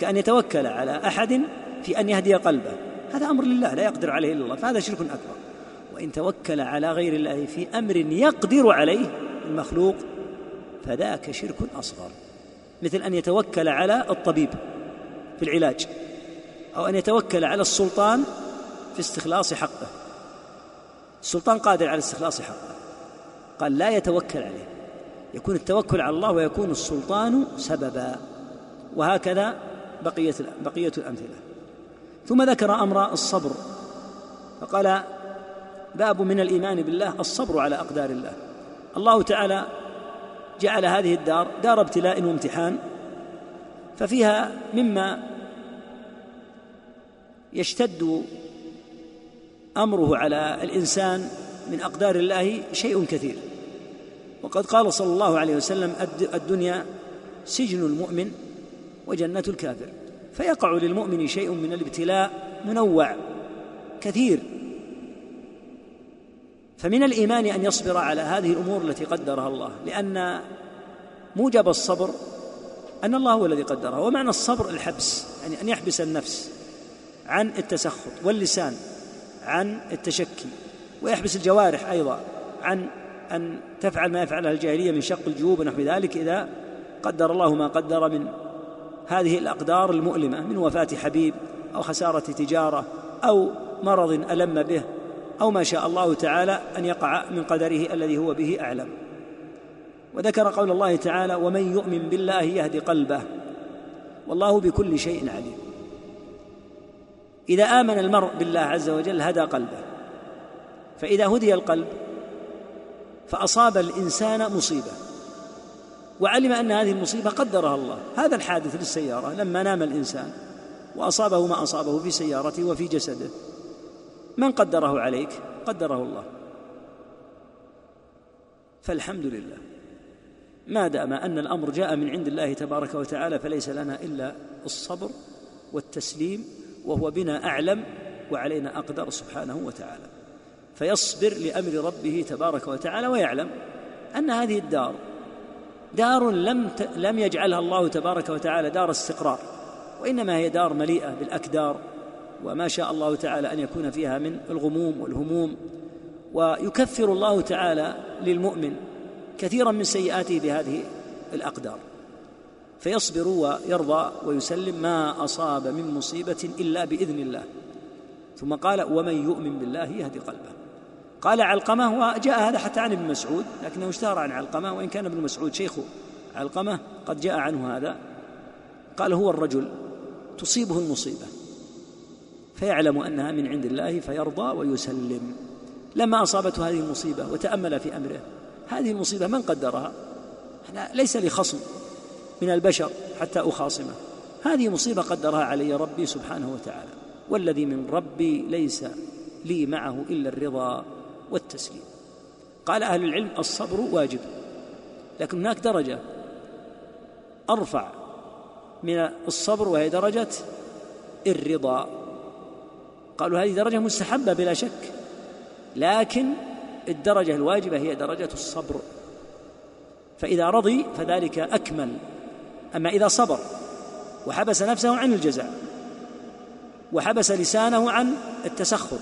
كأن يتوكل على أحد في أن يهدي قلبه هذا أمر لله لا يقدر عليه إلا الله فهذا شرك أكبر. وإن توكل على غير الله في أمر يقدر عليه المخلوق فذاك شرك أصغر. مثل أن يتوكل على الطبيب في العلاج. أو أن يتوكل على السلطان في استخلاص حقه. السلطان قادر على استخلاص حقه. قال لا يتوكل عليه. يكون التوكل على الله ويكون السلطان سببا. وهكذا بقية بقية الأمثلة. ثم ذكر أمر الصبر. فقال باب من الإيمان بالله الصبر على أقدار الله. الله تعالى جعل هذه الدار دار ابتلاء وامتحان. ففيها مما يشتد أمره على الإنسان من أقدار الله شيء كثير. وقد قال صلى الله عليه وسلم الدنيا سجن المؤمن وجنة الكافر. فيقع للمؤمن شيء من الابتلاء منوع كثير. فمن الإيمان أن يصبر على هذه الأمور التي قدرها الله لأن موجب الصبر أن الله هو الذي قدرها. ومعنى الصبر الحبس يعني أن يحبس النفس. عن التسخط واللسان عن التشكي ويحبس الجوارح أيضا عن أن تفعل ما يفعلها الجاهلية من شق الجيوب ونحو ذلك إذا قدر الله ما قدر من هذه الأقدار المؤلمة من وفاة حبيب أو خسارة تجارة أو مرض ألم به أو ما شاء الله تعالى أن يقع من قدره الذي هو به أعلم. وذكر قول الله تعالى ومن يؤمن بالله يهدي قلبه والله بكل شيء عليم. إذا آمن المرء بالله عز وجل هدى قلبه فإذا هدي القلب فأصاب الإنسان مصيبة وعلم أن هذه المصيبة قدرها الله. هذا الحادث للسيارة لما نام الإنسان وأصابه ما أصابه في سيارته وفي جسده من قدره عليك؟ قدره الله. فالحمد لله. ما دام أن الأمر جاء من عند الله تبارك وتعالى فليس لنا إلا الصبر والتسليم وهو بنا أعلم وعلينا أقدر سبحانه وتعالى. فيصبر لأمر ربه تبارك وتعالى ويعلم أن هذه الدار دار لم لم يجعلها الله تبارك وتعالى دار استقرار وإنما هي دار مليئة بالأكدار وما شاء الله تعالى أن يكون فيها من الغموم والهموم. ويكفر الله تعالى للمؤمن كثيرا من سيئاته بهذه الأقدار. فيصبر ويرضى ويسلم ما أصاب من مصيبة إلا بإذن الله. ثم قال ومن يؤمن بالله يهدي قلبه. قال علقمة وجاء هذا حتى عن ابن مسعود لكنه اشتهر عن علقمة وإن كان ابن مسعود شيخ علقمة قد جاء عنه هذا. قال هو الرجل تصيبه المصيبة فيعلم أنها من عند الله فيرضى ويسلم. لما أصابته هذه المصيبة وتأمل في أمره هذه المصيبة من قدرها؟ أنا ليس لي من البشر حتى أخاصمه. هذه مصيبة قدرها علي ربي سبحانه وتعالى والذي من ربي ليس لي معه إلا الرضا والتسليم. قال أهل العلم الصبر واجب لكن هناك درجة أرفع من الصبر وهي درجة الرضا. قالوا هذه درجة مستحبة بلا شك لكن الدرجة الواجبة هي درجة الصبر. فإذا رضي فذلك أكمل. أما إذا صبر وحبس نفسه عن الجزع وحبس لسانه عن التسخط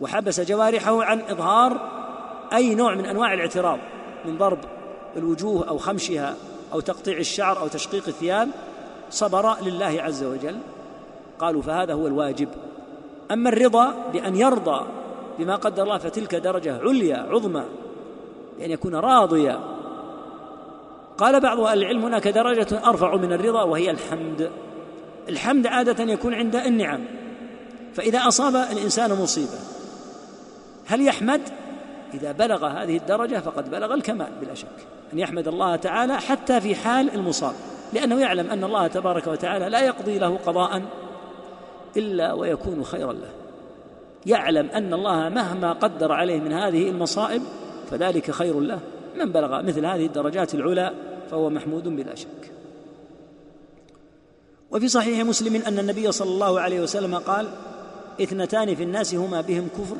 وحبس جوارحه عن إظهار أي نوع من أنواع الاعتراض من ضرب الوجوه أو خمشها أو تقطيع الشعر أو تشقيق الثياب صبر لله عز وجل. قالوا فهذا هو الواجب. أما الرضا بأن يرضى بما قدر الله فتلك درجة عليا عظمى بأن يكون راضيا. قال بعض أهل العلم هناك درجة أرفع من الرضا وهي الحمد. الحمد عادة يكون عند النعم. فإذا أصاب الإنسان مصيبة هل يحمد؟ إذا بلغ هذه الدرجة فقد بلغ الكمال بلا شك. أن يحمد الله تعالى حتى في حال المصاب. لأنه يعلم أن الله تبارك وتعالى لا يقضي له قضاء إلا ويكون خيرا له. يعلم أن الله مهما قدر عليه من هذه المصائب فذلك خير له. من بلغ مثل هذه الدرجات العلى فهو محمود بلا شك. وفي صحيح مسلم أن النبي صلى الله عليه وسلم قال إثنتان في الناس هما بهم كفر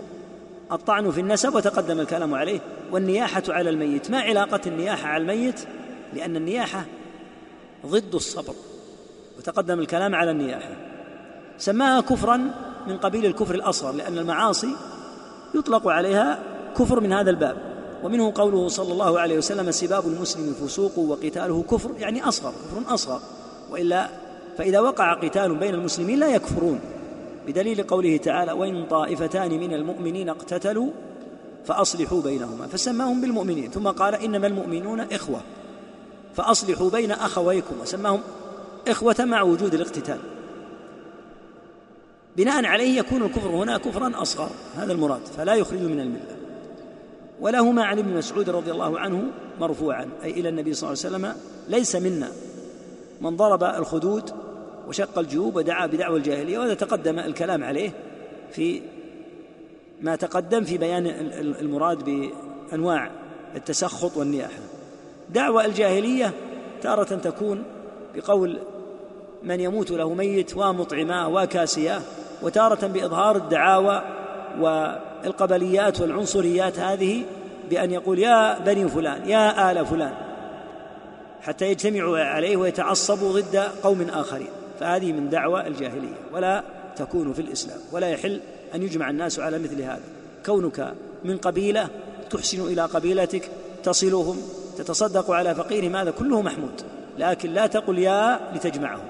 الطعن في النسب وتقدم الكلام عليه والنياحة على الميت. ما علاقة النياحة على الميت؟ لأن النياحة ضد الصبر وتقدم الكلام على النياحة. سماها كفرا من قبيل الكفر الأصغر لأن المعاصي يطلق عليها كفر من هذا الباب. ومنه قوله صلى الله عليه وسلم سباب المسلم فسوق وقتاله كفر يعني أصغر كفر أصغر. وإلا فإذا وقع قتال بين المسلمين لا يكفرون. بدليل قوله تعالى وإن طائفتان من المؤمنين اقتتلوا فأصلحوا بينهما فسماهم بالمؤمنين ثم قال إنما المؤمنون إخوة فأصلحوا بين أخويكم وسماهم إخوة مع وجود الاقتتال. بناء عليه يكون الكفر هنا كفرا أصغر هذا المراد فلا يخرج من الملة. ولهما عن ابن مسعود رضي الله عنه مرفوعا. أي إلى النبي صلى الله عليه وسلم ليس منا. من ضرب الخدود وشق الجيوب ودعا بدعوى الجاهلية وهذا تقدم الكلام عليه في ما تقدم في بيان المراد بأنواع التسخط والنياحة. دعوى الجاهلية تارة تكون بقول من يموت له ميت ومطعماه وكاسياه وتارة بإظهار الدعاوى والقبليات والعنصريات هذه بأن يقول يا بني فلان يا آل فلان حتى يجتمعوا عليه ويتعصبوا ضد قوم آخرين. فهذه من دعوى الجاهلية. ولا تكون في الإسلام ولا يحل أن يجمع الناس على مثل هذا. كونك من قبيلة تحسن إلى قبيلتك تصلهم تتصدق على فقيرهم هذا كله محمود. لكن لا تقل يا لتجمعهم.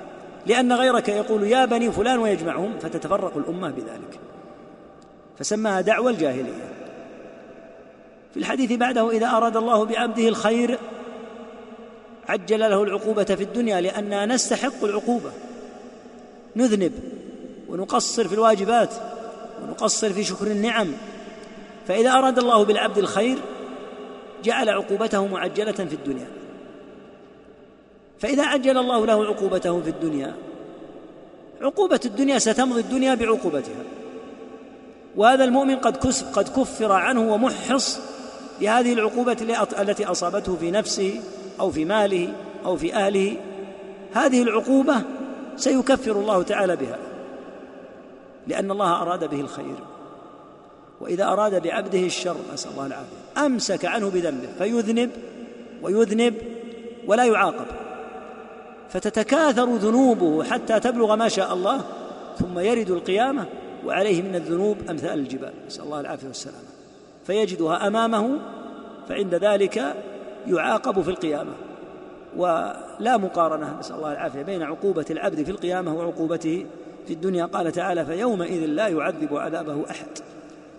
لأن غيرك يقول يا بني فلان ويجمعهم فتتفرق الأمة بذلك. فسماها دعوى الجاهلية. في الحديث بعده إذا أراد الله بعبده الخير عجل له العقوبة في الدنيا لأننا نستحق العقوبة. نذنب ونقصر في الواجبات ونقصر في شكر النعم. فإذا أراد الله بالعبد الخير جعل عقوبته معجلة في الدنيا. فإذا عجل الله له عقوبته في الدنيا عقوبة الدنيا ستمضي الدنيا بعقوبتها. وهذا المؤمن قد قد كفر عنه ومحص لهذه العقوبة التي أصابته في نفسه أو في ماله أو في أهله. هذه العقوبة سيكفر الله تعالى بها لأن الله أراد به الخير. وإذا أراد بعبده الشر نسأل الله العافية أمسك عنه بذنبه فيذنب ويذنب ولا يعاقب. فتتكاثر ذنوبه حتى تبلغ ما شاء الله ثم يرد القيامة وعليه من الذنوب أمثال الجبال. نسأل الله العافية والسلامة. فيجدها أمامه فعند ذلك يعاقب في القيامة. ولا مقارنة نسأل الله العافية بين عقوبة العبد في القيامة وعقوبته في الدنيا. قال تعالى فيومئذ لا يعذب عذابه أحد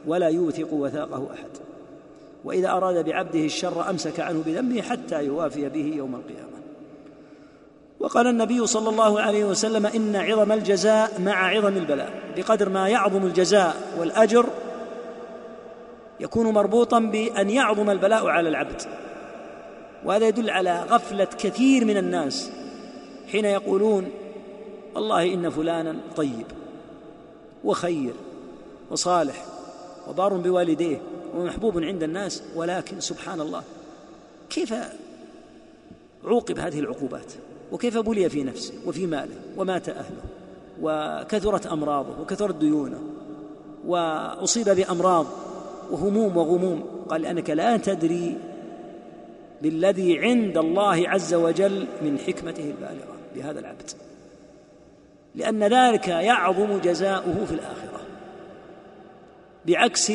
ولا يوثق وثاقه أحد. وإذا أراد بعبده الشر أمسك عنه بذنبه حتى يوافي به يوم القيامة. وقال النبي صلى الله عليه وسلم إن عظم الجزاء مع عظم البلاء بقدر ما يعظم الجزاء والأجر يكون مربوطا بأن يعظم البلاء على العبد. وهذا يدل على غفلة كثير من الناس حين يقولون والله إن فلانا طيب وخير وصالح وبار بوالديه ومحبوب عند الناس ولكن سبحان الله كيف عوقب هذه العقوبات؟ وكيف بلي في نفسه وفي ماله ومات أهله وكثرت أمراضه وكثرت ديونه وأصيب بأمراض وهموم وغموم قال لانك لا تدري بالذي عند الله عز وجل من حكمته البالغة بهذا العبد لأن ذلك يعظم جزاؤه في الآخرة بعكس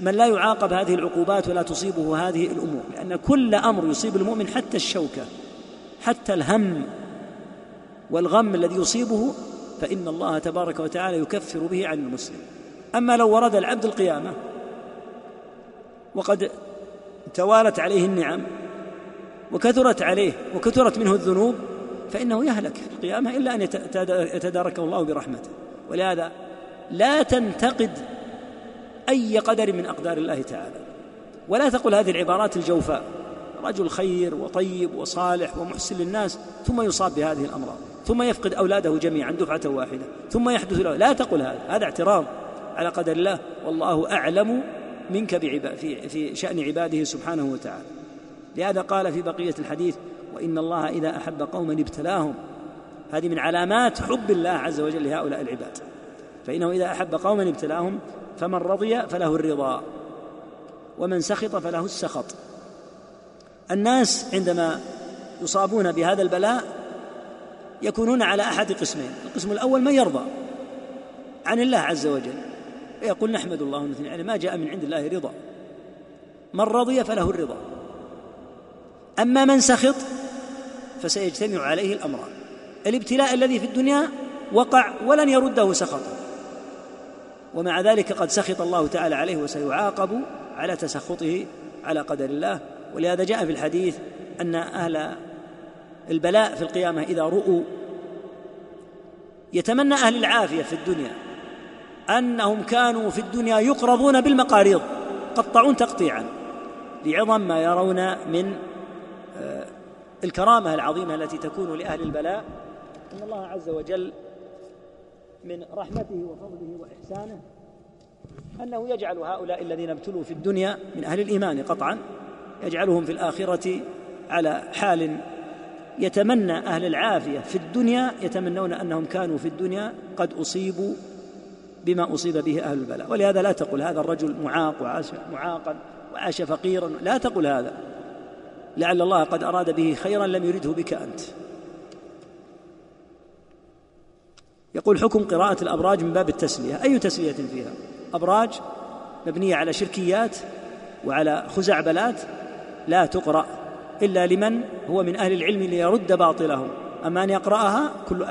من لا يعاقب هذه العقوبات ولا تصيبه هذه الأمور لأن كل أمر يصيب المؤمن حتى الشوكة حتى الهم والغم الذي يصيبه فإن الله تبارك وتعالى يكفر به عن المسلم. أما لو ورد العبد القيامة وقد توالت عليه النعم وكثرت عليه وكثرت منه الذنوب فإنه يهلك في القيامة إلا أن يتداركه الله برحمته. ولهذا لا تنتقد أي قدر من أقدار الله تعالى. ولا تقل هذه العبارات الجوفاء. رجل خير وطيب وصالح ومحسن للناس ثم يصاب بهذه الأمراض ثم يفقد أولاده جميعا دفعة واحدة ثم يحدث له لا تقل هذا هذا اعتراض على قدر الله والله أعلم منك في, في شأن عباده سبحانه وتعالى. لهذا قال في بقية الحديث وإن الله إذا أحب قوما ابتلاهم. هذه من علامات حب الله عز وجل لهؤلاء العباد. فإنه إذا أحب قوما ابتلاهم فمن رضي فله الرضا ومن سخط فله السخط. الناس عندما يصابون بهذا البلاء يكونون على أحد قسمين. القسم الأول من يرضى عن الله عز وجل يقول نحمد الله ونثني عليه ما جاء من عند الله رضا. من رضي فله الرضا. أما من سخط فسيجتمع عليه الامران الابتلاء الذي في الدنيا وقع ولن يرده سخطه ومع ذلك قد سخط الله تعالى عليه وسيعاقب على تسخطه على قدر الله. ولهذا جاء في الحديث أن أهل البلاء في القيامة إذا رؤوا يتمنى أهل العافية في الدنيا أنهم كانوا في الدنيا يقرضون بالمقاريض قطعون تقطيعا لعظم ما يرون من آه، الكرامة العظيمة التي تكون لأهل البلاء. ان الله عز وجل من رحمته وفضله وإحسانه أنه يجعل هؤلاء الذين ابتلوا في الدنيا من أهل الإيمان قطعا. يجعلهم في الآخرة على حال يتمنى أهل العافية في الدنيا يتمنون أنهم كانوا في الدنيا قد أصيبوا بما أصيب به أهل البلاء. ولهذا لا تقل هذا الرجل معاق وعاش معاقا وعاش فقيرا. لا تقل هذا. لعل الله قد أراد به خيرا لم يرده بك أنت. يقول حكم قراءة الأبراج من باب التسلية. أي تسلية فيها؟ أبراج مبنية على شركيات وعلى خزعبلات لا تقرأ إلا لمن هو من أهل العلم ليرد باطلهم. أما أن يقرأها كل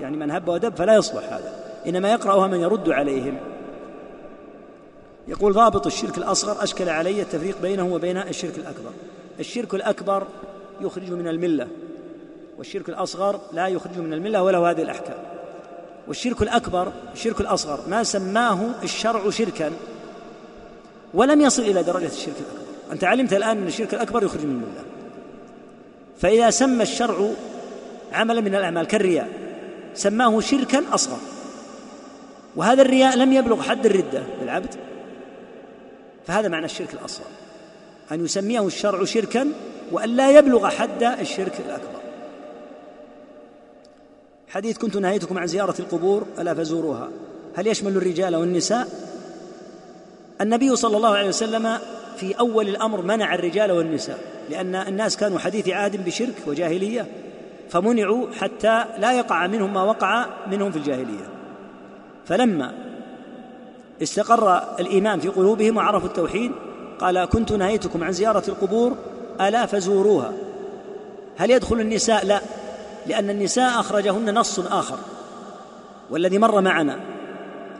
يعني من هب ودب فلا يصلح هذا. إنما يقرأها من يرد عليهم. يقول ضابط الشرك الأصغر أشكل علي التفريق بينه وبين الشرك الأكبر. الشرك الأكبر يخرج من الملة والشرك الأصغر لا يخرج من الملة وله هذه الأحكام. والشرك الأكبر الشرك الأصغر ما سماه الشرع شركا ولم يصل إلى درجة الشرك الأكبر. أنت علمت الآن أن الشرك الأكبر يخرج من الملة فإذا سمى الشرع عملا من الأعمال كالرياء سماه شركا أصغر. وهذا الرياء لم يبلغ حد الردة للعبد فهذا معنى الشرك الأصغر أن يسميه الشرع شركا وأن لا يبلغ حد الشرك الأكبر. حديث كنت نهيتكم عن زيارة القبور ألا فزوروها. هل يشمل الرجال والنساء؟ النبي صلى الله عليه وسلم في أول الأمر منع الرجال والنساء لأن الناس كانوا حديث عهد بشرك وجاهلية فمنعوا حتى لا يقع منهم ما وقع منهم في الجاهلية. فلما استقر الإيمان في قلوبهم وعرفوا التوحيد قال كنت نهيتكم عن زيارة القبور ألا فزوروها. هل يدخل النساء؟ لا لأن النساء أخرجهن نص آخر. والذي مر معنا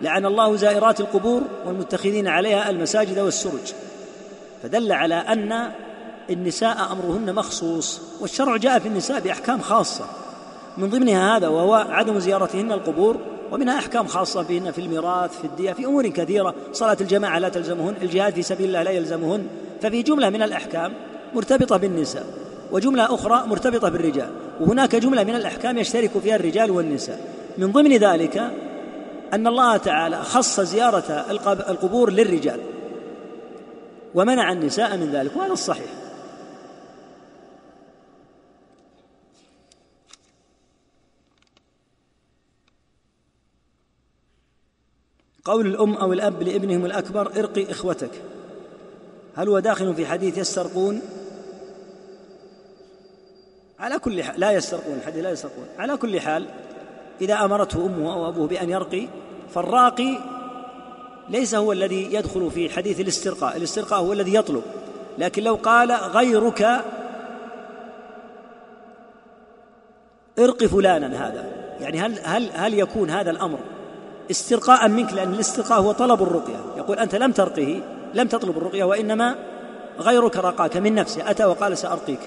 لعن الله زائرات القبور والمتخذين عليها المساجد والسرج. فدل على أن النساء أمرهن مخصوص والشرع جاء في النساء بأحكام خاصة. من ضمنها هذا وهو عدم زيارتهن القبور ومنها أحكام خاصة بهن في الميراث في الدية في أمور كثيرة. صلاة الجماعة لا تلزمهن الجهاد في سبيل الله لا يلزمهن. ففي جملة من الأحكام مرتبطة بالنساء وجملة أخرى مرتبطة بالرجال. وهناك جملة من الأحكام يشترك فيها الرجال والنساء. من ضمن ذلك أن الله تعالى خص زيارة القبور للرجال. ومنع النساء من ذلك وهذا الصحيح. قول الأم أو الأب لابنهم الأكبر ارقي إخوتك. هل هو داخل في حديث يسترقون؟ على كل حال لا يسترقون حديث لا يسترقون. على كل حال إذا أمرته أمه أو أبوه بأن يرقي فالراقي ليس هو الذي يدخل في حديث الاسترقاء الاسترقاء هو الذي يطلب. لكن لو قال غيرك ارق فلانا هذا. يعني هل هل هل يكون هذا الأمر استرقاء منك؟ لأن الاسترقاء هو طلب الرقية. يقول أنت لم ترقه لم تطلب الرقية وإنما غيرك رقاك من نفسه. أتى وقال سأرقيك.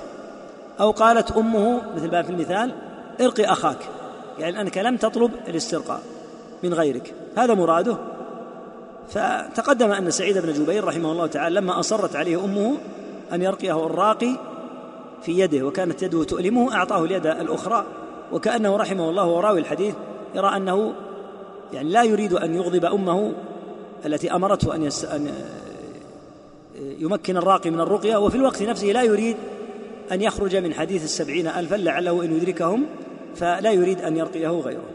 أو قالت أمه مثل ما في المثال ارقي أخاك. يعني أنك لم تطلب الاسترقاء من غيرك. هذا مراده. فتقدم أن سعيد بن جبير رحمه الله تعالى لما أصرت عليه أمه أن يرقيه الراقي في يده وكانت يده تؤلمه أعطاه اليد الأخرى وكأنه رحمه الله وراوي الحديث يرى أنه يعني لا يريد أن يغضب أمه التي أمرته أن, يس أن يمكن الراقي من الرقية وفي الوقت نفسه لا يريد أن يخرج من حديث السبعين ألفا لعله أن يدركهم فلا يريد أن يرقيه غيره.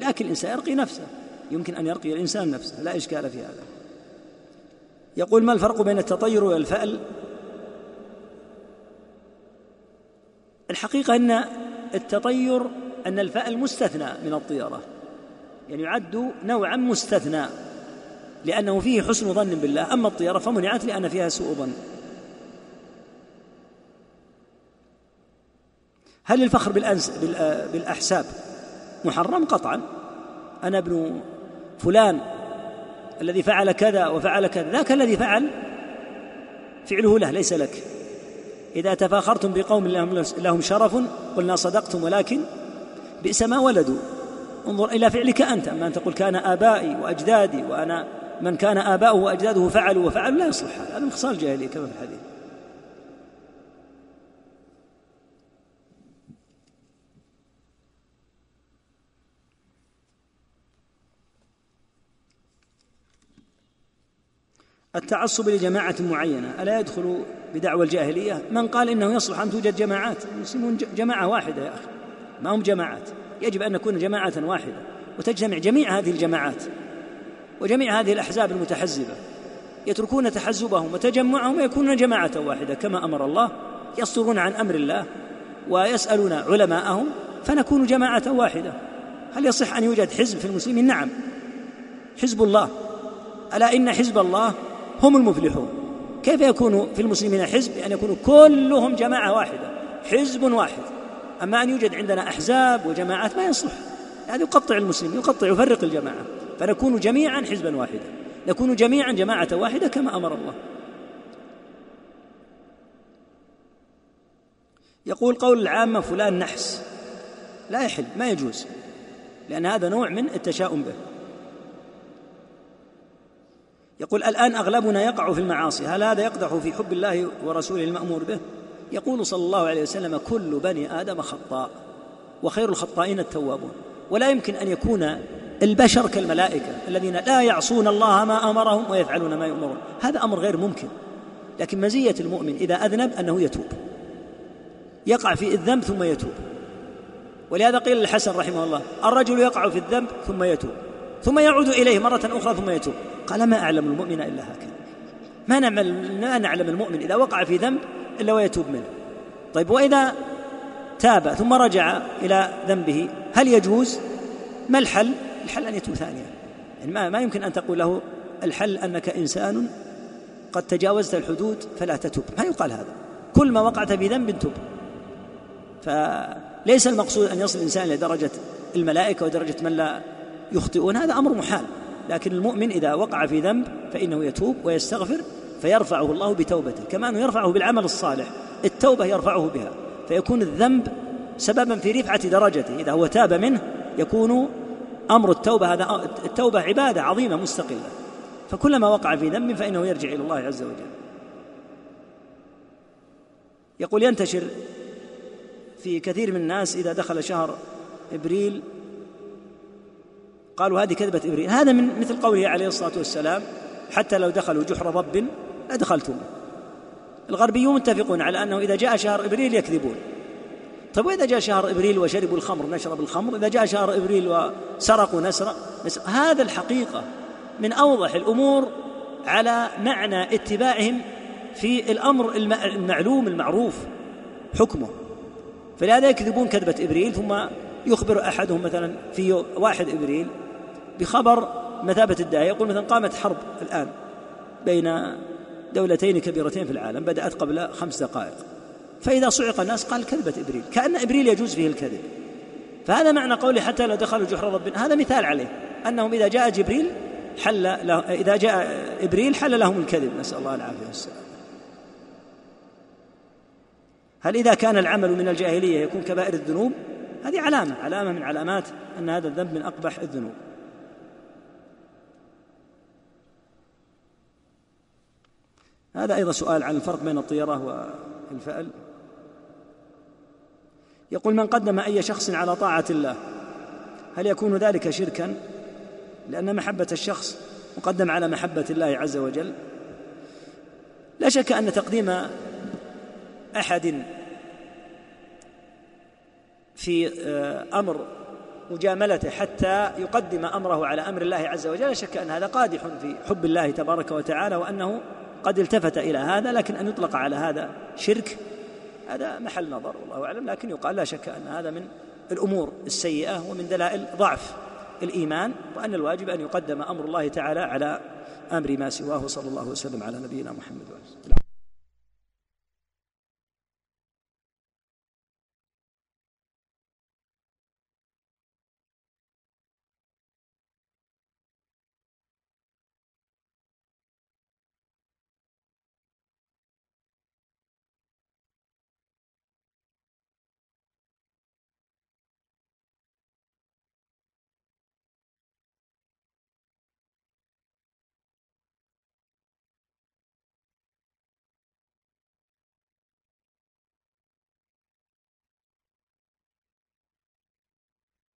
لكن الإنسان يرقي نفسه. يمكن أن يرقي الإنسان نفسه لا إشكال في هذا. يقول ما الفرق بين التطير والفأل؟ الحقيقة أن التطير أن الفأل مستثنى من الطيرة. يعني يعد نوعا مستثنى لأنه فيه حسن ظن بالله. أما الطيرة فمنعت لأن فيها سوء ظن. هل الفخر بالأحساب محرم؟ قطعا. أنا ابن فلان الذي فعل كذا وفعل كذا ذاك الذي فعل فعله له ليس لك. إذا تفاخرتم بقوم لهم شرف قلنا صدقتم ولكن بئس ما ولدوا. انظر إلى فعلك أنت أما أن تقول كان آبائي وأجدادي وأنا من كان آباؤه وأجداده فعلوا وفعلوا لا يصلح هذا. من خصال الجاهلية كما في الحديث. التعصب لجماعة معينة. ألا يدخل بدعوى الجاهلية؟ من قال إنه يصلح أن توجد جماعات. المسلمون جماعة واحدة يا أخي. ما هم جماعات. يجب أن نكون جماعة واحدة وتجتمع جميع هذه الجماعات وجميع هذه الأحزاب المتحزبة. يتركون تحزبهم وتجمعهم ويكونون جماعة واحدة. كما أمر الله يصدرون عن أمر الله ويسألون علماءهم فنكون جماعة واحدة. هل يصح أن يوجد حزب في المسلمين؟ نعم. حزب الله. ألا إن حزب الله هم المفلحون. كيف يكون في المسلمين حزب؟ بأن يكونوا كلهم جماعة واحدة حزب واحد. أما أن يوجد عندنا أحزاب وجماعات ما يصلح. هذا يقطع المسلم يقطع يفرق الجماعة. فنكون جميعا حزبا واحدا. نكون جميعا جماعة واحدة كما أمر الله. يقول قول العامة فلان نحس. لا يحل ما يجوز. لأن هذا نوع من التشاؤم به. يقول الآن أغلبنا يقع في المعاصي. هل هذا يقدح في حب الله ورسوله المأمور به؟ يقول صلى الله عليه وسلم كل بني آدم خطاء وخير الخطائين التوابون. ولا يمكن أن يكون البشر كالملائكة الذين لا يعصون الله ما أمرهم ويفعلون ما يؤمرون. هذا أمر غير ممكن. لكن مزية المؤمن إذا أذنب أنه يتوب. يقع في الذنب ثم يتوب. ولهذا قيل للحسن رحمه الله الرجل يقع في الذنب ثم يتوب ثم يعود إليه مرة أخرى ثم يتوب. قال ما أعلم المؤمن إلا هكذا. ما نعمل ما نعلم المؤمن إذا وقع في ذنب إلا ويتوب منه. طيب وإذا تاب ثم رجع إلى ذنبه هل يجوز؟ ما الحل؟ الحل أن يتوب ثانيا. يعني ما, ما يمكن أن تقول له الحل أنك إنسان قد تجاوزت الحدود فلا تتوب. ما يقال هذا. كل ما وقعت في ذنب تب فليس المقصود أن يصل الإنسان إلى درجة الملائكة ودرجة من لا يخطئون. هذا أمر محال. لكن المؤمن إذا وقع في ذنب فإنه يتوب ويستغفر فيرفعه الله بتوبته كما أنه يرفعه بالعمل الصالح التوبة يرفعه بها فيكون الذنب سببا في رفعة درجته إذا هو تاب منه يكون أمر التوبة هذا التوبة عبادة عظيمة مستقلة فكلما وقع في ذنب فإنه يرجع إلى الله عز وجل. يقول ينتشر في كثير من الناس إذا دخل شهر إبريل قالوا هذه كذبة إبريل هذا من مثل قوله عليه الصلاة والسلام حتى لو دخلوا جحر ضب لدخلتم. الغربيون متفقون على أنه إذا جاء شهر إبريل يكذبون. طيب وإذا جاء شهر إبريل وشربوا الخمر نشرب الخمر إذا جاء شهر إبريل وسرقوا نسرق هذا الحقيقة من أوضح الأمور على معنى اتباعهم في الأمر المعلوم المعروف حكمه. فلهذا يكذبون كذبة إبريل ثم يخبر أحدهم مثلا في واحد إبريل بخبر مثابة الداعية يقول مثلا قامت حرب الآن بين دولتين كبيرتين في العالم بدأت قبل خمس دقائق. فإذا صعق الناس قال كذبة إبريل. كأن إبريل يجوز فيه الكذب. فهذا معنى قوله حتى لو دخلوا جحر رب هذا مثال عليه أنهم إذا جاء جبريل حل له إذا جاء إبريل حل لهم الكذب. نسأل الله العافية والسلام. هل إذا كان العمل من الجاهلية يكون كبائر الذنوب؟ هذه علامة علامة من علامات أن هذا الذنب من أقبح الذنوب. هذا أيضا سؤال عن الفرق بين الطيرة والفأل. يقول من قدم أي شخص على طاعة الله هل يكون ذلك شركا؟ لأن محبة الشخص مقدم على محبة الله عز وجل. لا شك أن تقديم أحد في آه، أمر مجاملته حتى يقدم أمره على أمر الله عز وجل لا شك أن هذا قادح في حب الله تبارك وتعالى وأنه قد التفت إلى هذا لكن أن يطلق على هذا شرك هذا محل نظر والله أعلم لكن يقال لا شك أن هذا من الأمور السيئة ومن دلائل ضعف الإيمان وأن الواجب أن يقدم أمر الله تعالى على أمر ما سواه صلى الله وسلم على نبينا محمد وعلى